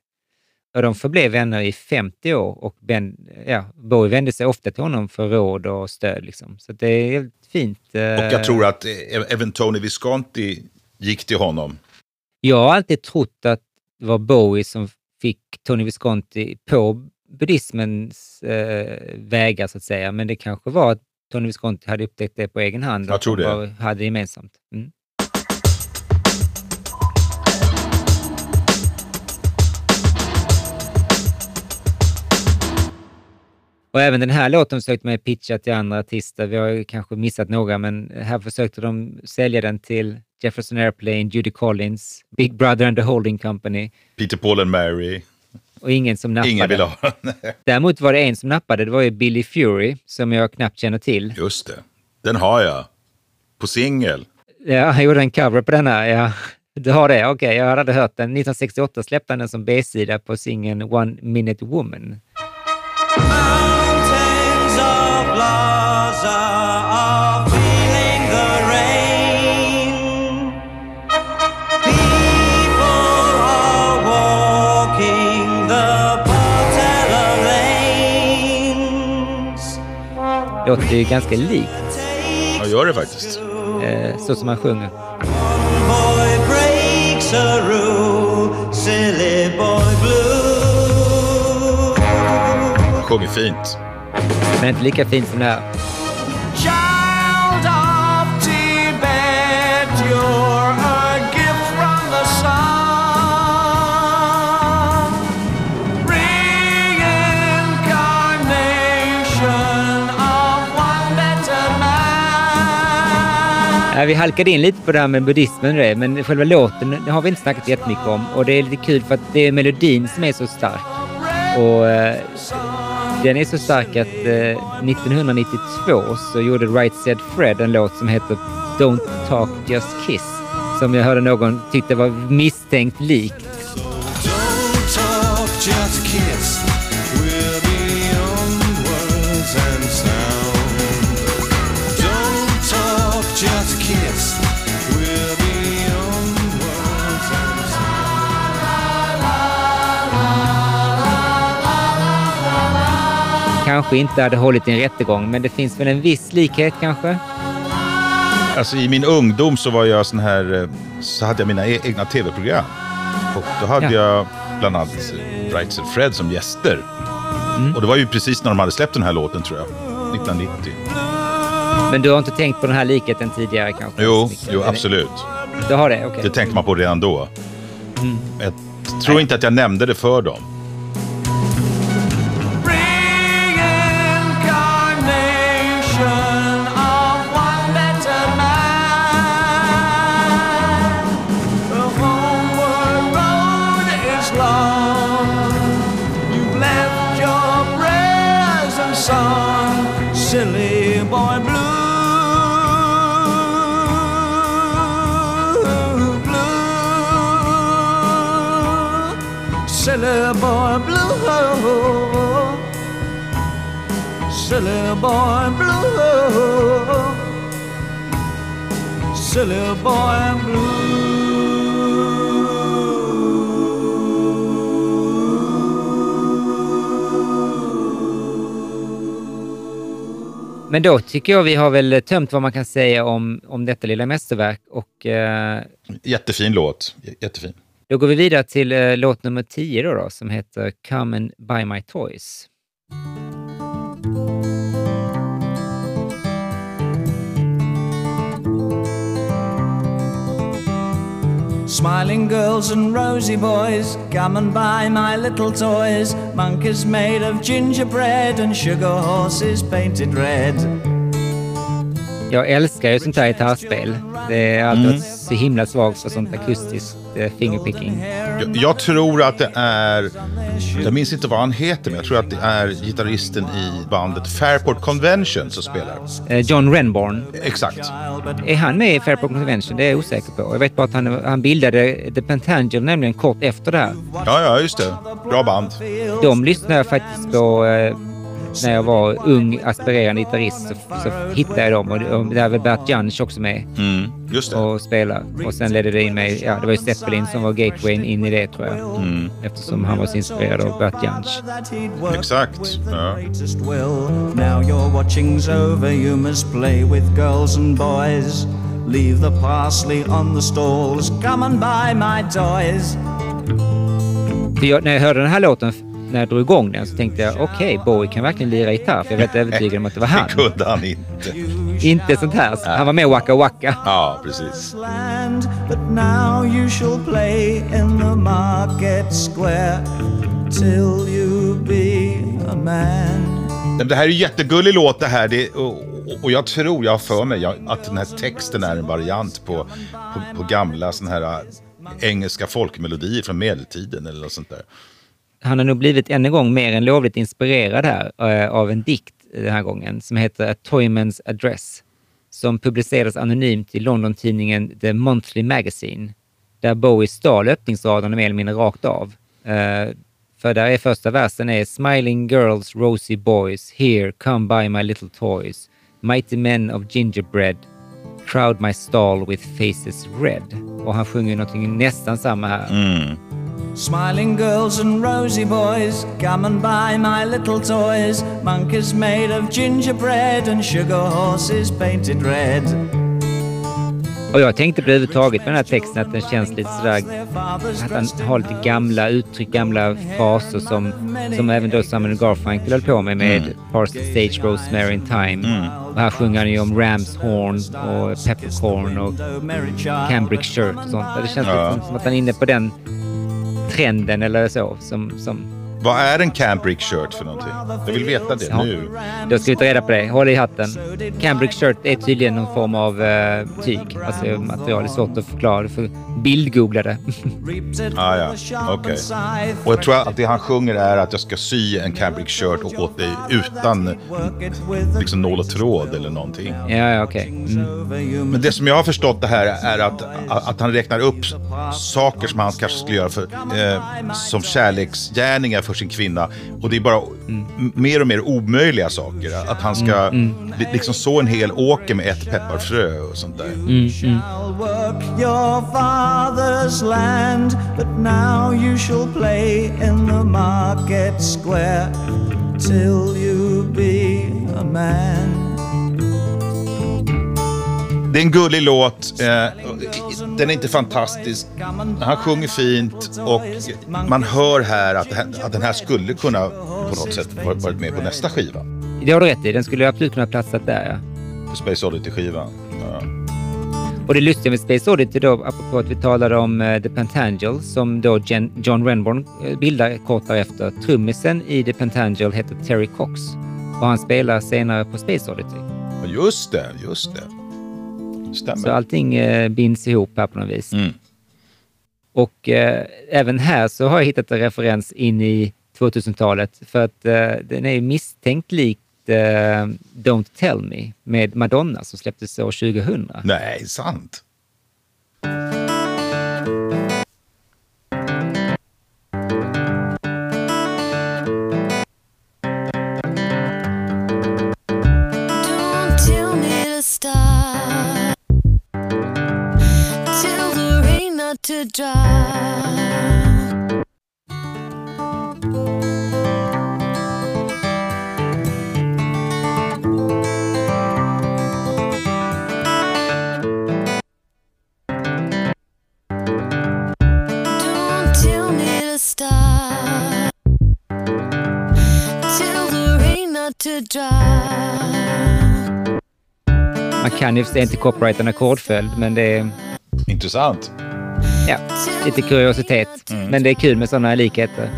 [SPEAKER 1] Och de förblev vänner i 50 år och ben, ja, Bowie vände sig ofta till honom för råd och stöd. Liksom. Så det är helt fint. eh.
[SPEAKER 2] Och jag tror att eh, även Tony Visconti gick till honom.
[SPEAKER 1] Jag har alltid trott att det var Bowie som fick Tony Visconti på buddhismens eh, vägar, så att säga. Men det kanske var att Tony Visconti hade upptäckt det på egen hand.
[SPEAKER 2] Jag
[SPEAKER 1] och
[SPEAKER 2] tror det.
[SPEAKER 1] var- hade gemensamt. Mm. Och även den här låten försökte man pitcha till andra artister. Vi har ju kanske missat några, men här försökte de sälja den till Jefferson Airplane, Judy Collins, Big Brother and the Holding Company
[SPEAKER 2] Peter Paul and Mary.
[SPEAKER 1] och ingen som nappade.
[SPEAKER 2] Ingen ville ha den.
[SPEAKER 1] Däremot var det en som nappade, det var ju Billy Fury, som jag knappt känner till.
[SPEAKER 2] Just det. Den har jag. På singel.
[SPEAKER 1] Ja, han gjorde en cover på den här, ja. Du har det? Okej, jag hade hört den. 1968 släppte han den som B-sida på singeln One Minute Woman. Låter ju ganska likt,
[SPEAKER 2] Ja, gör det faktiskt.
[SPEAKER 1] eh, så som han sjunger.
[SPEAKER 11] Boy breaks a rule, silly boy blue.
[SPEAKER 2] Sjunger fint.
[SPEAKER 1] Men inte lika fint som det här.
[SPEAKER 11] Child of Tibet, you're a gift from the sun. Reincarnation of one better man.
[SPEAKER 1] Ja, vi halkade in lite på det här med buddhismen och det, men själva låten det har vi inte snackat jättemycket om. Och det är lite kul för att det är melodin som är så stark. Och eh, den är så stark att eh, 1992 så gjorde Right Said Fred en låt som heter Don't Talk Just Kiss. Som jag hörde någon tyckte var misstänkt likt. Kanske inte hade hållit i en rättegång, men det finns väl en viss likhet kanske?
[SPEAKER 2] Alltså i min ungdom så var jag sån här, eh, så hade jag mina e- egna tv-program. Och då hade jag bland annat Right Said Fred som gäster.
[SPEAKER 1] Mm.
[SPEAKER 2] Och det var ju precis när de hade släppt den här låten tror jag. 1990.
[SPEAKER 1] Men du har inte tänkt på den här likheten tidigare kanske?
[SPEAKER 2] Jo, jo absolut.
[SPEAKER 1] Du har det? Okej.
[SPEAKER 2] Det tänkte man på redan då.
[SPEAKER 1] Mm.
[SPEAKER 2] Jag tror inte att jag nämnde det för dem.
[SPEAKER 11] Boy blue. Silly boy
[SPEAKER 1] Men då tycker jag vi har väl tömt vad man kan säga om, om detta lilla mästerverk och eh,
[SPEAKER 2] Jättefin låt. Jättefin.
[SPEAKER 1] då går vi vidare till eh, låt nummer 10 då, då som heter Come and buy my toys.
[SPEAKER 11] Smiling girls and rosy boys, come and buy my little toys. Monkeys made of gingerbread and sugar horses painted red.
[SPEAKER 1] Jag älskar ju sånt här gitarrspel. Det är alltid
[SPEAKER 2] Mm.
[SPEAKER 1] så himla svagt för sånt akustiskt eh, fingerpicking.
[SPEAKER 2] Jag, jag tror att det är, jag minns inte vad han heter, men jag tror att det är gitarristen i bandet Fairport Convention som spelar.
[SPEAKER 1] Eh, John Renborn.
[SPEAKER 2] Exakt.
[SPEAKER 1] Är han med i Fairport Convention? Det är jag osäker på. Jag vet bara att han, han bildade The Pentangle nämligen kort efter det här.
[SPEAKER 2] Ja, ja, just det. Bra band.
[SPEAKER 1] De lyssnade jag faktiskt på eh, när jag var ung aspirerande gitarrist. Så, så hittade jag dem och, och där är väl Bert Jansch också med
[SPEAKER 2] Mm, just det.
[SPEAKER 1] och spela. Och sen ledde det in mig, ja det var ju Zeppelin som var gatewayn in i det tror jag.
[SPEAKER 2] Mm.
[SPEAKER 1] Eftersom han var så inspirerad av Bert Jansch.
[SPEAKER 2] Exakt. Ja.
[SPEAKER 11] greatest will. Now your watching's over, you must play with girls and boys. Leave the parsley on the stalls, come and buy my toys.
[SPEAKER 1] För jag, när jag hörde den här låten, när jag drog igång den, så tänkte jag okej, Bowie kan verkligen lira gitarr. För jag vet övertygad om att det var han.
[SPEAKER 2] Det kunde han inte.
[SPEAKER 1] Inte sånt här. Han var med Waka Waka.
[SPEAKER 2] Ja, precis.
[SPEAKER 11] Land, but now you shall play in the market square till you be a man.
[SPEAKER 2] Men Det här är ju jättegullig låt det här. Det, och, och jag tror, jag har för mig, att den här texten är en variant på, på, på gamla såna här äh, engelska folkmelodier från medeltiden eller något sånt där.
[SPEAKER 1] Han har nog blivit än en gång mer än lovligt inspirerad här eh, av en dikt den här gången som heter A Toyman's Address som publicerades anonymt i London-tidningen The Monthly Magazine där Bowie stal öppningsraderna mer eller mindre rakt av. Eh, för där är första versen är Smiling girls, rosy boys, here, come by my little toys. Mighty men of gingerbread, crowd my stall with faces red. Och han sjunger någonting nästan samma här. Mm.
[SPEAKER 11] Smiling girls and rosy boys, come and buy my little toys. Monkeys made of gingerbread and sugar horses painted red.
[SPEAKER 1] Och jag tänkte på det överhuvudtaget med den här texten att den känns lite sådär, att han har lite gamla uttryck, gamla fraser som, som även då Simon Garfunkel höll på med med Parsons Stage Rosemary in Time. Och här sjunger han ju om Rams Horn och Peppercorn och Cambric Shirt och sånt. Det känns
[SPEAKER 2] Ja.
[SPEAKER 1] liksom som att han är inne på den trenden eller så som, som
[SPEAKER 2] vad är en cambric shirt för någonting? Jag vill veta det
[SPEAKER 1] Ja.
[SPEAKER 2] nu.
[SPEAKER 1] Då ska vi ta reda på det. Håll i hatten. Cambric shirt är tydligen någon form av eh, tyg. Alltså material. Det är svårt att förklara. Du får bildgoogla det.
[SPEAKER 2] Ah, ja, okej. Och jag tror att det han sjunger är att jag ska sy en cambric shirt och åt dig utan liksom nål och tråd eller någonting.
[SPEAKER 1] ja, ja, okej. Mm.
[SPEAKER 2] Men det som jag har förstått det här är att, att han räknar upp saker som han kanske skulle göra för, eh, som kärleksgärningar för sin kvinna. Och det är bara m- mer och mer omöjliga saker. Att han ska
[SPEAKER 1] Mm,
[SPEAKER 2] li- liksom så en hel åker med ett pepparfrö och sånt där.
[SPEAKER 1] Mm,
[SPEAKER 2] Det är en gullig låt. Eh, den är inte fantastisk. Han sjunger fint och man hör här att, den här skulle kunna på något sätt va- varit med på nästa skiva.
[SPEAKER 1] Det har du rätt i. Den skulle absolut kunna platsat där, ja.
[SPEAKER 2] På Space Oddity-skivan. Ja.
[SPEAKER 1] Och det lustiga med Space Oddity då, apropå att vi talade om eh, The Pentangle, som då Jen, John Renborn eh, bildar kort därefter. Trummisen i The Pentangle heter Terry Cox och han spelar senare på Space Oddity.
[SPEAKER 2] Just det, just det. Stämmer.
[SPEAKER 1] Så allting eh, binds ihop här på något vis.
[SPEAKER 2] Mm.
[SPEAKER 1] Och eh, även här så har jag hittat en referens in i 2000-talet för att eh, den är misstänkt likt eh, Don't Tell Me med Madonna som släpptes år 2000.
[SPEAKER 2] Nej, sant.
[SPEAKER 12] To drop. Don't tell me to stop. Tell the rain not to drop.
[SPEAKER 1] Man kan ju för sig inte copyrighta en ackordföljd, men det är...
[SPEAKER 2] Intressant.
[SPEAKER 1] Ja, lite kuriositet. Men det är kul med sådana likheter.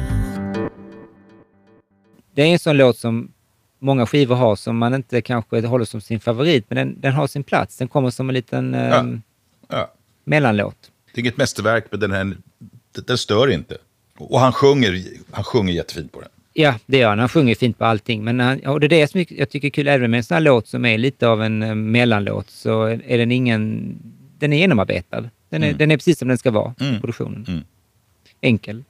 [SPEAKER 1] Det är en sån låt som många skivor har som man inte kanske håller som sin favorit, men den, den har sin plats. Den kommer som en liten ehm,
[SPEAKER 2] Ja.
[SPEAKER 1] mellanlåt.
[SPEAKER 2] Det är inget mästerverk, men den, här, den, den stör inte. Och han sjunger, han sjunger jättefint på den.
[SPEAKER 1] Ja, det gör han. Han sjunger fint på allting. Men han, och det är det som jag tycker är kul, även med en sån här låt som är lite av en eh, mellanlåt, så är den ingen... Den är genomarbetad. Den är,
[SPEAKER 2] Mm.
[SPEAKER 1] den är precis som den ska vara,
[SPEAKER 2] Mm.
[SPEAKER 1] produktionen.
[SPEAKER 2] Mm.
[SPEAKER 1] Enkel.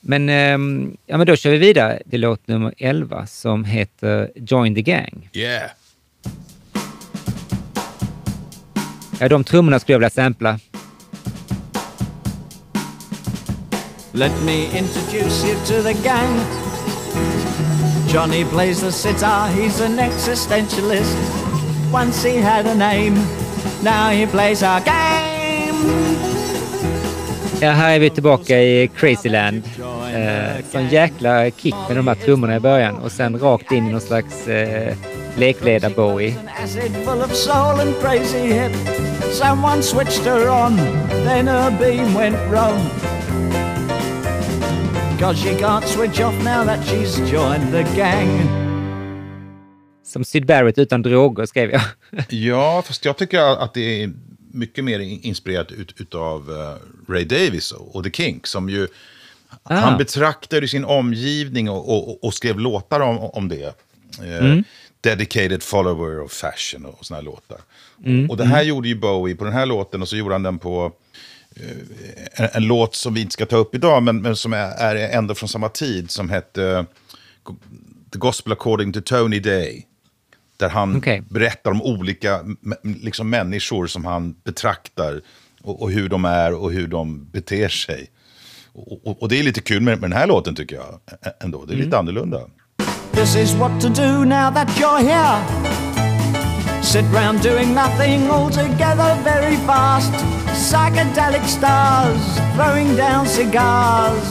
[SPEAKER 1] Men, ehm, ja, men då kör vi vidare till låt nummer 11 som heter Join the Gang.
[SPEAKER 2] Yeah.
[SPEAKER 1] Ja, de trummorna skulle jag vilja sampla.
[SPEAKER 3] Let me introduce you to the gang. Johnny plays the sitar, he's an existentialist. Once he had a name, now he plays our game.
[SPEAKER 1] Ja, här är vi tillbaka i Crazyland. Eh, sån jäkla kick med de här trummorna i början och sen rakt in i någon slags eh, lekledar-Bowie.
[SPEAKER 3] Acid full of soul and crazy hip. Someone switched her on, then her beam went wrong. Cause she can't switch off now that she's joined the gang.
[SPEAKER 1] Som Syd Barrett utan droger, skrev jag.
[SPEAKER 2] Ja, fast jag tycker att det är mycket mer inspirerat ut, utav eh, Ray Davis och, och The Kinks. Som ju,
[SPEAKER 1] Ah.
[SPEAKER 2] Han betraktade sin omgivning och, och, och skrev låtar om, om det. Eh,
[SPEAKER 1] Mm.
[SPEAKER 2] Dedicated follower of fashion och såna här låtar.
[SPEAKER 1] Mm,
[SPEAKER 2] Och det här
[SPEAKER 1] mm.
[SPEAKER 2] gjorde ju Bowie på den här låten och så gjorde han den på eh, en, en låt som vi inte ska ta upp idag, men, men som är, är ändå från samma tid, som hette eh, The Gospel According to Tony Day. Där han
[SPEAKER 1] Okej.
[SPEAKER 2] berättar om olika liksom människor som han betraktar och, och hur de är och hur de beter sig. Och, och, och det är lite kul med, med den här låten tycker jag ändå. Det är lite annorlunda.
[SPEAKER 3] This is what to do now that you're here. Sit round doing nothing altogether very fast. Psychedelic stars throwing down cigars.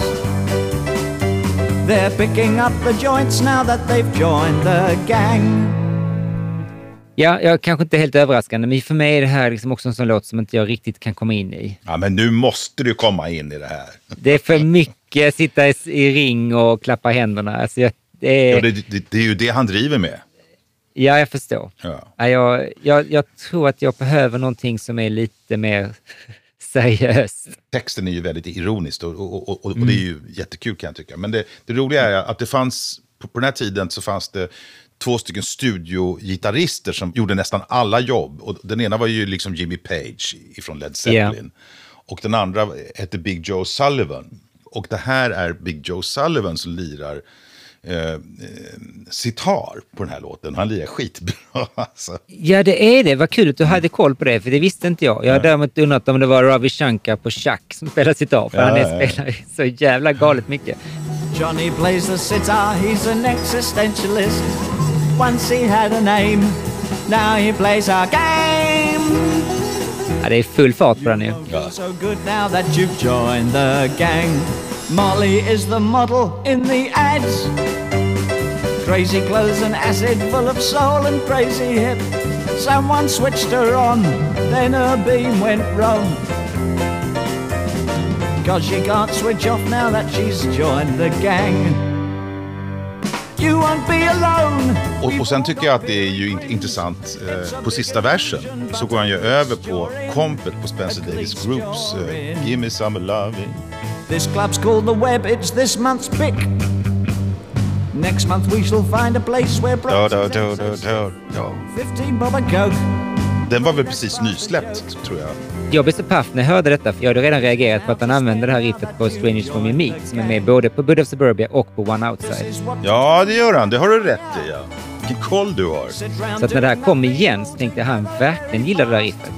[SPEAKER 3] They're picking up the joints now that they've joined the gang.
[SPEAKER 1] Ja, jag kanske inte är helt överraskande, men för mig är det här liksom också en sån låt som inte jag riktigt kan komma in i.
[SPEAKER 2] Ja, men nu måste du komma in i det här.
[SPEAKER 1] Det är för mycket sitta i, ring och klappa händerna. Alltså jag, det, är,
[SPEAKER 2] Ja, det, det, det är ju det han driver med.
[SPEAKER 1] ja, jag förstår.
[SPEAKER 2] Ja.
[SPEAKER 1] Ja, jag, jag, jag tror att jag behöver någonting som är lite mer seriöst.
[SPEAKER 2] Texten är ju väldigt ironisk och, och, och, och, och
[SPEAKER 1] Mm.
[SPEAKER 2] det är ju jättekul kan jag tycka. Men det, det roliga är att det fanns, på, på den här tiden så fanns det två stycken studiogitarrister som gjorde nästan alla jobb. Och den ena var ju liksom Jimmy Page ifrån Led Zeppelin. Och den andra hette Big Joe Sullivan. Och det här är Big Joe Sullivan som lirar eh, eh, sitar på den här låten. Han lirar skitbra alltså.
[SPEAKER 1] Ja, det är det. Vad kul att du hade koll på det, för det visste inte jag. Jag har däremot undrat om det var Ravi Shankar på schack som spelar sitar, för
[SPEAKER 2] Ja,
[SPEAKER 1] han
[SPEAKER 2] ja,
[SPEAKER 1] är
[SPEAKER 2] ja.
[SPEAKER 1] spelar så jävla galet mycket.
[SPEAKER 3] Johnny plays the sitar, he's an existentialist. Once he had a name, now he plays our game.
[SPEAKER 1] Ja, det är full fart på den ju.
[SPEAKER 3] So good now that you've joined the gang. Molly is the model in the ads. Crazy clothes and acid full of soul and crazy hip. Someone switched her on, then her beam went wrong. Cause she can't switch off now that she's joined the gang. You won't be alone.
[SPEAKER 2] Och, och sen tycker jag att det är ju int- intressant, eh, på sista versen så går han ju över på kompet på Spencer Davis Groups eh, Give me some loving.
[SPEAKER 3] This club's called the Web, it's this month's pick. Next month we shall find a place where bros
[SPEAKER 2] da, da, da, da, da.
[SPEAKER 3] 15 bob a coke.
[SPEAKER 2] Den var väl precis nysläppt, tror jag.
[SPEAKER 1] Jag blev så paff när jag hörde detta, för jag hade redan reagerat på att han använde det här riffet på Strangers From Your Meat, som är med både på Bud of Suburbia och på One Outside.
[SPEAKER 2] Ja, det gör han. Det har du rätt i. Ja. Vilken koll du har.
[SPEAKER 1] Så att när det här kom igen så tänkte jag han verkligen gillar det där riffet.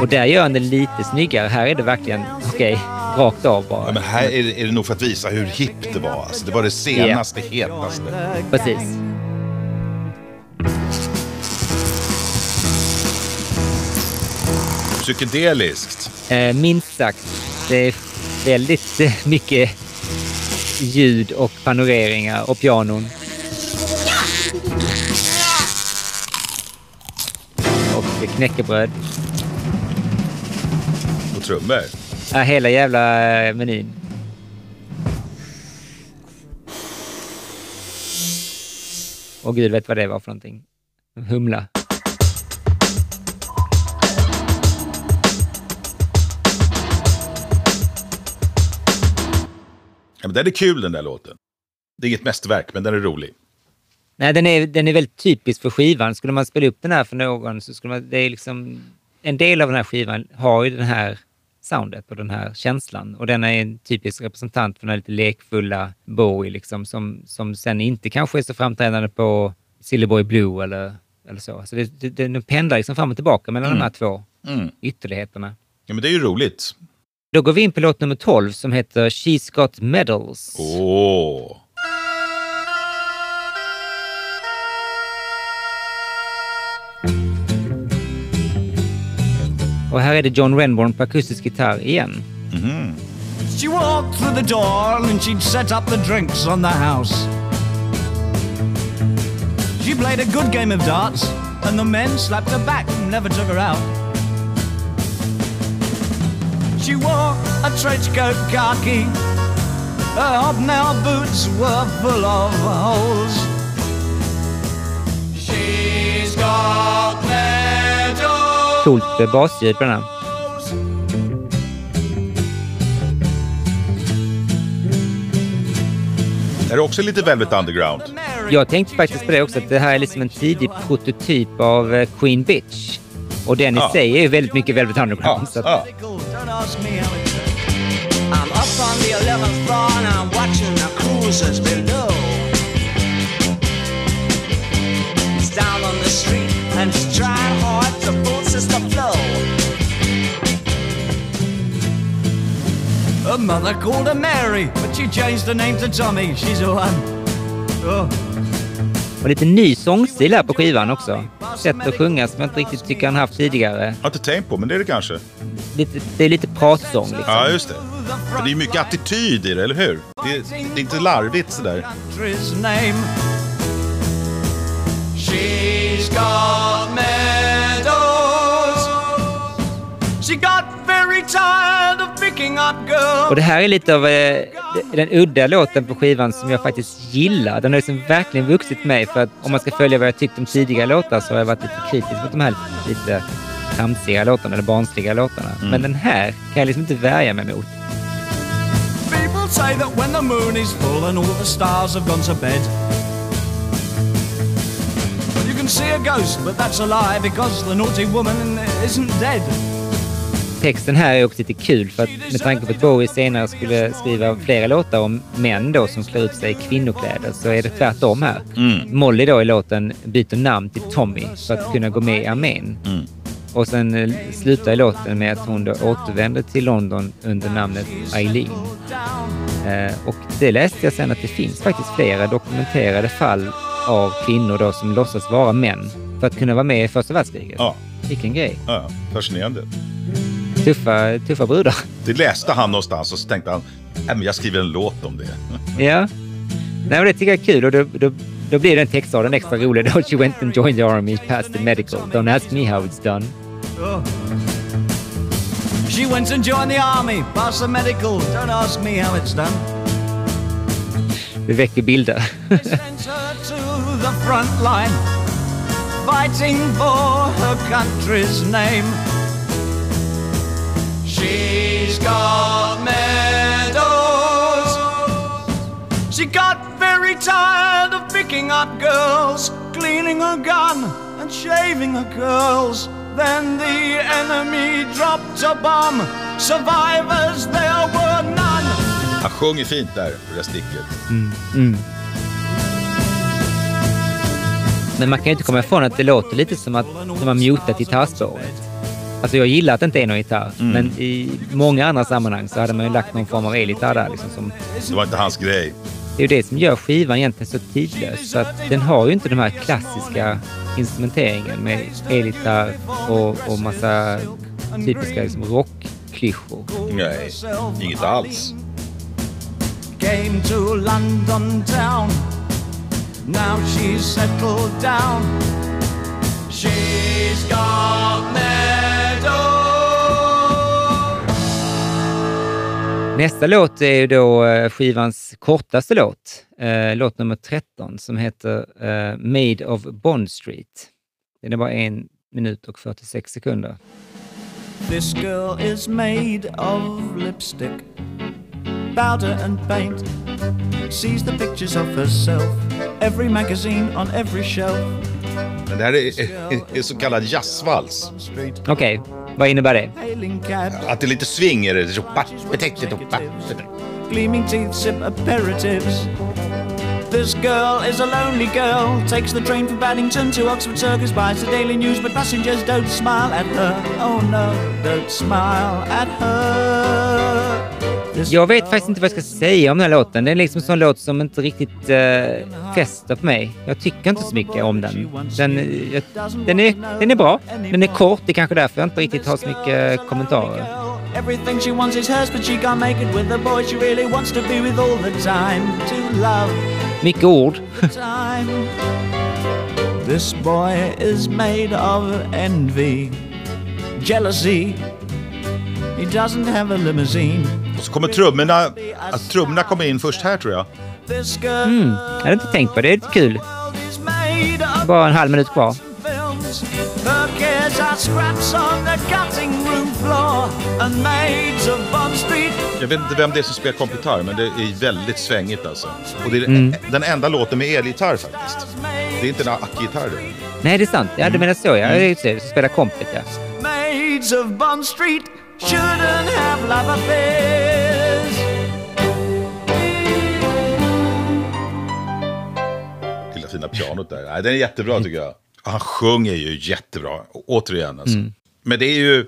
[SPEAKER 1] Och där gör han det lite snyggare. Här är det verkligen, okej, rakt av bara.
[SPEAKER 2] Ja, men här är det, är det nog för att visa hur hippt det var. Alltså, det var det senaste, hetaste.
[SPEAKER 1] Precis.
[SPEAKER 2] Psykedeliskt.
[SPEAKER 1] Eh, minst sagt. Det är väldigt mycket ljud och panoreringar och pianon. Och knäckebröd.
[SPEAKER 2] Och trummor.
[SPEAKER 1] Ja, hela jävla eh, menyn. Och gud vet vad det var för någonting. Humla.
[SPEAKER 2] Ja, men den är kul den där låten. Det är inget mästerverk, men den är rolig.
[SPEAKER 1] Nej, den är, den är väldigt typisk för skivan. Skulle man spela upp den här för någon så skulle man... Det är liksom... En del av den här skivan har ju den här soundet och den här känslan. Och den är en typisk representant för den här lite lekfulla Bowie, liksom, som, som sen inte kanske är så framträdande på Silly Boy Blue eller, eller så. Så det, det, den pendlar liksom fram och tillbaka mellan
[SPEAKER 2] Mm.
[SPEAKER 1] de här två
[SPEAKER 2] Mm.
[SPEAKER 1] ytterligheterna.
[SPEAKER 2] Ja, men det är ju roligt.
[SPEAKER 1] Då går vi in på låt nummer 12 som heter She's Got Medals.
[SPEAKER 2] Åh!
[SPEAKER 1] Och här är det John Renborn på akustisk gitarr igen.
[SPEAKER 3] She walked through the door and she'd set up the drinks on the house. She played a good game of darts and the men slapped her back and never took her out. She wore a trench coat khaki. Her hobnail boots were full of holes. She's got
[SPEAKER 1] den här.
[SPEAKER 2] Är det också lite Velvet Underground?
[SPEAKER 1] Jag tänkte faktiskt på det också, att det här är liksom en tidig prototyp av eh, Queen Bitch. Och den i
[SPEAKER 3] Ja.
[SPEAKER 1] sig är ju väldigt mycket Velvet Underground. så att,
[SPEAKER 3] Don't ask me how it's I'm up on the 11th floor and I'm watching the cruisers below. It's down on the street and it's trying hard to force the flow. Her mother called her Mary, but she changed her name to Tommy. She's a one. Oh.
[SPEAKER 1] Och lite ny sångstil här på skivan också. Sätt att sjunga som jag inte riktigt tycker han haft tidigare.
[SPEAKER 2] Jag har inte tänkt på, men det är det kanske.
[SPEAKER 1] Lite, det är lite pratsång liksom.
[SPEAKER 2] Ja, just det. Men det är mycket attityd i det, eller hur? Det är, det är inte larvigt sådär.
[SPEAKER 3] She's got medals. She got very tired
[SPEAKER 1] Och det här är lite av eh, den udda låten på skivan som jag faktiskt gillar. Den har liksom verkligen vuxit mig för att om man ska följa vad jag tyckt om tidigare låtar så har jag varit lite kritisk mot de här lite tramsiga låtarna eller barnsliga låtarna.
[SPEAKER 2] Mm.
[SPEAKER 1] Men den här kan jag liksom inte värja mig mot.
[SPEAKER 3] People say that when the moon is full and all the stars have gone to bed, you can see a ghost, but that's a lie because the naughty woman isn't dead.
[SPEAKER 1] Texten här är också lite kul för att med tanke på att Bowie senare skulle skriva flera låtar om män då som klär ut sig i kvinnokläder så är det tvärtom här.
[SPEAKER 2] Mm.
[SPEAKER 1] Molly då i låten byter namn till Tommy för att kunna gå med i armén.
[SPEAKER 2] Mm.
[SPEAKER 1] Och sen eh, slutar låten med att hon då återvänder till London under namnet Eileen. Eh, och det läste jag sen att det finns faktiskt flera dokumenterade fall av kvinnor då som låtsas vara män för att kunna vara med i första världskriget.
[SPEAKER 2] Ja.
[SPEAKER 1] Vilken grej.
[SPEAKER 2] Ja, fascinerande.
[SPEAKER 1] Tuffa, tuffa brudar.
[SPEAKER 2] Det läste han någonstans och så tänkte han, men jag skriver en låt om det.
[SPEAKER 1] Ja. Nej, men det tycker jag är kul och då, då, då blir den textraden extra rolig. Då she went and joined the army, passed the medical. Don't ask me how it's done.
[SPEAKER 3] She went and joined the army, passed the medical. Don't ask me how it's done.
[SPEAKER 1] Det väcker bilder.
[SPEAKER 3] Fighting for her country's name. She's got medals. She got very tired of picking up girls, cleaning her gun and shaving her curls. Then the enemy dropped a bomb. Survivors there were none.
[SPEAKER 2] Han sjunger fint där, det där sticket.
[SPEAKER 1] Mm. Men man kan ju inte komma ifrån att det låter lite som att de har mutat gitarrspåret. Alltså jag gillar att det inte är någon gitarr,
[SPEAKER 2] Mm.
[SPEAKER 1] men i många andra sammanhang så hade man ju lagt någon form av elgitarr där. Liksom, som,
[SPEAKER 2] Det var inte hans grej.
[SPEAKER 1] det är ju det som gör skivan egentligen så tidlös. Så att den har ju inte de här klassiska instrumenteringen med elgitarr och, och massa typiska liksom, rockklyschor.
[SPEAKER 2] Nej, inget alls.
[SPEAKER 3] Came to London town. Now she's settled down. She's got medals.
[SPEAKER 1] Nästa låt är ju då eh, skivans kortaste låt, eh, låt nummer 13, som heter eh, Made of Bond Street. Den är bara en minut och 46 sekunder.
[SPEAKER 3] This girl is made of lipstick, powder and paint. Sees the pictures of herself, every magazine on every shelf.
[SPEAKER 2] Men det här är, är, är så kallad jazzvals.
[SPEAKER 1] Okej, vad innebär det?
[SPEAKER 3] Hailing cab,
[SPEAKER 2] Att det är lite swing är det.
[SPEAKER 3] gleaming teeth sip aperitifs. This girl is a lonely girl, takes the train from Paddington to Oxford Circus, buys the Daily News, but passengers don't smile at her. Oh no, don't smile at her.
[SPEAKER 1] Jag vet faktiskt inte vad jag ska säga om den här låten. Det är liksom en sån låt som inte riktigt uh, fäster på mig. Jag tycker inte så mycket om den. Den, eh, jag, den, är, den är bra. Den är kort. Det är kanske därför jag inte riktigt har så mycket kommentarer.
[SPEAKER 3] Everything she wants is hers, but she can't make it with the boy she really wants to be with all the time. To love
[SPEAKER 1] Mycket ord.
[SPEAKER 3] This boy is made of envy, jealousy. He doesn't have a limousine.
[SPEAKER 2] Och så kommer trummorna, att trummorna kommer in först här tror jag.
[SPEAKER 1] Mm, jag hade inte tänkt på det. Det är lite kul. Bara en halv minut kvar.
[SPEAKER 2] Jag vet inte vem det är som spelar kompgitarr, men det är väldigt svängigt alltså. Och det är
[SPEAKER 1] Mm.
[SPEAKER 2] den enda låten med elgitarr faktiskt. Det är inte en ackgitarr det.
[SPEAKER 1] Nej, det är sant. Ja, du menar så. Ja, det är ju så. Du spelar kompet, ja.
[SPEAKER 3] Shouldn't have love affairs.
[SPEAKER 2] Lilla fina pianot där. Nej, den är jättebra tycker jag. Han sjunger ju jättebra, återigen alltså.
[SPEAKER 1] Mm.
[SPEAKER 2] Men det är ju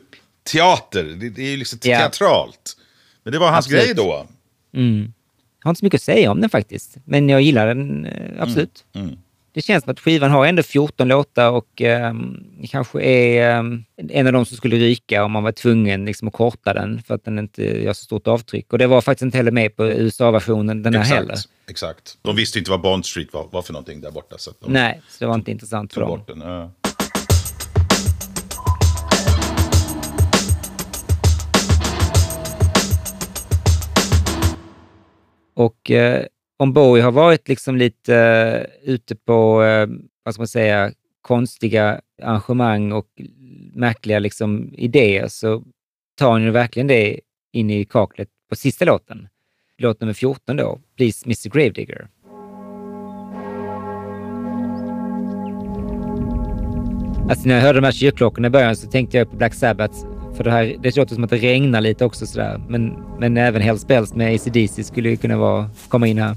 [SPEAKER 2] teater, det, det är ju liksom
[SPEAKER 1] Ja.
[SPEAKER 2] teatralt. Men det var hans
[SPEAKER 1] Absolut.
[SPEAKER 2] grej då.
[SPEAKER 1] Mm. Jag har inte så mycket att säga om den faktiskt, men jag gillar den eh, absolut.
[SPEAKER 2] Mm.
[SPEAKER 1] Det känns som att skivan har ändå 14 låtar och ehm, kanske är ehm, en av de som skulle ryka om man var tvungen liksom, att korta den för att den inte gör så stort avtryck. Och det var faktiskt inte heller med på USA-versionen den här
[SPEAKER 2] Exakt,
[SPEAKER 1] heller.
[SPEAKER 2] exakt. De visste inte vad Bond Street var, var för någonting där borta. Så de
[SPEAKER 1] Nej, så det var inte intressant för dem.
[SPEAKER 2] den. Ja.
[SPEAKER 1] Och eh, om Bowie har varit liksom lite uh, ute på, uh, vad ska man säga, konstiga arrangemang och märkliga liksom, idéer så tar han ju verkligen det in i kaklet på sista låten. Låt nummer 14 då, Please Mr Gravedigger. Alltså när jag hörde de här kyrkklockorna i början så tänkte jag på Black Sabbath. För det, här, det låter som att det regnar lite också sådär. Men, men även Hells Bells med ACDC skulle ju kunna vara, komma in här.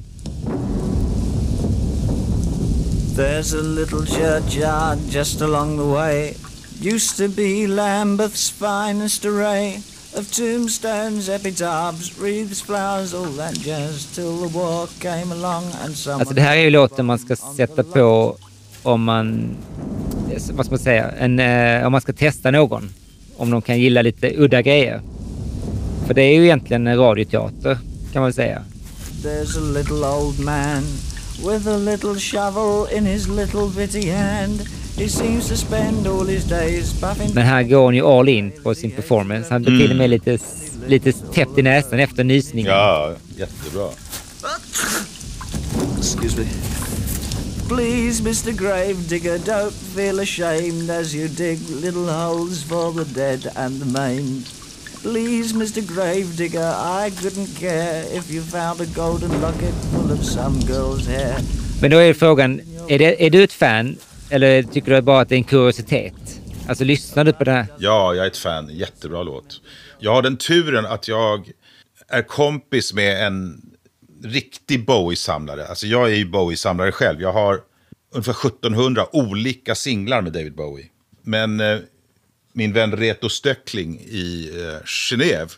[SPEAKER 3] There's a little churchyard just along the way. Used to be Lambeth's finest array of tombstones, epitaphs, wreaths, flowers, all that jazz till the war came along and someone...
[SPEAKER 1] Alltså det här är ju låten man ska sätta på om man, vad ska man säga, en, eh, om man ska testa någon. Om de kan gilla lite udda grejer. För det är ju egentligen en radioteater kan man säga.
[SPEAKER 3] There's a little old man with a little shovel in his little bitty hand. He seems to spend all his days buffing...
[SPEAKER 1] Men här går hon ju all in på sin mm. performance. Han blir till och med lite, lite täppt i näsan efter nysningen.
[SPEAKER 2] ja, jättebra.
[SPEAKER 3] Excuse me. Please, Mr. Gravedigger, don't feel ashamed as you dig little holes for the dead and the maimed. Please, Mr. Gravedigger, I couldn't care if you found a golden locket full of some girl's hair.
[SPEAKER 1] Men då är frågan, är, det, är du ett fan eller tycker du bara att det är en kuriositet? Alltså lyssnar du på det här?
[SPEAKER 2] Ja, jag är ett fan. Jättebra låt. Jag har den turen att jag är kompis med en riktig Bowie-samlare. Alltså jag är ju Bowie-samlare själv. Jag har ungefär 1700 olika singlar med David Bowie. Men eh, min vän Reto Stöckling i eh, Genève,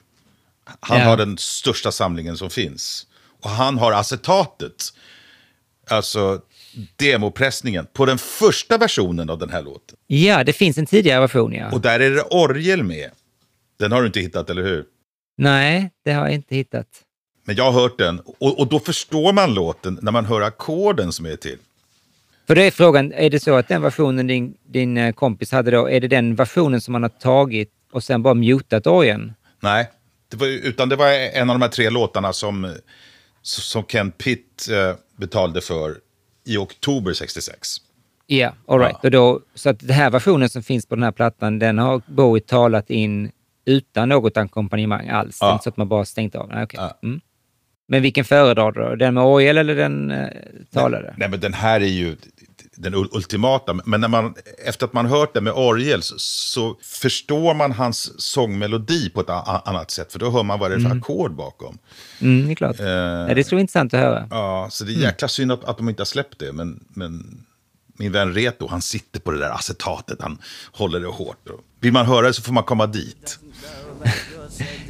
[SPEAKER 2] han
[SPEAKER 1] Ja.
[SPEAKER 2] har den största samlingen som finns. Och han har acetatet, alltså demopressningen, på den första versionen av den här låten.
[SPEAKER 1] Ja, det finns en tidigare version ja.
[SPEAKER 2] Och där är det orgel med. Den har du inte hittat, eller hur?
[SPEAKER 1] Nej, det har jag inte hittat.
[SPEAKER 2] Men jag har hört den och, och då förstår man låten när man hör ackorden som är till.
[SPEAKER 1] För då är frågan, är det så att den versionen din, din eh, kompis hade då, är det den versionen som man har tagit och sen bara mutat orgeln?
[SPEAKER 2] Nej, Det var, utan det var en av de här tre låtarna som, som Ken Pitt eh, betalade för i oktober 66.
[SPEAKER 1] Ja, all right. Och då, så att den här versionen som finns på den här plattan, den har Bowie talat in utan något ackompanjemang alls.
[SPEAKER 2] Ja.
[SPEAKER 1] så att man bara stängt av. Nej, okej. Mm. Men vilken föredrar du? Den med orgel eller den eh, talade?
[SPEAKER 2] Nej, men den här är ju den ul- ultimata. Men när man, efter att man hört den med orgel så, så förstår man hans sångmelodi på ett annat sätt. För då hör man vad det är för
[SPEAKER 1] Mm.
[SPEAKER 2] ackord bakom.
[SPEAKER 1] Mm, det är klart.
[SPEAKER 2] Eh,
[SPEAKER 1] Ja, det skulle vara intressant att höra.
[SPEAKER 2] Ja, så det är
[SPEAKER 1] Mm.
[SPEAKER 2] jäkla synd att, att de inte har släppt det. Men, men min vän Reto, han sitter på det där acetatet. Han håller det hårt. Vill man höra det så får man komma dit.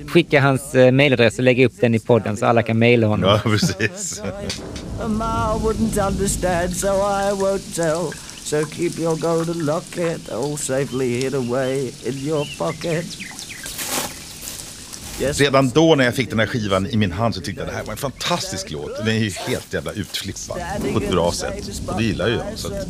[SPEAKER 1] Skicka hans eh, mailadress och lägga upp den i podden så alla kan mejla honom.
[SPEAKER 2] Ja, precis.
[SPEAKER 11] Ma wouldn't understand, so I won't tell. So keep your golden locket all safely hid away in your pocket. Yes.
[SPEAKER 2] Redan då när jag fick den här skivan i min hand så tyckte jag det här var en fantastisk låt. Den är ju helt jävla utflippad på ett bra sätt. Och det gillar ju jag. Så att,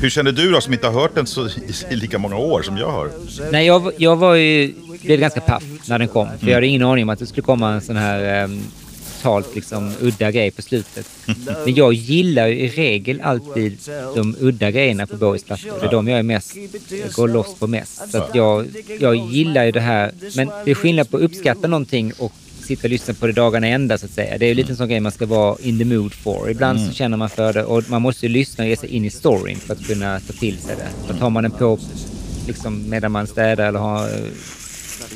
[SPEAKER 2] hur känner du då som inte har hört den så, i, i lika många år som jag har?
[SPEAKER 1] Nej, jag, jag var ju, blev ganska paff när den kom. För
[SPEAKER 2] Mm.
[SPEAKER 1] jag hade ingen aning om att det skulle komma en sån här um, totalt liksom, udda grej på slutet. Men jag gillar ju i regel alltid de udda grejerna på Bowies plattor. Det är de jag är mest, går loss på mest. Så att jag, jag gillar ju det här. Men det är skillnad på att uppskatta någonting och sitta och lyssna på det dagarna ända så att säga. Det är ju lite en sån grej man ska vara in the mood for. Ibland
[SPEAKER 2] Mm.
[SPEAKER 1] så känner man för det och man måste ju lyssna och ge sig in i storyn för att kunna ta till sig det. För tar man den på liksom medan man städar eller har, eh,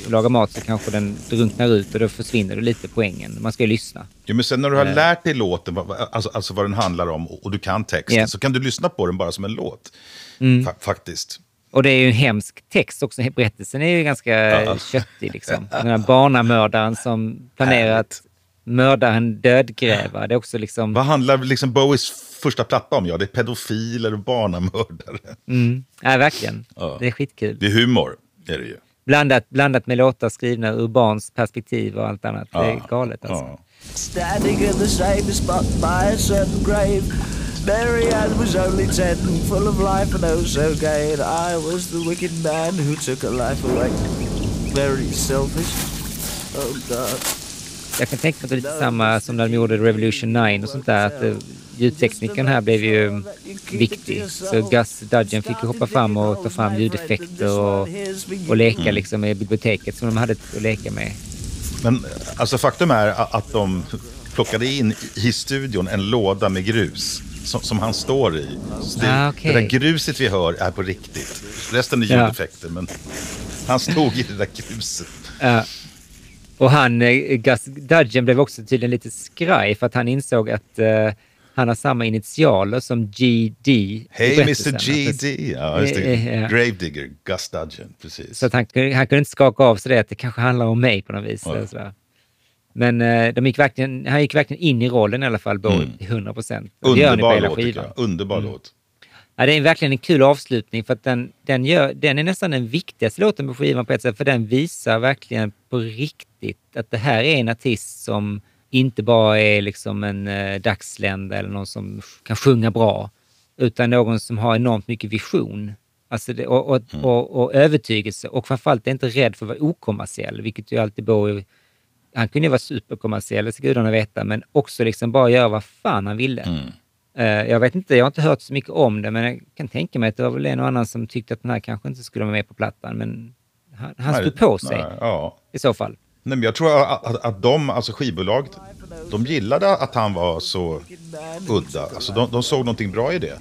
[SPEAKER 1] lagar mat så kanske den drunknar ut och då försvinner det lite poängen. Man ska ju lyssna.
[SPEAKER 2] Jo, men sen när du har
[SPEAKER 1] Eh.
[SPEAKER 2] lärt dig låten, alltså, alltså vad den handlar om och, du kan texten,
[SPEAKER 1] Ja.
[SPEAKER 2] så kan du lyssna på den bara som en låt.
[SPEAKER 1] Mm.
[SPEAKER 2] Fa- faktiskt.
[SPEAKER 1] Och det är ju en hemsk text också. Berättelsen är ju ganska
[SPEAKER 2] Ja.
[SPEAKER 1] köttig liksom. Den här barnamördaren som planerar att mörda en dödgrävare. Det är också liksom...
[SPEAKER 2] Vad handlar liksom Bowies första platta om? Ja, det är pedofiler och barnamördare.
[SPEAKER 1] Mm. Ja, verkligen.
[SPEAKER 2] Ja.
[SPEAKER 1] Det är skitkul.
[SPEAKER 2] Det är humor, är det ju.
[SPEAKER 1] Blandat, blandat med låtar skrivna ur barns perspektiv och allt annat. Det är
[SPEAKER 2] Ja.
[SPEAKER 1] galet alltså.
[SPEAKER 11] Standing in the same spot by a certain grave. Mary Ann was only ten, full of life and oh so gay. And I was the wicked man who took her life away. Very selfish. Oh God.
[SPEAKER 1] Jag kan tänka mig att det är lite samma som när de gjorde Revolution 9 och sånt där. Att ljudteknikern här blev ju viktig. Så Gus Dudgeon fick hoppa fram och ta fram ljudeffekter och, och leka
[SPEAKER 2] Mm.
[SPEAKER 1] liksom med biblioteket som de hade att leka med.
[SPEAKER 2] Men alltså faktum är att de plockade in i studion en låda med grus som, som han står i. Så det,
[SPEAKER 1] Ah, okej.
[SPEAKER 2] det där gruset vi hör är på riktigt. Resten är
[SPEAKER 1] Ja.
[SPEAKER 2] ljudeffekter, men han stod i det där gruset.
[SPEAKER 1] Ja. och han, eh, Gus Dudgeon blev också tydligen lite skraj för att han insåg att eh, han har samma initialer som GD.
[SPEAKER 2] Hej. Mr GD! Ja, just det.
[SPEAKER 1] ja.
[SPEAKER 2] Gravedigger, Gus Dudgeon, precis.
[SPEAKER 1] Så att han, kunde- han kunde inte skaka av sig det, att det kanske handlar om mig på något vis.
[SPEAKER 2] Ja.
[SPEAKER 1] Men eh, de gick verkligen, han gick verkligen in i rollen i alla fall, Bowie,
[SPEAKER 2] Mm.
[SPEAKER 1] till 100 procent.
[SPEAKER 2] Underbar låt, tycker jag. Underbar
[SPEAKER 1] Mm.
[SPEAKER 2] låt.
[SPEAKER 1] Ja, det är verkligen en kul avslutning för att den, den, gör, den är nästan den viktigaste låten på skivan på ett sätt, för den visar verkligen på riktigt att det här är en artist som inte bara är liksom en eh, dagslända eller någon som kan sjunga bra, utan någon som har enormt mycket vision. Alltså det, och, och, och, och övertygelse och framförallt är inte rädd för att vara okommersiell, vilket ju alltid Bowie han kunde ju vara superkommersiell, det ska gudarna veta, men också liksom bara göra vad fan han ville. Eh, jag vet inte, jag har inte hört så mycket om det, men jag kan tänka mig att det var väl en och annan som tyckte att den här kanske inte skulle vara med på plattan, men han, han
[SPEAKER 2] Nej,
[SPEAKER 1] stod på sig
[SPEAKER 2] nej, ja.
[SPEAKER 1] i så fall.
[SPEAKER 2] Nej, men jag tror att, att, att de, alltså skivbolaget, de gillade att han var så udda. Alltså de, de såg någonting bra i det.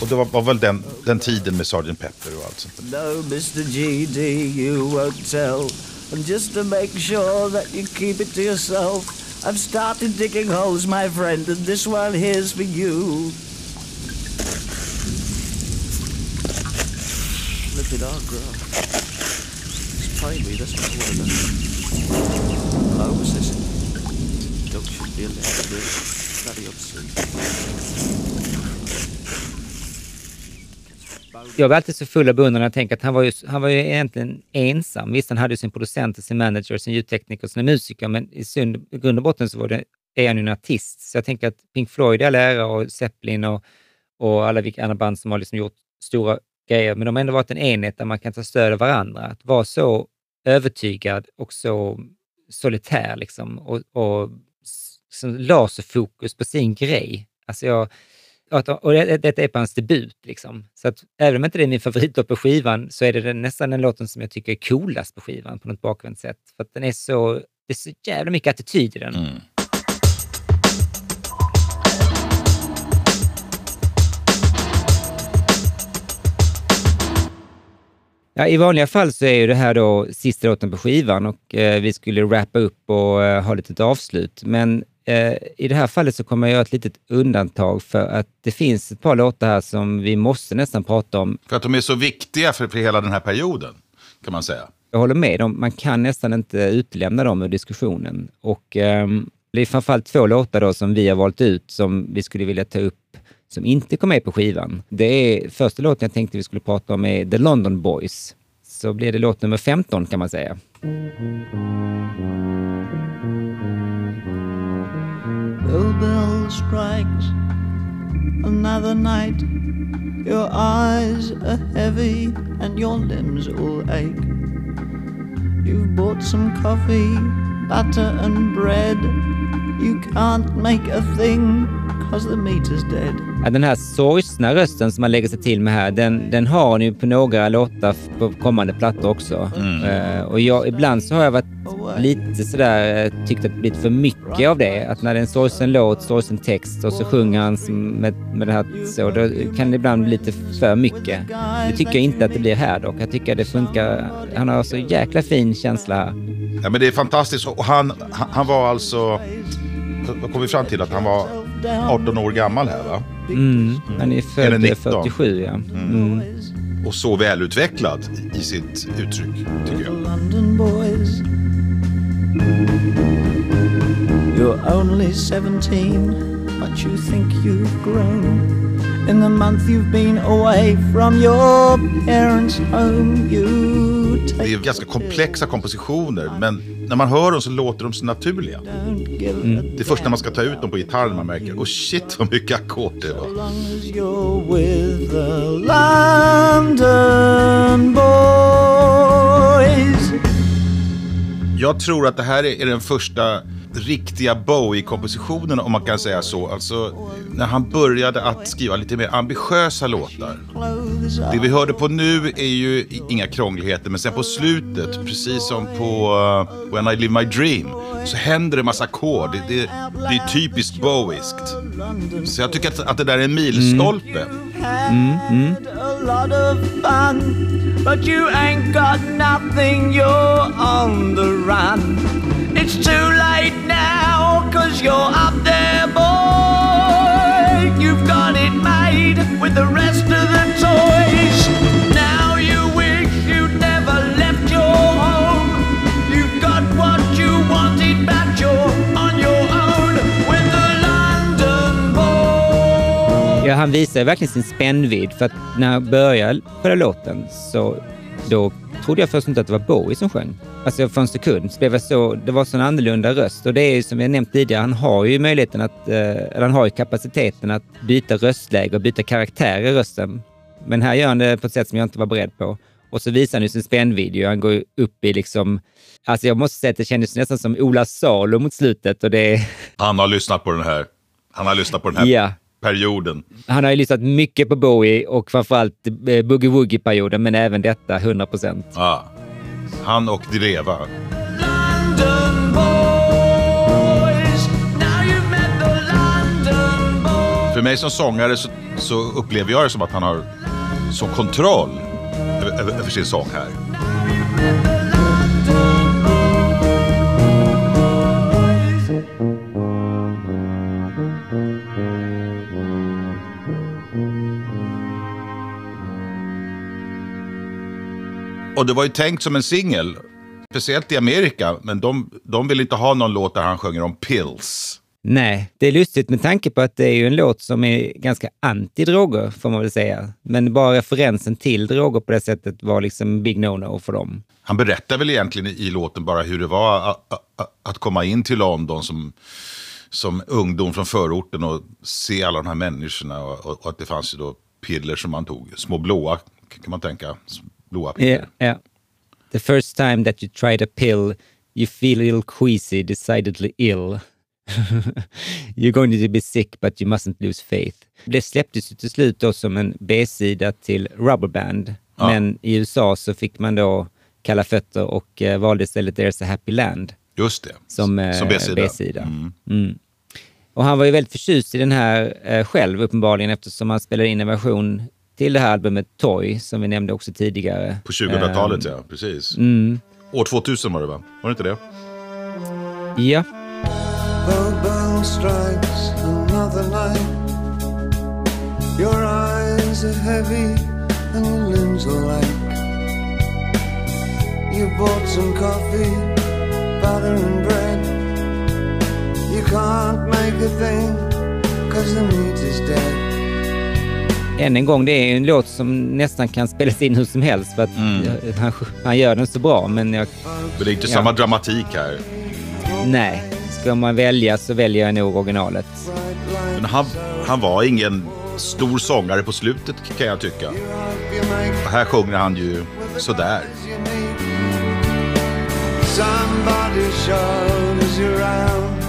[SPEAKER 2] Och det var, var väl den, den tiden med Sgt. Pepper och allt sånt där.
[SPEAKER 11] No, Mr. GD, you won't tell. And just to make sure that you keep it to yourself, I've started digging holes, my friend, and this one here's for you. Look at our girl finally, this this one of have Hello, this? Dog should be allowed to do. Bloody obscene.
[SPEAKER 1] Jag var alltid så full av beundran jag tänker att han var, ju, han var ju egentligen ensam. Visst, han hade ju sin producent, sin manager, sin ljudtekniker och sina musiker, men i, i grund och botten så var det, är han ju en artist. Så jag tänker att Pink Floyd i all ära och Zeppelin och, och alla vilka andra band som har liksom gjort stora grejer, men de har ändå varit en enhet där man kan ta stöd av varandra. Att vara så övertygad och så solitär liksom och, och så laserfokus på sin grej. Alltså jag, att- och det- detta är på hans debut. Liksom. Så att även om inte det är min favoritlåt på skivan så är det den, nästan den låten som jag tycker är coolast på skivan på något bakvänt sätt. För att den är så, det är så jävla mycket attityd i den. Mm. Ja, I vanliga fall så är ju det här då sista låten på skivan och eh, vi skulle wrappa upp och eh, ha lite avslut. Men eh, i det här fallet så kommer jag göra ett litet undantag för att det finns ett par låtar här som vi måste nästan prata om.
[SPEAKER 2] För att de är så viktiga för, för hela den här perioden, kan man säga.
[SPEAKER 1] Jag håller med dem. Man kan nästan inte utelämna dem ur diskussionen. Och ehm, det är framförallt två låtar då som vi har valt ut som vi skulle vilja ta upp som inte kom med på skivan. Det är första låten jag tänkte vi skulle prata om är The London Boys. Så blir det låt nummer 15 kan man säga.
[SPEAKER 3] Bill Bill strikes another night. Your eyes are heavy and your limbs all ache. You've bought some coffee, butter, and bread. You can't make a thing cause the meter's dead.
[SPEAKER 1] Ja, den här sorgsna rösten som man lägger sig till med här, den, den har han ju på några låtar på kommande plattor också. Eh, och jag, ibland så har jag varit lite sådär, eh, tyckt att det blivit för mycket av det. Att när det är en sorgsen låt, sorgsen text och så sjunger han som med, med det här så, då kan det ibland bli lite för mycket. Det tycker jag inte att det blir här dock. Jag tycker det funkar. Han har så jäkla fin känsla här.
[SPEAKER 2] Ja, men det är fantastiskt. Och han, han, han var alltså... Vad kom vi fram till? Att han var 18 år gammal här, va?
[SPEAKER 1] Mm. Han är född
[SPEAKER 2] Eller 19.
[SPEAKER 1] 47, ja. Mm.
[SPEAKER 2] Och så välutvecklad i sitt uttryck, tycker jag.
[SPEAKER 3] London boys. You're only 17, but you think you've grown. In the month you've been away from your parents' home, you
[SPEAKER 2] Det är ganska komplexa kompositioner, men när man hör dem så låter de så naturliga. Det är först när man ska ta ut dem på gitarren man märker, oh shit vad mycket ackord det var. Jag tror att det här är den första riktiga Bowie-kompositionen, om man kan säga så. Alltså, när han började att skriva lite mer ambitiösa låtar. Det vi hörde på nu är ju inga krångligheter, men sen på slutet, precis som på uh, When I Live My Dream, så händer det massa ackord. Det, det, det är typiskt Bowieskt. Så jag tycker att, att det där är en milstolpe.
[SPEAKER 1] Mm,
[SPEAKER 3] A lot It's too late now, cause you're up there, boy. You've got it made with the rest of the toys. Now you wish you'd never left your home. You've got what you wanted, but you're on your own with the London boy.
[SPEAKER 1] Ja, han visar verkligen sin spännvidd. För att när jag börjar på den låten så då trodde jag först inte att det var Bowie som sjöng. Alltså för en sekund så blev jag så, det var så en annorlunda röst. Och det är ju som jag nämnt tidigare, han har ju möjligheten att, eh, eller han har ju kapaciteten att byta röstläge och byta karaktär i rösten. Men här gör han det på ett sätt som jag inte var beredd på. Och så visar han ju sin spännvidd ju. Han går upp i liksom, alltså jag måste säga att det kändes nästan som Ola Salo mot slutet och det
[SPEAKER 2] Han har lyssnat på den här, han har lyssnat på den här
[SPEAKER 1] Ja.
[SPEAKER 2] Perioden.
[SPEAKER 1] Han har ju lyssnat mycket på Bowie och framförallt eh, Boogie Woogie-perioden, men även detta 100 procent.
[SPEAKER 2] Ja. Han och Direva. För mig som sångare så, så upplever jag det som att han har sån kontroll över, över, över sin sång här. Och det var ju tänkt som en singel, speciellt i Amerika, men de, de vill inte ha någon låt där han sjunger om pills.
[SPEAKER 1] Nej, det är lustigt med tanke på att det är ju en låt som är ganska anti-droger, får man väl säga. Men bara referensen till droger på det sättet var liksom big no-no för dem.
[SPEAKER 2] Han berättar väl egentligen i, låten bara hur det var att, komma in till London som, som ungdom från förorten och se alla de här människorna och, och, och att det fanns ju då piller som man tog, små blåa kan man tänka, blåa piller.
[SPEAKER 1] Ja, ja. The first time that you tried a pill You feel a little queasy, decidedly ill. You're going to be sick but you mustn't lose faith. Det släpptes ju till slut då som en B-sida till Rubberband.
[SPEAKER 2] Ja.
[SPEAKER 1] Men i USA så fick man då kalla fötter och eh, valde istället There's a Happy Land
[SPEAKER 2] Just det.
[SPEAKER 1] som, eh,
[SPEAKER 2] Som B-sida.
[SPEAKER 1] B-sida. Mm. Och han var ju väldigt förtjust i den här eh, själv uppenbarligen eftersom han spelade in en version till det här albumet Toy som vi nämnde också tidigare.
[SPEAKER 2] På 2000-talet,
[SPEAKER 1] Ehm,
[SPEAKER 2] ja. Precis.
[SPEAKER 1] Mm.
[SPEAKER 2] År 2000 var det va? Var det inte det?
[SPEAKER 1] Ja.
[SPEAKER 9] The bell strikes another night. Your eyes are heavy and your limbs are light. You bought some coffee, butter and bread. You can't make a thing cause the meat is dead.
[SPEAKER 1] Än en gång, det är en låt som nästan kan spelas in hur som helst för att eh, han, han gör den så bra. Men, jag,
[SPEAKER 2] Men det är inte
[SPEAKER 1] Ja.
[SPEAKER 2] samma dramatik här.
[SPEAKER 1] nej, ska man välja så väljer jag nog originalet.
[SPEAKER 2] Men han, han var ingen stor sångare på slutet kan jag tycka. Och här sjunger han ju sådär.
[SPEAKER 9] Somebody shows you around.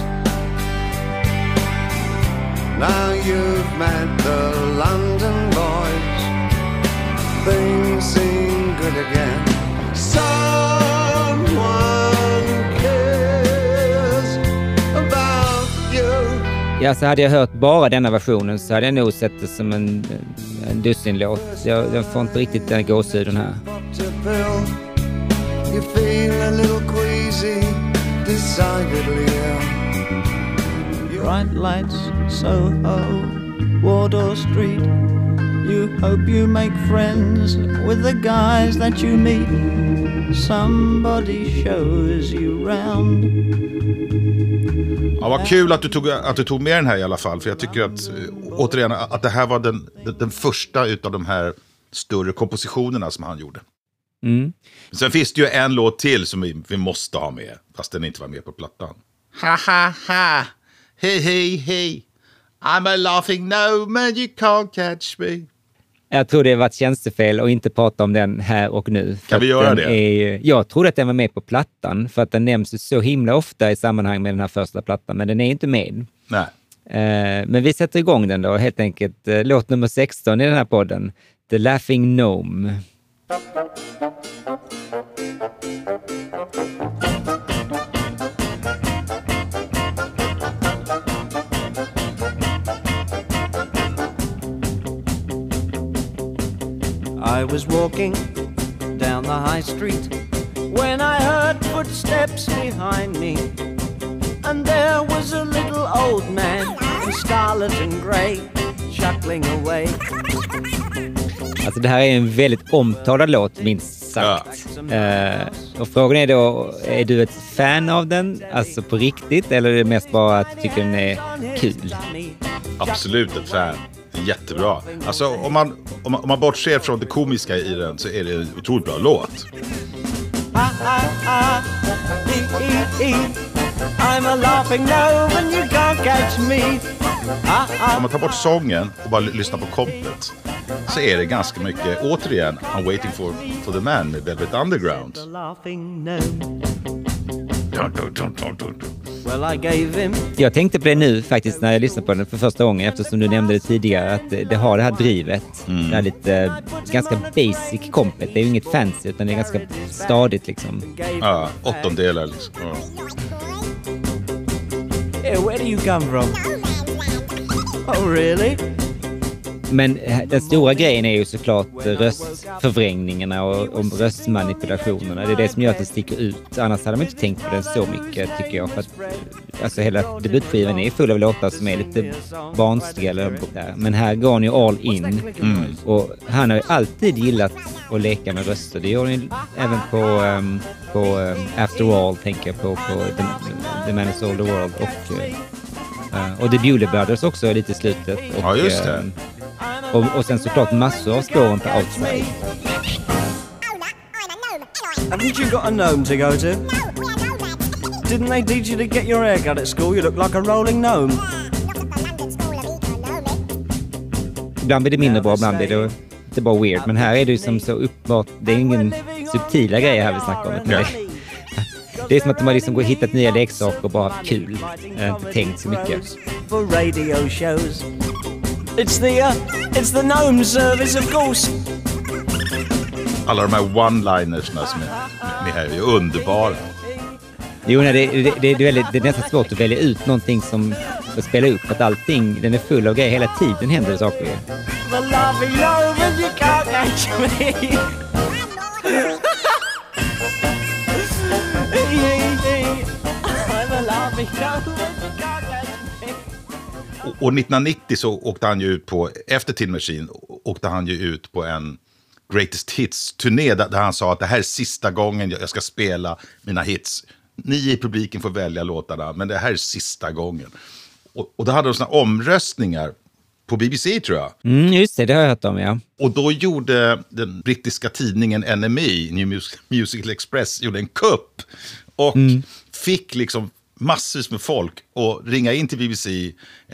[SPEAKER 9] Now you've met the London boys. Things seem good again. Someone cares about you.
[SPEAKER 1] Ja, så hade jag hört bara denna versionen så hade jag nog sett det som en, en dussinlåt. Jag, jag får inte riktigt den gåshuden här.
[SPEAKER 9] You feel a little queasy, decidedly ill.
[SPEAKER 3] Bright lights, Soho, Wardour Street. You hope you make friends with the guys that you meet. Somebody shows you round.
[SPEAKER 2] Ja, vad kul att du, tog, att du tog med den här i alla fall. För jag tycker att, eh, återigen, att det här var den, den, första utav de här större kompositionerna som han gjorde.
[SPEAKER 1] Mm.
[SPEAKER 2] Sen finns det ju en låt till som vi, vi måste ha med, fast den inte var med på plattan. Ha ha ha, hej hej hej, I'm a laughing no man you can't catch me.
[SPEAKER 1] Jag tror det var ett tjänstefel att inte prata om den här och nu.
[SPEAKER 2] Kan vi göra det?
[SPEAKER 1] Är, jag trodde att den var med på plattan för att den nämns så himla ofta i sammanhang med den här första plattan, men den är inte med.
[SPEAKER 2] Nej.
[SPEAKER 1] Eh, men vi sätter igång den då, helt enkelt. Eh, låt nummer 16 i den här podden, The Laughing Gnome.
[SPEAKER 3] I was walking down the high street when I heard footsteps behind me. And there was a little old man in scarlet and grey chuckling away.
[SPEAKER 1] Alltså det här är en väldigt omtalad låt, minst sagt. Eh, och frågan är då, är du ett fan av den, alltså på riktigt, eller är det mest bara att du tycker den är kul?
[SPEAKER 2] Absolut ett fan. Jättebra. Alltså om man, om man, om man bortser från det komiska i den så är det en otroligt bra låt. Om man tar bort sången och bara lyssnar på kompet så är det ganska mycket, återigen, I'm waiting for, for the man med Velvet Underground.
[SPEAKER 3] The laughing gnome. Well, I gave him
[SPEAKER 1] Jag tänkte på det nu faktiskt när jag lyssnade på den för första gången eftersom du nämnde det tidigare att det, har det här drivet. Det här lite ganska basic kompet. Det är ju inget fancy utan det är ganska stadigt liksom.
[SPEAKER 2] Ja, åttondelar liksom. Ja.
[SPEAKER 3] Hey, where do you come from? Oh, really?
[SPEAKER 1] Men eh, den stora grejen är ju såklart röstförvrängningarna och, och röstmanipulationerna. Det är det som gör att det sticker ut. Annars hade man inte tänkt på den så mycket tycker jag. För att, alltså hela debutskivan är full av låtar som är lite barnsliga eller. Men här går han ju all in. Och han har ju alltid gillat att leka med röster. Det gör han ju även på, ehm, på ehm, After All, tänker jag på, på The, The Man Is All The World. Och, eh, och The Bewley Brothers också lite i slutet. Och,
[SPEAKER 2] Ja, just det.
[SPEAKER 1] ehm, och, och sen såklart massor av spåren på Outside.
[SPEAKER 3] Haven't you got a gnome to go to? Didn't they teach you to get your hair cut at school? You look like a rolling gnome.
[SPEAKER 1] Ibland blir det mindre bra, ibland blir det lite bara weird. Men här är det ju som så uppenbart, det är ingen subtila grejer här vi snackar om. utan det- är som att de har liksom gått och hittat nya leksaker och bara kul. Eh, inte tänkt så mycket.
[SPEAKER 11] It's the, uh, it's the gnome service, of course.
[SPEAKER 2] Alla de här one-linersna som är med här är ju underbara.
[SPEAKER 1] Jo, nej, det, det, det, är väldigt, det är nästan svårt att välja ut någonting som att spela upp. För att allting, den är full av grejer. Hela tiden händer det saker. ju.
[SPEAKER 2] Och, och 1990 så åkte han ju ut på, efter Tin Machine, åkte han ju ut på en Greatest Hits-turné där, där han sa att det här är sista gången jag ska spela mina hits. Ni i publiken får välja låtarna, men det här är sista gången. Och, och då hade de såna omröstningar på BBC tror jag.
[SPEAKER 1] Mm, just det, det har jag hört om, ja.
[SPEAKER 2] Och då gjorde den brittiska tidningen NME, New Mus- Musical Express, gjorde en kupp. Och fick liksom massvis med folk att ringa in till BBC,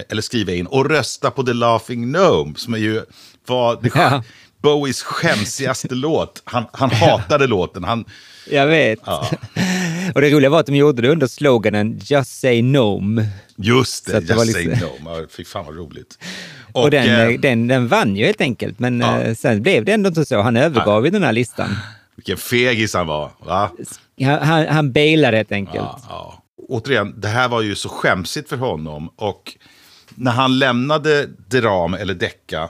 [SPEAKER 2] eller skriva in, och rösta på The Laughing Gnome, som är ju var det,
[SPEAKER 1] Ja.
[SPEAKER 2] Bowies skämsigaste låt. Han, han hatade låten. Han,
[SPEAKER 1] Jag vet.
[SPEAKER 2] ja,
[SPEAKER 1] Och det roliga var att de gjorde det under sloganen Just say gnome.
[SPEAKER 2] just det,
[SPEAKER 1] det
[SPEAKER 2] Just
[SPEAKER 1] var
[SPEAKER 2] Say
[SPEAKER 1] lite-
[SPEAKER 2] Gnome. Fy fan vad roligt.
[SPEAKER 1] Och, den,
[SPEAKER 2] eh,
[SPEAKER 1] eh, den, den vann ju helt enkelt. Men
[SPEAKER 2] Ja.
[SPEAKER 1] eh, sen blev det ändå inte så. Han övergav ju den här listan.
[SPEAKER 2] Vilken fegis han var. Va?
[SPEAKER 1] Han, han, han bailade helt enkelt.
[SPEAKER 2] Ja. Återigen, det här var ju så skämsigt för honom. Och när han lämnade Deram, eller Decca,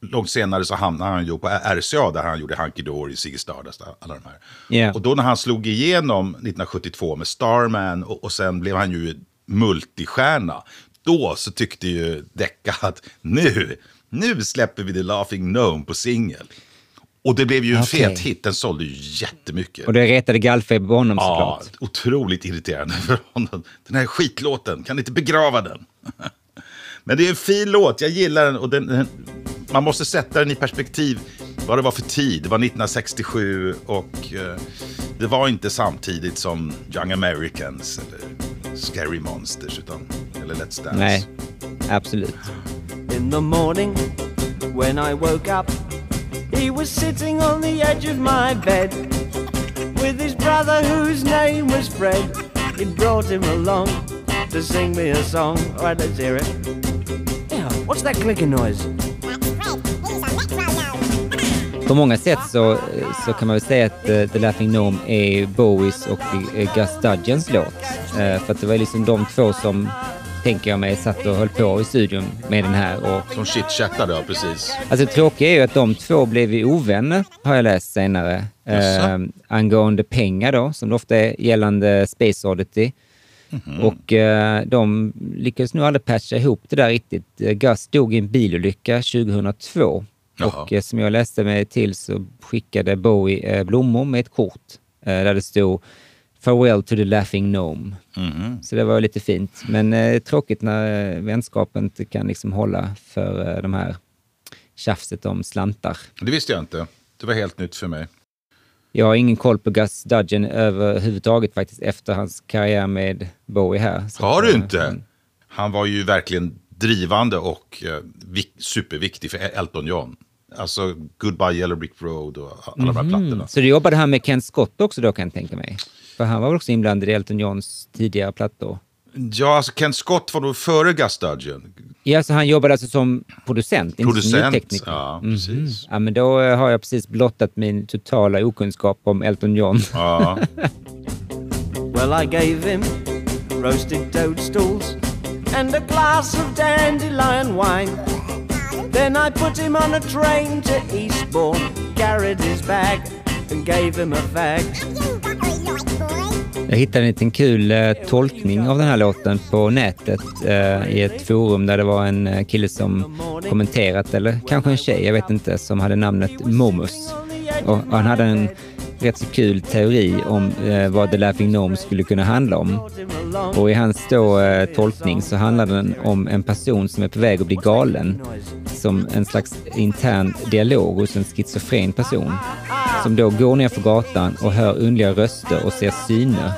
[SPEAKER 2] långt senare så hamnade han ju på RCA, där han gjorde Hunky Dory, Ziggy Stardust, alla de här.
[SPEAKER 1] Ja.
[SPEAKER 2] Och då när han slog igenom 1972 med Starman och, och sen blev han ju multistjärna. Då så tyckte ju Decca att nu, nu släpper vi The Laughing Gnome på singel. Och det blev ju en
[SPEAKER 1] Okej.
[SPEAKER 2] fet hit, den sålde ju jättemycket.
[SPEAKER 1] Och det retade gallfeber på honom
[SPEAKER 2] Ja,
[SPEAKER 1] såklart.
[SPEAKER 2] otroligt irriterande för honom. Den här skitlåten, kan ni inte begrava den? Men det är en fin låt, jag gillar den. Och den, den man måste sätta den i perspektiv vad det var för tid. Det var 1967 och eh, det var inte samtidigt som Young Americans eller Scary Monsters utan, eller Let's Dance.
[SPEAKER 1] Nej, absolut.
[SPEAKER 11] In the morning, when I woke up, he was sitting on the edge of my bed with his brother, whose name was Fred. He brought him along to sing me a song. All right, let's hear it. Yeah, what's that clicking noise?
[SPEAKER 1] På många sätt så, så kan man väl säga att uh, The Laughing Gnome är Bowies och uh, Gus Dudgeons låt. Uh, för att det var liksom de två som, tänker jag mig, satt och höll på i studion med den här. Och,
[SPEAKER 2] Som chitchattade, ja precis.
[SPEAKER 1] alltså det tråkiga är ju att de två blev ju ovänner, har jag läst senare. Eh, angående pengar då, som det ofta är gällande Space Oddity.
[SPEAKER 2] Mhm.
[SPEAKER 1] Och eh, de lyckades nog aldrig patcha ihop det där riktigt. Eh, Gus dog i en bilolycka 2002.
[SPEAKER 2] Jaha.
[SPEAKER 1] Och eh, som jag läste mig till så skickade Bowie eh, blommor med ett kort eh, där det stod Farewell to the laughing gnome.
[SPEAKER 2] Mhm.
[SPEAKER 1] Så det var lite fint. Men eh, tråkigt när eh, vänskapen inte kan liksom hålla för eh, de här tjafset om slantar.
[SPEAKER 2] Det visste jag inte. Det var helt nytt för mig.
[SPEAKER 1] Jag har ingen koll på Gus Dudgeon överhuvudtaget faktiskt efter hans karriär med Bowie här. Så
[SPEAKER 2] Har du
[SPEAKER 1] eh,
[SPEAKER 2] inte? Han var ju verkligen drivande och eh, vik- superviktig för Elton John. Alltså Goodbye Yellow Brick Road och alla de här plattorna.
[SPEAKER 1] Mm. Så du jobbade han med Ken Scott också då kan jag tänka mig? För han var väl också inblandad i Elton Johns tidigare plattor?
[SPEAKER 2] Ja, alltså Ken Scott var nog före Gus Dudgeon.
[SPEAKER 1] Ja, så han jobbade alltså som producent? inte som
[SPEAKER 2] Producent,
[SPEAKER 1] ljudtekniker?
[SPEAKER 2] ja,
[SPEAKER 1] Mhm.
[SPEAKER 2] precis.
[SPEAKER 1] Ja, men då eh, har jag precis blottat min totala okunskap om Elton John.
[SPEAKER 2] Ja.
[SPEAKER 11] Well, I gave him roasted toadstools and a glass of dandelion wine. Then I put him on a train to Eastbourne, carried his bag and gave him a fag.
[SPEAKER 1] Jag hittade en liten kul eh, tolkning av den här låten på nätet eh, i ett forum där det var en eh, kille som kommenterat, eller kanske en tjej, jag vet inte, som hade namnet Momus. Och, och han hade en rätt så kul teori om eh, vad The Laughing Gnome skulle kunna handla om. Och i hans då, eh, tolkning så handlar den om en person som är på väg att bli galen. Som en slags intern dialog hos en schizofren person. Som då går ner för gatan och hör underliga röster och ser syner.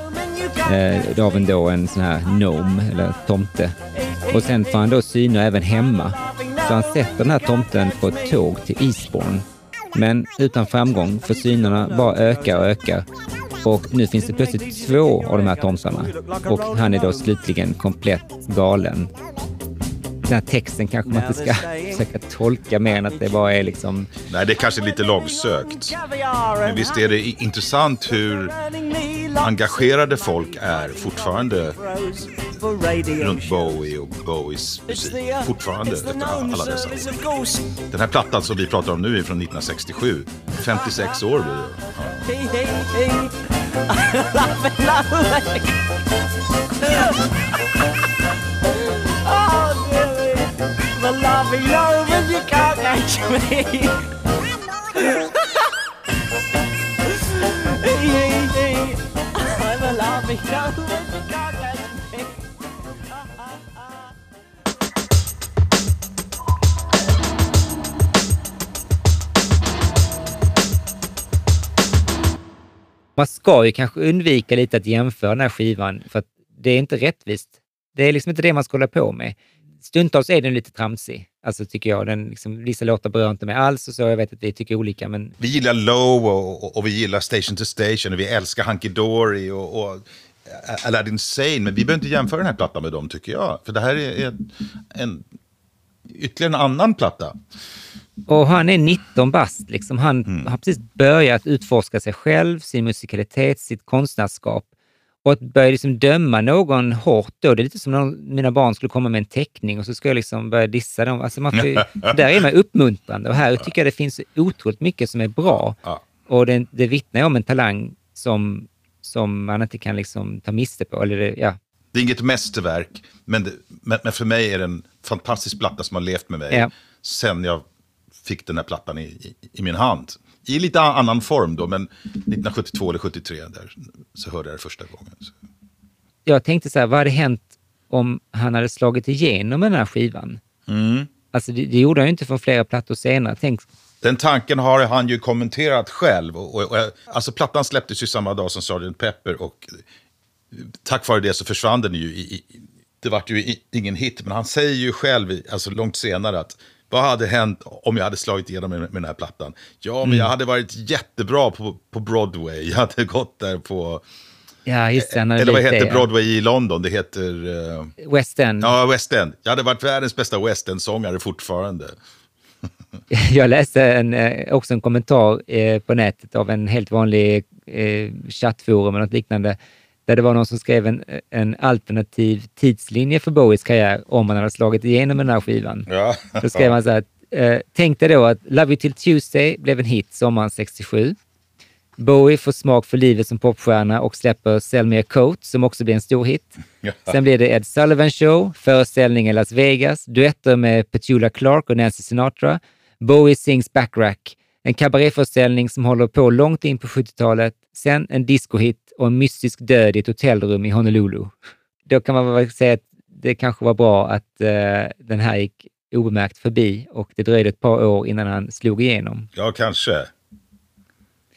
[SPEAKER 1] Eh, av en då en sån här gnome, eller tomte. Och sen får han då syner även hemma. Så han sätter den här tomten på ett tåg till Eastbourne. Men utan framgång, för synerna bara ökar och ökar. Och nu finns det plötsligt två av de här tomsarna Och han är då slutligen komplett galen. Den här texten kanske man inte ska försöka tolka mer än att det bara är liksom...
[SPEAKER 2] Nej, det är kanske lite långsökt. Men visst är det intressant hur engagerade folk är fortfarande runt Bowie och Bowies musik. Fortfarande efter alla dessa år. Den här plattan som vi pratar om nu är från 1967. 56 år blir det. Ja.
[SPEAKER 13] You can't catch me. I'm a loving lover, you can't catch me.
[SPEAKER 1] Man ska ju kanske undvika lite att jämföra den här skivan, för att det är inte rättvist. Det är liksom inte det man ska hålla på med. Stundtals är den lite tramsig, alltså tycker jag. Den, liksom, vissa låtar berör inte mig alls och så. Jag vet att vi tycker olika, men
[SPEAKER 2] Vi gillar Low och, och, och vi gillar Station to Station och vi älskar Hunky Dory och, och Aladdin Sane. Men vi behöver inte jämföra den här plattan med dem tycker jag. För det här är en, en, ytterligare en annan platta.
[SPEAKER 1] Och han är 19 bast. Liksom. Han har precis börjat utforska sig själv, sin musikalitet, sitt konstnärskap. Och att börja liksom döma någon hårt då, det är lite som om mina barn skulle komma med en teckning och så ska jag liksom börja dissa dem. Alltså man får, där är man uppmuntrande och här tycker jag det finns otroligt mycket som är bra. Och det, det vittnar om en talang som, som man inte kan liksom ta miste på. Eller det, ja.
[SPEAKER 2] Det är inget mästerverk, men, det, men, men för mig är det en fantastisk platta som har levt med mig
[SPEAKER 1] Ja.
[SPEAKER 2] sen jag fick den här plattan i, i, i min hand. I lite annan form då, men 1972 eller 73 där, så hörde jag det första gången.
[SPEAKER 1] Jag tänkte så här, vad hade hänt om han hade slagit igenom den här skivan?
[SPEAKER 2] Mm.
[SPEAKER 1] Alltså det, det gjorde han ju inte för flera plattor senare. Tänk,
[SPEAKER 2] Den tanken har han ju kommenterat själv. Och, och, och, alltså plattan släpptes ju samma dag som Sgt. Pepper och tack vare det så försvann den ju. I, i, det vart ju i, ingen hit, men han säger ju själv, alltså långt senare, att vad hade hänt om jag hade slagit igenom med, med den här plattan? Ja, men
[SPEAKER 1] Mm.
[SPEAKER 2] jag hade varit jättebra på, på Broadway. Jag hade gått där på...
[SPEAKER 1] ja, just det.
[SPEAKER 2] Eller vad heter. Broadway i London? Det heter... eh,
[SPEAKER 1] West End.
[SPEAKER 2] Ja, West End. Jag hade varit världens bästa West End-sångare fortfarande.
[SPEAKER 1] Jag läste en, eh, också en kommentar eh, på nätet av en helt vanlig eh, chattforum eller något liknande, där det var någon som skrev en, en alternativ tidslinje för Bowies karriär om han hade slagit igenom med den här skivan.
[SPEAKER 2] Ja.
[SPEAKER 1] Då skrev han så här, eh, tänk dig då att Love You Till Tuesday blev en hit sommaren 67. Bowie får smak för livet som popstjärna och släpper Sell Me A Coat som också blir en stor hit. Sen blir det Ed Sullivan Show, föreställning i Las Vegas, duetter med Petula Clark och Nancy Sinatra, Bowie sings Backrack, en kabaréföreställning som håller på långt in på 70-talet, sen en discohit och en mystisk död i ett hotellrum i Honolulu. Då kan man väl säga att det kanske var bra att eh, den här gick obemärkt förbi och det dröjde ett par år innan han slog igenom.
[SPEAKER 2] Ja, kanske.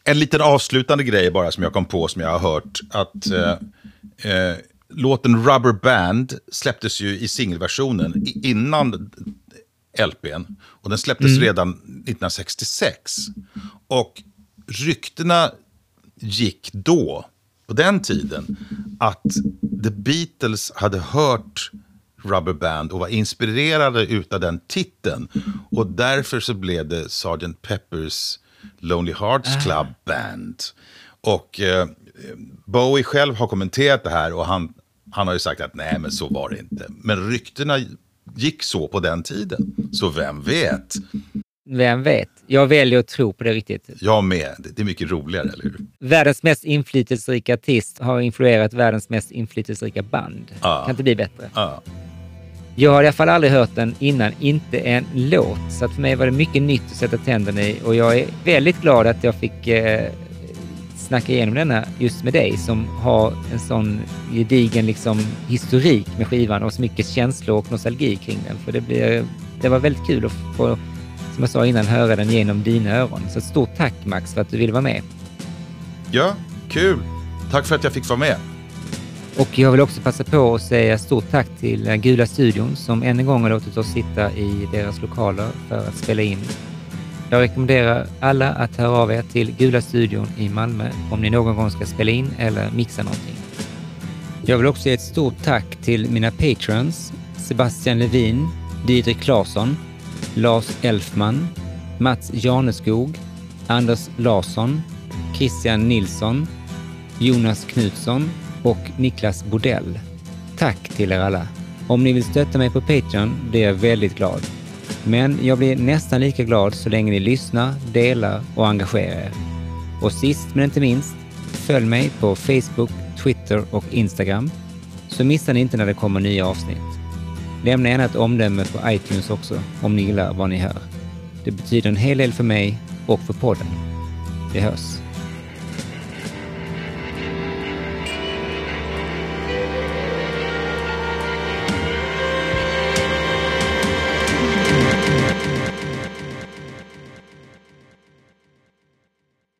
[SPEAKER 2] En liten avslutande grej bara som jag kom på som jag har hört. Att eh, eh, låten Rubber Band släpptes ju i singelversionen innan LPn. Och den släpptes
[SPEAKER 14] Mm.
[SPEAKER 2] redan 1966. Och ryktena gick då, på den tiden, att The Beatles hade hört Rubber Band och var inspirerade utav den titeln. Och därför så blev det Sgt. Peppers Lonely Hearts Club Band. Och eh, Bowie själv har kommenterat det här och han, han har ju sagt att nej men så var det inte. Men ryktena gick så på den tiden. Så vem vet?
[SPEAKER 1] Vem vet? Jag väljer att tro på det riktigt.
[SPEAKER 2] Jag med. Det är mycket roligare, eller hur?
[SPEAKER 1] Världens mest inflytelserika artist har influerat världens mest inflytelserika band.
[SPEAKER 2] Ja.
[SPEAKER 1] Kan inte bli bättre.
[SPEAKER 2] Ja.
[SPEAKER 1] Jag har i alla fall aldrig hört den innan, inte en låt. Så att för mig var det mycket nytt att sätta tänderna i och jag är väldigt glad att jag fick eh, snacka igenom denna just med dig som har en sån gedigen liksom, historik med skivan och så mycket känslor och nostalgi kring den. För det, blir, det var väldigt kul att få, som jag sa innan, höra den genom dina öron. Så ett stort tack Max för att du ville vara med.
[SPEAKER 2] Ja, kul. Tack för att jag fick vara med.
[SPEAKER 1] Och jag vill också passa på att säga stort tack till eh, Gula studion som än en gång har låtit oss sitta i deras lokaler för att spela in. Jag rekommenderar alla att höra av er till Gula studion i Malmö om ni någon gång ska spela in eller mixa någonting. Jag vill också ge ett stort tack till mina patrons Sebastian Levin, Didrik Larsson, Lars Elfman, Mats Janeskog, Anders Larsson, Christian Nilsson, Jonas Knutsson och Niklas Bodell. Tack till er alla! Om ni vill stötta mig på Patreon blir jag väldigt glad. Men jag blir nästan lika glad så länge ni lyssnar, delar och engagerar er. Och sist men inte minst, följ mig på Facebook, Twitter och Instagram så missar ni inte när det kommer nya avsnitt. Lämna gärna ett omdöme på iTunes också om ni gillar vad ni hör. Det betyder en hel del för mig och för podden. Vi hörs!